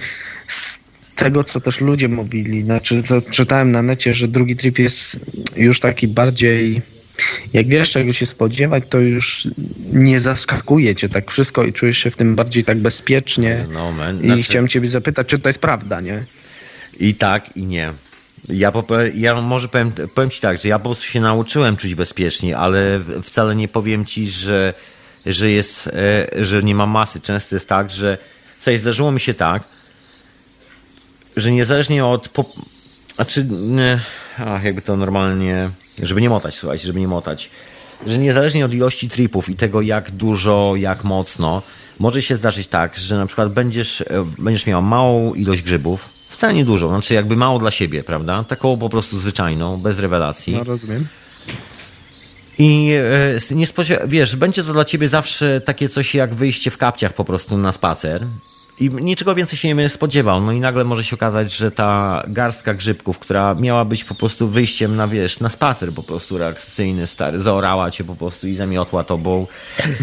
z tego, co też ludzie mówili, znaczy co czytałem na necie, że drugi trip jest już taki bardziej jak wiesz czego się spodziewać, to już nie zaskakuje cię tak wszystko i czujesz się w tym bardziej tak bezpiecznie. No, man. I znaczy... chciałem ciebie zapytać, czy to jest prawda, nie? I tak, i nie. Ja, ja może powiem, powiem ci tak, że ja po prostu się nauczyłem czuć bezpiecznie, ale wcale nie powiem ci, że, że jest, e, że nie ma masy. Często jest tak, że sobie zdarzyło mi się tak, że niezależnie od. Po, znaczy, nie, ach, jakby to normalnie. Żeby nie motać, słuchajcie, żeby nie motać. Że niezależnie od ilości tripów i tego, jak dużo, jak mocno, może się zdarzyć tak, że na przykład będziesz, e, będziesz miał małą ilość grzybów, wcale nie dużo, znaczy jakby mało dla siebie, prawda? Taką po prostu zwyczajną, bez rewelacji. No, rozumiem. I e, nie spodziewa- wiesz, będzie to dla ciebie zawsze takie coś jak wyjście w kapciach po prostu na spacer. I niczego więcej się nie spodziewał. No i nagle może się okazać, że ta garstka grzybków, która miała być po prostu wyjściem na, wiesz, na spacer po prostu reakcyjny, stary, zaorała cię po prostu i zamiotła tobą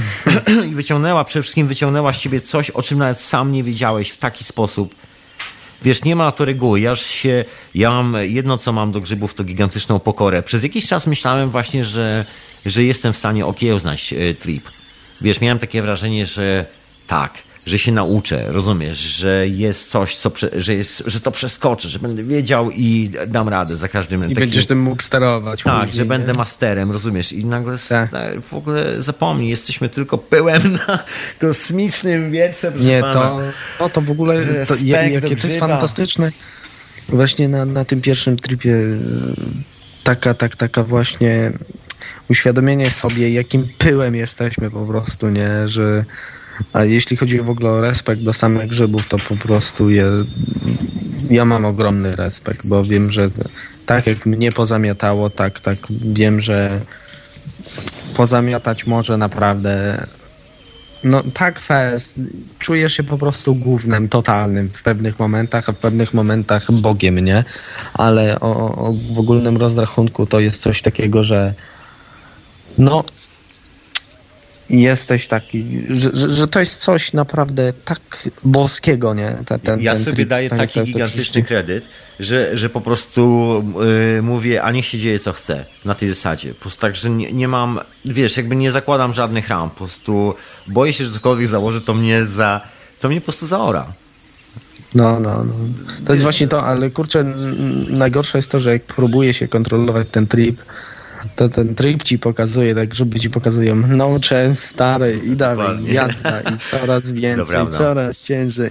i wyciągnęła, przede wszystkim wyciągnęła z ciebie coś, o czym nawet sam nie wiedziałeś w taki sposób. Wiesz, nie ma to reguły. Ja się, ja mam, jedno co mam do grzybów to gigantyczną pokorę. Przez jakiś czas myślałem właśnie, że, że jestem w stanie okiełznać e, trip. Wiesz, miałem takie wrażenie, że tak, że się nauczę, rozumiesz, że jest coś, co, że, jest, że to przeskoczę, że będę wiedział i dam radę za każdym razem. I takim... będziesz tym mógł sterować. Tak, później, że nie? będę masterem, rozumiesz, i nagle tak. w ogóle zapomnij, jesteśmy tylko pyłem na kosmicznym wietrze, Nie, to, to, to w ogóle, to, jakie to jest fantastyczne. Właśnie na, na tym pierwszym tripie taka, tak, taka właśnie uświadomienie sobie, jakim pyłem jesteśmy po prostu, nie, że a jeśli chodzi w ogóle o respekt do samych grzybów, to po prostu je, ja mam ogromny respekt, bo wiem, że tak jak mnie pozamiatało, tak, tak wiem, że pozamiatać może naprawdę no tak fest, czujesz się po prostu głównym, totalnym w pewnych momentach, a w pewnych momentach Bogiem, nie? Ale o, o, w ogólnym rozrachunku to jest coś takiego, że no jesteś taki, że, że, że, to jest coś naprawdę tak boskiego, nie? Ten, ten, ja ten sobie trik, daję taki gigantyczny kredyt, że, że po prostu yy, mówię, a niech się dzieje co chce na tej zasadzie. Po prostu tak, że nie, nie mam, wiesz, jakby nie zakładam żadnych ram, po prostu boję się, że cokolwiek założę, to mnie za, to mnie po prostu zaora. No, no, no. To jest właśnie to, ale kurczę, najgorsze jest to, że jak próbuje się kontrolować ten trip, to ten trip ci pokazuje, tak żeby ci pokazują no chance, stary i dalej, jazda i coraz więcej, coraz ciężej.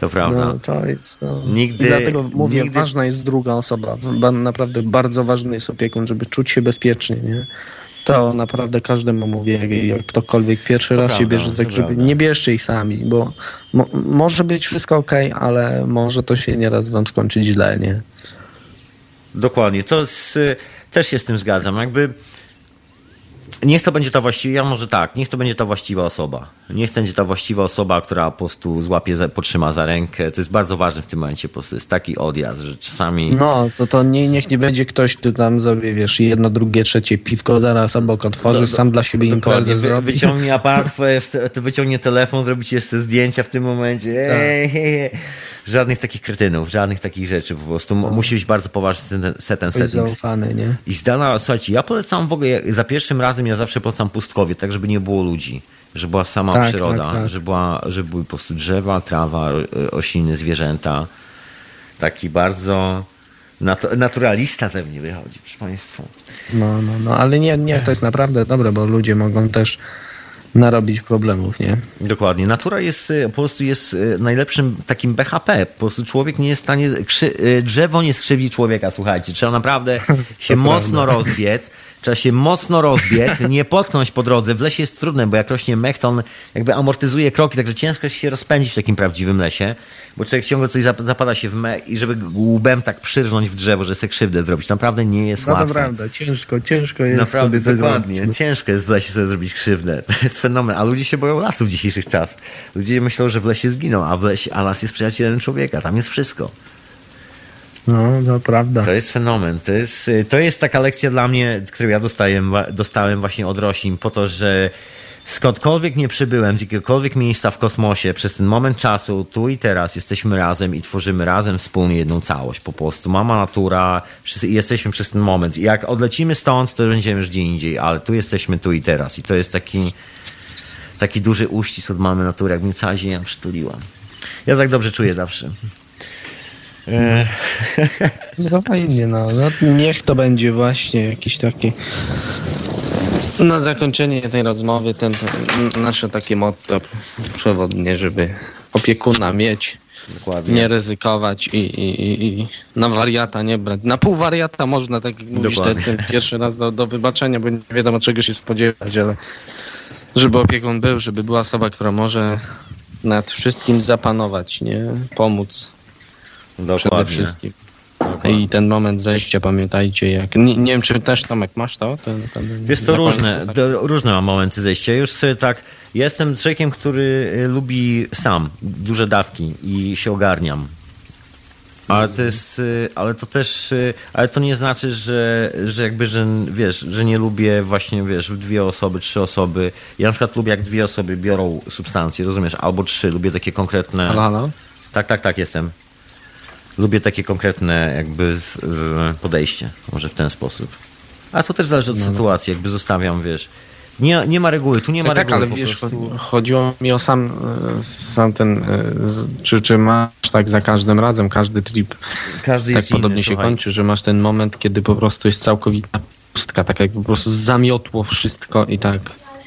To prawda. No, to jest to. Nigdy, I dlatego mówię, nigdy... ważna jest druga osoba. Naprawdę bardzo ważny jest opiekun, żeby czuć się bezpiecznie, nie? To naprawdę każdemu mówię, jak ktokolwiek pierwszy to raz prawda, się bierze za grzyby, nie bierzcie ich sami, bo mo może być wszystko ok, ale może to się nieraz wam skończyć źle, nie? Dokładnie. To z, też się z tym zgadzam. Jakby niech to będzie ta właściwa, ja może tak, niech to będzie ta właściwa osoba. Niech będzie ta właściwa osoba, która po prostu złapie, za, potrzyma za rękę. To jest bardzo ważne w tym momencie, po prostu jest taki odjazd, że czasami... No, to, to nie, niech nie będzie ktoś, kto tam sobie, wiesz, jedno, drugie, trzecie piwko zaraz obok otworzy, do, sam dla siebie imprezę wy, zrobi. Wyciągnie aparat, wyciągnie telefon, zrobić jeszcze zdjęcia w tym momencie. Tak. Ej, hej, żadnych takich kretynów, żadnych takich rzeczy po prostu. No. Musi być bardzo poważny ten set and settings. zaufany, nie? I zdana, słuchajcie, ja polecam w ogóle, za pierwszym razem ja zawsze polecam pustkowie, tak żeby nie było ludzi. Żeby była sama tak, przyroda, tak, tak. Żeby, była, żeby były po prostu drzewa, trawa, rośliny, zwierzęta. Taki bardzo naturalista ze mnie wychodzi, proszę Państwa. No, no, no, ale nie, nie, to jest naprawdę dobre, bo ludzie mogą też narobić problemów, nie? Dokładnie. Natura jest, e, po prostu jest e, najlepszym takim BHP. Po prostu człowiek nie jest w stanie, e, drzewo nie skrzywdzi człowieka, słuchajcie. Trzeba naprawdę się mocno prawda. rozbiec, trzeba się mocno rozbiec, nie potknąć po drodze. W lesie jest trudne, bo jak rośnie mech, to on jakby amortyzuje kroki, także ciężko się rozpędzić w takim prawdziwym lesie, bo człowiek ciągle coś zapada się w mech i żeby łbem tak przyrżnąć w drzewo, że sobie krzywdę zrobić, naprawdę nie jest no łatwe. No to prawda, ciężko, ciężko jest naprawdę, sobie coś dokładnie, zrobić. ciężko jest w lesie sobie zrobić krzywdę. To jest fenomen, a ludzie się boją lasu w dzisiejszych czasach. Ludzie myślą, że w lesie zginą, a, w lesie, a las jest przyjacielem człowieka, tam jest wszystko. No, to prawda. To jest fenomen. To jest, to jest taka lekcja dla mnie, którą ja dostałem, dostałem właśnie od roślin, po to, że skądkolwiek nie przybyłem, z jakiegokolwiek miejsca w kosmosie, przez ten moment czasu, tu i teraz jesteśmy razem i tworzymy razem wspólnie jedną całość. Po prostu mama natura, jesteśmy przez ten moment. I jak odlecimy stąd, to będziemy już gdzie indziej, ale tu jesteśmy tu i teraz. I to jest taki, taki duży uścisk od mamy natury, jak mnie cała ziemia przytuliła. Ja tak dobrze czuję zawsze. E. No fajnie, no. no. Niech to będzie właśnie jakiś taki na zakończenie tej rozmowy ten, ten nasze takie motto przewodnie, żeby opiekuna mieć, Dokładnie. nie ryzykować i, i, i, na wariata nie brać. Na pół wariata można, tak jak mówisz, ten, ten, pierwszy raz do, do wybaczenia, bo nie wiadomo czego się spodziewać, ale żeby opiekun był, żeby była osoba, która może nad wszystkim zapanować, nie? Pomóc. Dokładnie. Przede wszystkim. I ten moment zejścia, pamiętajcie, jak. Nie, nie wiem, czy też Tomek masz to? Ten, ten Wiesz, to różne, tak? różne mam momenty zejścia. Już sobie tak. Jestem człowiekiem, który y, lubi sam duże dawki i się ogarniam. Ale to jest, y, ale to też, y, ale to nie znaczy, że, że jakby, że wiesz, że nie lubię właśnie, wiesz, dwie osoby, trzy osoby. Ja na przykład lubię, jak dwie osoby biorą substancje, rozumiesz, albo trzy, lubię takie konkretne. Halo, halo? Tak, tak, tak, jestem lubię takie konkretne jakby podejście, może w ten sposób. A to też zależy od no, no. sytuacji, jakby zostawiam, wiesz. Nie, nie ma reguły, tu nie ma tak, reguły. Tak, ale wiesz, prostu... chodziło mi o sam, sam ten, e, czy, czy masz tak za każdym razem, każdy trip każdy tak podobnie inny, się słuchaj. kończy, że masz ten moment, kiedy po prostu jest całkowita pustka, tak jak po prostu zamiotło wszystko i tak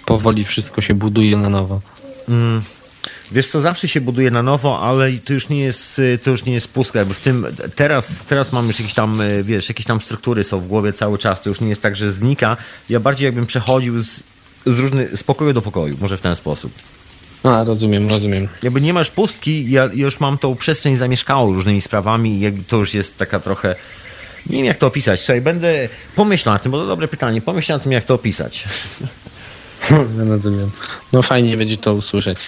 powoli wszystko się buduje na nowo. Mm, Wiesz co, zawsze się buduje na nowo, ale to już nie jest, to już nie jest pustka. Jakby w tym, teraz, teraz mam już jakieś tam, wiesz, jakieś tam struktury są w głowie cały czas. To już nie jest tak, że znika. Ja bardziej jakbym przechodził z, z, różny, z pokoju do pokoju, może w ten sposób. A, rozumiem, rozumiem. Jakby nie masz pustki, ja już mam tą przestrzeń zamieszkałą różnymi sprawami i to już jest taka trochę... Nie wiem, jak to opisać. Słuchaj, będę pomyślał na tym, bo to dobre pytanie. Pomyśl na tym, jak to opisać. rozumiem. No fajnie będzie to usłyszeć.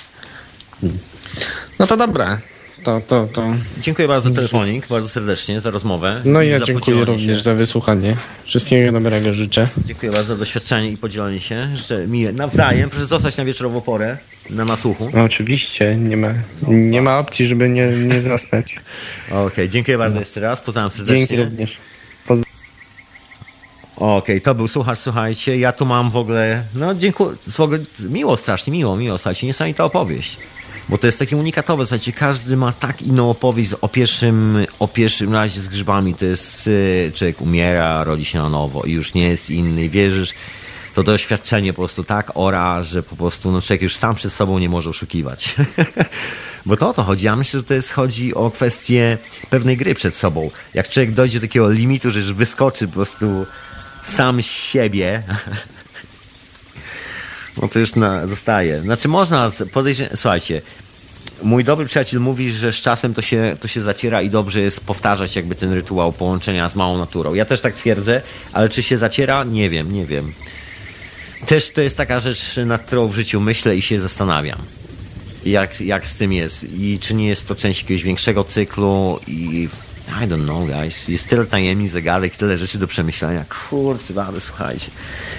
No to dobra. To, to, to. Dziękuję bardzo za telefonik, bardzo serdecznie za rozmowę. No i ja dziękuję również się. za wysłuchanie. Wszystkiego dobrego życzę. Dziękuję bardzo za doświadczenie i podzielenie się. Życzę miłe nawzajem. Proszę zostać na wieczorową porę na nasłuchu. No, oczywiście, nie ma, nie ma opcji, żeby nie, nie zasnąć. Okej, okay, dziękuję bardzo no. jeszcze raz. Pozdrawiam serdecznie. Dzięki również. Okej, okay, to był słuchacz, słuchajcie. Ja tu mam w ogóle, no dziękuję, miło, strasznie miło, miło, słuchajcie, niesamowita opowieść. Bo to jest takie unikatowe, słuchajcie, każdy ma tak inną opowieść o pierwszym, o pierwszym razie z grzybami. To jest, y, człowiek umiera, rodzi się na nowo i już nie jest inny. Wierzysz, to doświadczenie po prostu tak ora, że po prostu no, człowiek już sam przed sobą nie może oszukiwać. Bo to o to chodzi. Ja myślę, że to jest chodzi o kwestię pewnej gry przed sobą. Jak człowiek dojdzie do takiego limitu, że już wyskoczy po prostu sam siebie, no to już na, zostaje. Znaczy można podejść, słuchajcie, mój dobry przyjaciel mówi, że z czasem to się, to się zaciera i dobrze jest powtarzać jakby ten rytuał połączenia z małą naturą. Ja też tak twierdzę, ale czy się zaciera? Nie wiem, nie wiem. też to jest taka rzecz, nad którą w życiu myślę i się zastanawiam. Jak, jak z tym jest i czy nie jest to część jakiegoś większego cyklu i I don't know, guys. Jest tyle tajemnic, zagadek, tyle rzeczy do przemyślenia. Kurczę, ale słuchajcie.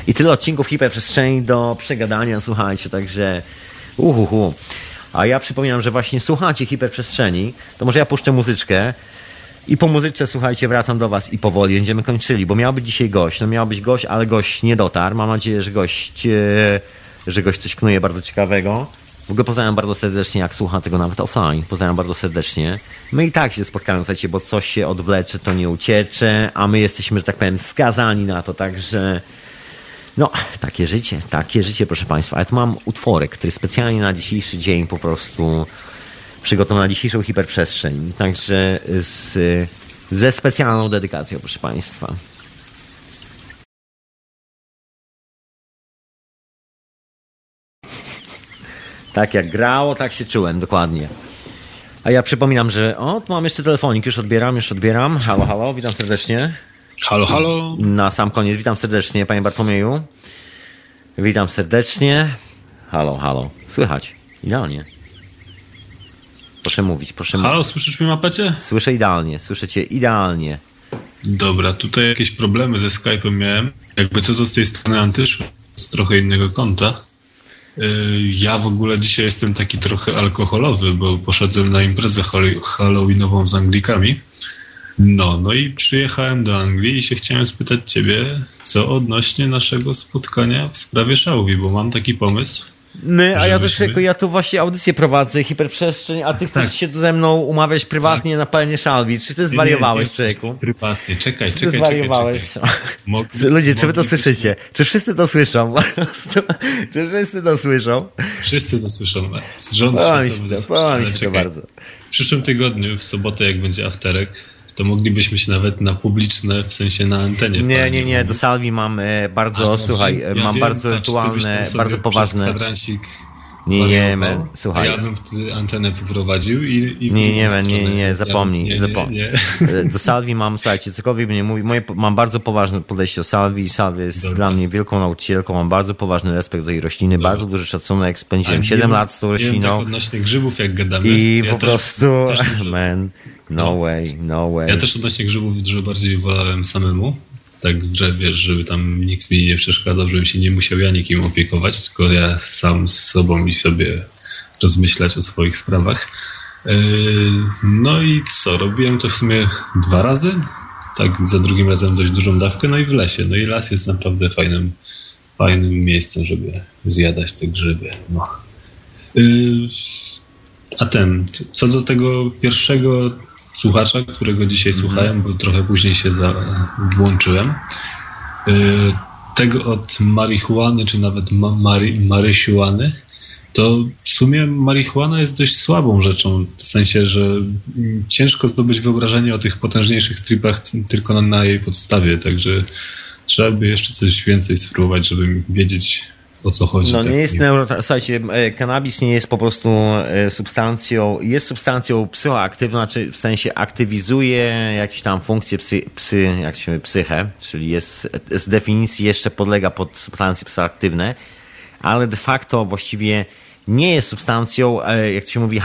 I tyle odcinków hiperprzestrzeni do przegadania, słuchajcie, także uhuhu. A ja przypominam, że właśnie słuchacie hiperprzestrzeni, to może ja puszczę muzyczkę i po muzyczce, słuchajcie, wracam do was i powoli będziemy kończyli, bo miał być dzisiaj gość. No miał być gość, ale gość nie dotarł. Mam nadzieję, że gość, e, że gość coś knuje bardzo ciekawego. W ogóle pozdrawiam bardzo serdecznie, jak słucha tego nawet offline. Pozdrawiam bardzo serdecznie. My i tak się spotkamy, słuchajcie, bo coś się odwlecze, to nie uciecze, a my jesteśmy, że tak powiem, skazani na to, także... No, takie życie, takie życie, proszę Państwa. Ja tu mam utworek, który specjalnie na dzisiejszy dzień po prostu przygotowany na dzisiejszą hiperprzestrzeń. Także z, ze specjalną dedykacją, proszę Państwa. Tak jak grało, tak się czułem, dokładnie. A ja przypominam, że o, tu mam jeszcze telefonik, już odbieram, już odbieram. Halo, halo, witam serdecznie. Halo, halo. Na sam koniec, witam serdecznie, panie Bartłomieju. Witam serdecznie. Halo, halo. Słychać. Idealnie. Proszę mówić, proszę Halo, mówić. słyszysz mnie mapecie? Słyszę idealnie, słyszycie idealnie. Dobra, tutaj jakieś problemy ze Skype'em miałem. Jakby co to z tej strony Antyszły, z trochę innego konta. Yy, Ja w ogóle dzisiaj jestem taki trochę alkoholowy, bo poszedłem na imprezę hall- halloweenową z Anglikami. No, no i przyjechałem do Anglii i się chciałem spytać ciebie, co odnośnie naszego spotkania w sprawie Szałwi, bo mam taki pomysł. My, a ja też jako ja tu właśnie audycję prowadzę, hiperprzestrzeń, a ty chcesz tak. się tu ze mną umawiać prywatnie na palenie szalwi. Czy ty zwariowałeś, Nie, człowieku? Prywatnie, czekaj, Czy ty czekaj, zwariowałeś? czekaj, czekaj. Ludzie, czy wy to słyszycie? Czy wszyscy to słyszą? czy wszyscy to słyszą? Wszyscy to słyszą. Rząd Podoba mi światowy się to, podoba mi się to bardzo. W przyszłym tygodniu, w sobotę, jak będzie afterek, to moglibyśmy się nawet na publiczne, w sensie na antenie. Nie, nie, nie, do Salwi mam e, bardzo, A, słuchaj, ja e, mam wiem, bardzo rytualne, bardzo poważne... kwadrancik Nie, nie, men, słuchaj. A ja bym wtedy antenę poprowadził i, i Nie, nie, men, nie, nie, nie, Ja- zapomnij, nie, nie, zapomnij. nie. E, Do Salwi mam, słuchajcie, cokolwiek by nie mówił, moje, mam bardzo poważne podejście do Salwi. Salwi jest Dobra. dla mnie wielką nauczycielką, mam bardzo poważny respekt do tej rośliny, bardzo duży szacunek, A spędziłem nie 7 wiem- lat z tą nie wiem, rośliną Tak odnośnie grzybów, jak gadamy. i ja po też- prostu, też man, no way, no way. Ja też odnośnie grzybów dużo bardziej wolałem samemu. Tak, że wiesz, żeby tam nikt mi nie przeszkadzał, żebym się nie musiał ja nikim opiekować, tylko ja sam z sobą i sobie rozmyślać o swoich sprawach. Yy, No i co, robiłem to w sumie dwa razy. Tak, za drugim razem dość dużą dawkę, no i w lesie. No i las jest naprawdę fajnym, fajnym miejscem, żeby zjadać te grzyby. No. Yy, A ten, co do tego pierwszego słuchacza, którego dzisiaj słuchałem, bo trochę później się za, włączyłem. Yy, Tego od marihuany, czy nawet ma, mary, marysiuany, to w sumie marihuana jest dość słabą rzeczą, w sensie, że mm, ciężko zdobyć wyobrażenie o tych potężniejszych tripach tylko na, na jej podstawie, także trzeba by jeszcze coś więcej spróbować, żeby wiedzieć o co chodzi. No tak nie jest mniej neuro... Słuchajcie, e, kanabis nie jest po prostu e, substancją, jest substancją psychoaktywną, czy w sensie aktywizuje jakieś tam funkcje psy, psy jak się mówi, psychę, czyli jest z definicji jeszcze podlega pod substancje psychoaktywne, ale de facto właściwie nie jest substancją, e, jak to się mówi,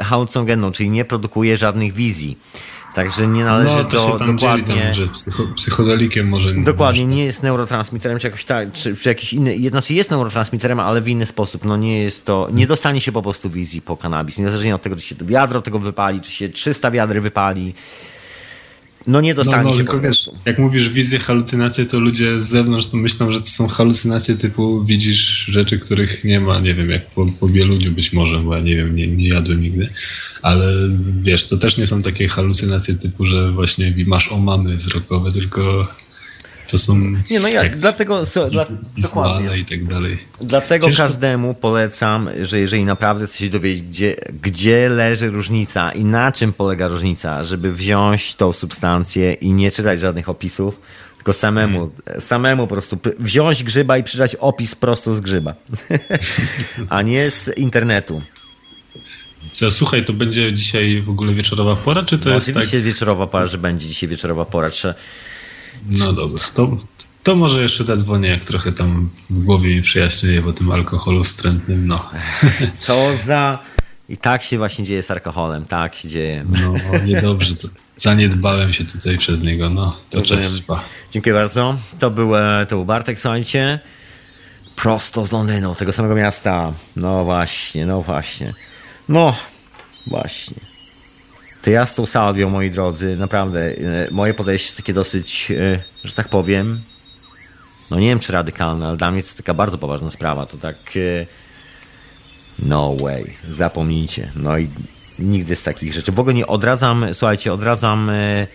halucynogenną, czyli nie produkuje żadnych wizji. Także nie należy No, to do się tam dokładnie... dzieli tam, że psycho, psychodelikiem może... Dokładnie, może- nie jest neurotransmiterem, czy jakoś tak, czy, czy jakiś inny, znaczy jest neurotransmiterem, ale w inny sposób, no nie jest to, nie dostanie się po prostu wizji po kanabis, niezależnie od tego, czy się wiadro tego wypali, czy się 300 wiadry wypali, no nie No, dostanie no, się tylko wiesz, jak mówisz wizje, halucynacje, to ludzie z zewnątrz to myślą, że to są halucynacje typu widzisz rzeczy, których nie ma, nie wiem, jak po, po Bieluniu być może, bo ja nie wiem, nie, nie jadłem nigdy, ale wiesz, to też nie są takie halucynacje typu, że właśnie masz omamy wzrokowe, tylko to są Nie, no ja, jak dlatego, so, dla, dokładnie. i tak dalej. Dlatego Ciężko- każdemu polecam, że jeżeli naprawdę chce się dowiedzieć, gdzie, gdzie leży różnica i na czym polega różnica, żeby wziąć tą substancję i nie czytać żadnych opisów, tylko samemu, samemu po prostu wziąć grzyba i przeczytać opis prosto z grzyba, a nie z internetu. Co, słuchaj, to będzie dzisiaj w ogóle wieczorowa pora, czy to No, jest oczywiście tak? wieczorowa pora, że będzie dzisiaj wieczorowa pora. Czy, No dobra, to, To może jeszcze zadzwonię, jak trochę tam w głowie mi przyjaśnieje po tym alkoholu wstrętnym, no. Co za... I tak się właśnie dzieje z alkoholem, tak się dzieje. No, niedobrze. Zaniedbałem się tutaj przez niego, no. To też trwa. Dziękuję bardzo. To był, e, to był Bartek, słuchajcie. Prosto z Londynu, tego samego miasta. No właśnie, no właśnie. No, właśnie. To ja z tą salwią, moi drodzy, naprawdę, e, moje podejście jest takie dosyć, e, że tak powiem, no nie wiem czy radykalne, ale dla mnie jest taka bardzo poważna sprawa. To tak no way, zapomnijcie. No i nigdy z takich rzeczy. W ogóle nie odradzam, słuchajcie, odradzam e,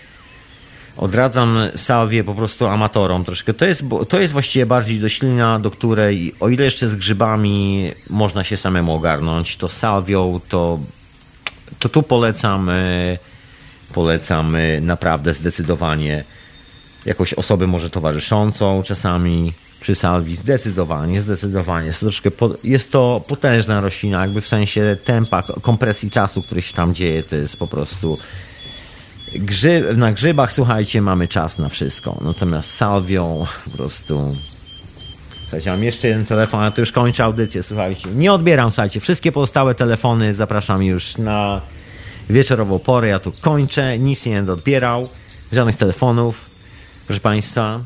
odradzam salwię po prostu amatorom troszkę. To jest, to jest właściwie bardziej doślina, do której o ile jeszcze z grzybami można się samemu ogarnąć, to salwią to, to tu polecam e, polecam e, naprawdę zdecydowanie jakąś osobę może towarzyszącą czasami przy salwi. Zdecydowanie, zdecydowanie. Jest to, troszkę po, jest to potężna roślina, jakby w sensie tempa, kompresji czasu, który się tam dzieje, to jest po prostu... Grzyb, na grzybach, słuchajcie, mamy czas na wszystko. Natomiast salwią po prostu... Słuchajcie, mam jeszcze jeden telefon, a to już kończę audycję, słuchajcie. Nie odbieram, słuchajcie. Wszystkie pozostałe telefony zapraszam już na wieczorową porę. Ja tu kończę, nic nie będę odbierał. Żadnych telefonów, proszę Państwa.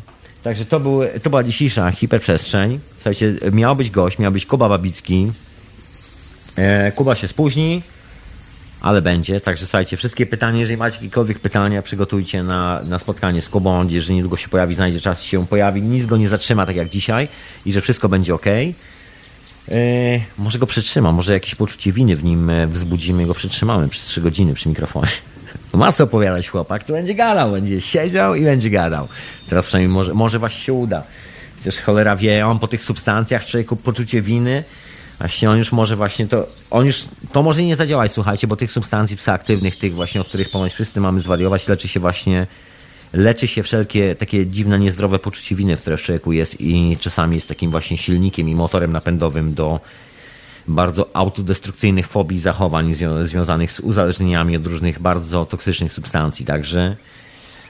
Także to, był, to była dzisiejsza hiperprzestrzeń. Słuchajcie, miał być gość, miał być Kuba Babicki. E, Kuba się spóźni, ale będzie. Także słuchajcie, wszystkie pytania, jeżeli macie jakiekolwiek pytania, przygotujcie na, na spotkanie z Kubą. Jeżeli niedługo się pojawi, znajdzie czas się pojawi. Nic go nie zatrzyma, tak jak dzisiaj i że wszystko będzie ok. E, może go przytrzymam, może jakieś poczucie winy w nim e, wzbudzimy, go przytrzymamy przez 3 godziny przy mikrofonie. Ma co opowiadać chłopak, to będzie gadał, będzie siedział i będzie gadał. Teraz przynajmniej może, może właśnie się uda. Chociaż cholera wie, on po tych substancjach człowieku poczucie winy, właśnie on już może właśnie to, on już, to może nie zadziałać, słuchajcie, bo tych substancji psychoaktywnych, tych właśnie, o których ponoć wszyscy mamy zwariować, leczy się właśnie, leczy się wszelkie takie dziwne, niezdrowe poczucie winy, które w człowieku jest i czasami jest takim właśnie silnikiem i motorem napędowym do bardzo autodestrukcyjnych fobii zachowań zwią związanych z uzależnieniami od różnych bardzo toksycznych substancji. Także,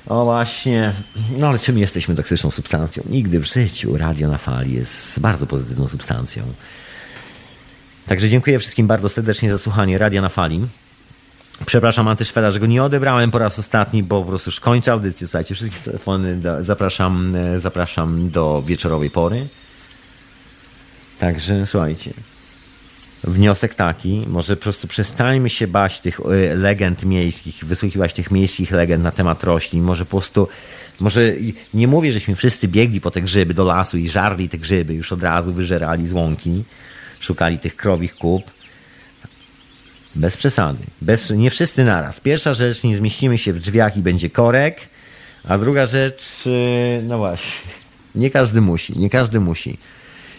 o właśnie, no ale czym jesteśmy toksyczną substancją? Nigdy w życiu radio na fali jest bardzo pozytywną substancją. Także dziękuję wszystkim bardzo serdecznie za słuchanie Radia na Fali. Przepraszam Antyszweda, że go nie odebrałem po raz ostatni, bo po prostu już kończę audycję. Słuchajcie, wszystkie telefony do, zapraszam, e, zapraszam do wieczorowej pory. Także słuchajcie wniosek taki, może po prostu przestańmy się bać tych y, legend miejskich, wysłuchiwać tych miejskich legend na temat roślin, może po prostu, może nie mówię, żeśmy wszyscy biegli po te grzyby do lasu i żarli te grzyby, już od razu wyżerali z łąki, szukali tych krowich kup. Bez przesady. Bez, nie wszyscy naraz. Pierwsza rzecz, nie zmieścimy się w drzwiach i będzie korek, a druga rzecz, y, no właśnie, nie każdy musi, nie każdy musi.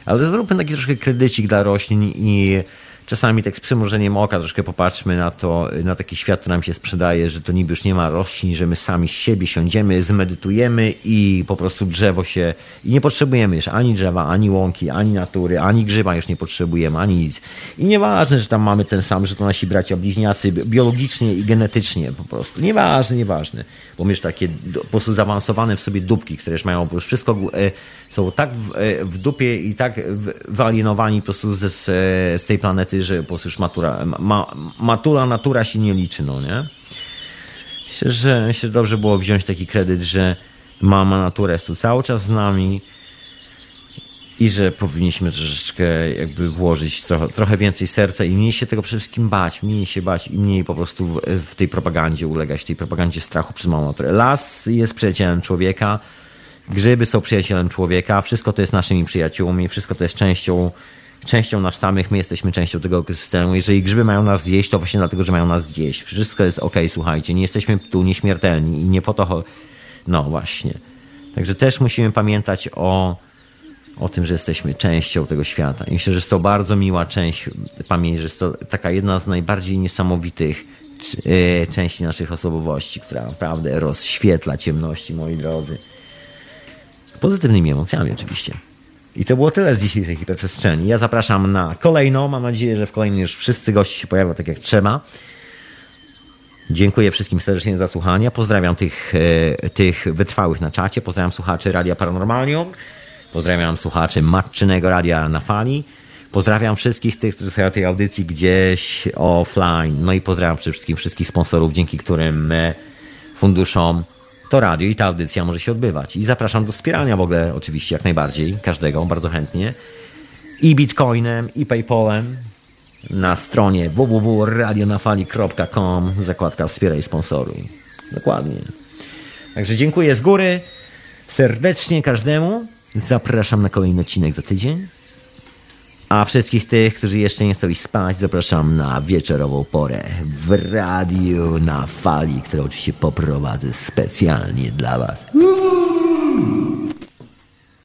Ale zróbmy taki troszkę kredycik dla roślin i czasami tak z przymrużeniem oka troszkę popatrzmy na to, na taki świat, który nam się sprzedaje, że to niby już nie ma roślin, że my sami z siebie siądziemy, zmedytujemy i po prostu drzewo się... I nie potrzebujemy już ani drzewa, ani łąki, ani natury, ani grzyba już nie potrzebujemy, ani nic. I nieważne, że tam mamy ten sam, że to nasi bracia bliźniacy biologicznie i genetycznie po prostu. Nieważne, nieważne. Bo my już takie po prostu zaawansowane w sobie dupki, które już mają po prostu wszystko e, są tak w, e, w dupie i tak wyalienowani po prostu z, z tej planety, że po prostu już matura, ma, matura, natura się nie liczy, no nie? Myślę, że, myślę, że dobrze było wziąć taki kredyt, że mama natura jest tu cały czas z nami i że powinniśmy troszeczkę jakby włożyć trochę, trochę więcej serca i mniej się tego przede wszystkim bać, mniej się bać i mniej po prostu w, w tej propagandzie ulegać, tej propagandzie strachu przez mamą naturę. Las jest przyjacielem człowieka, Grzyby są przyjacielem człowieka, wszystko to jest naszymi przyjaciółmi, wszystko to jest częścią, częścią nas samych, my jesteśmy częścią tego ekosystemu. Jeżeli grzyby mają nas zjeść, to właśnie dlatego, że mają nas zjeść. Wszystko jest ok, słuchajcie, nie jesteśmy tu nieśmiertelni i nie po to. No właśnie. Także też musimy pamiętać o, o tym, że jesteśmy częścią tego świata. I myślę, że jest to bardzo miła część, pamięć, że jest to taka jedna z najbardziej niesamowitych e, części naszych osobowości, która naprawdę rozświetla ciemności, moi drodzy. Pozytywnymi emocjami oczywiście. I to było tyle z dzisiejszej hiperprzestrzeni. Ja zapraszam na kolejną. Mam nadzieję, że w kolejnej już wszyscy goście się pojawią tak jak trzeba. Dziękuję wszystkim serdecznie za słuchanie. Pozdrawiam tych, e, tych wytrwałych na czacie. Pozdrawiam słuchaczy Radia Paranormalium. Pozdrawiam słuchaczy Matczynego Radia na Fali. Pozdrawiam wszystkich tych, którzy słuchają tej audycji gdzieś offline. No i pozdrawiam przede wszystkim wszystkich sponsorów, dzięki którym e, funduszom to radio i ta audycja może się odbywać. I zapraszam do wspierania w ogóle, oczywiście, jak najbardziej, każdego, bardzo chętnie. I bitcoinem, i paypalem na stronie www.radionafali.com zakładka wspieraj sponsoruj. Dokładnie. Także dziękuję z góry serdecznie każdemu. Zapraszam na kolejny odcinek za tydzień. A wszystkich tych, którzy jeszcze nie chcą spać, zapraszam na wieczorową porę w radiu na fali, którą oczywiście poprowadzę specjalnie dla Was.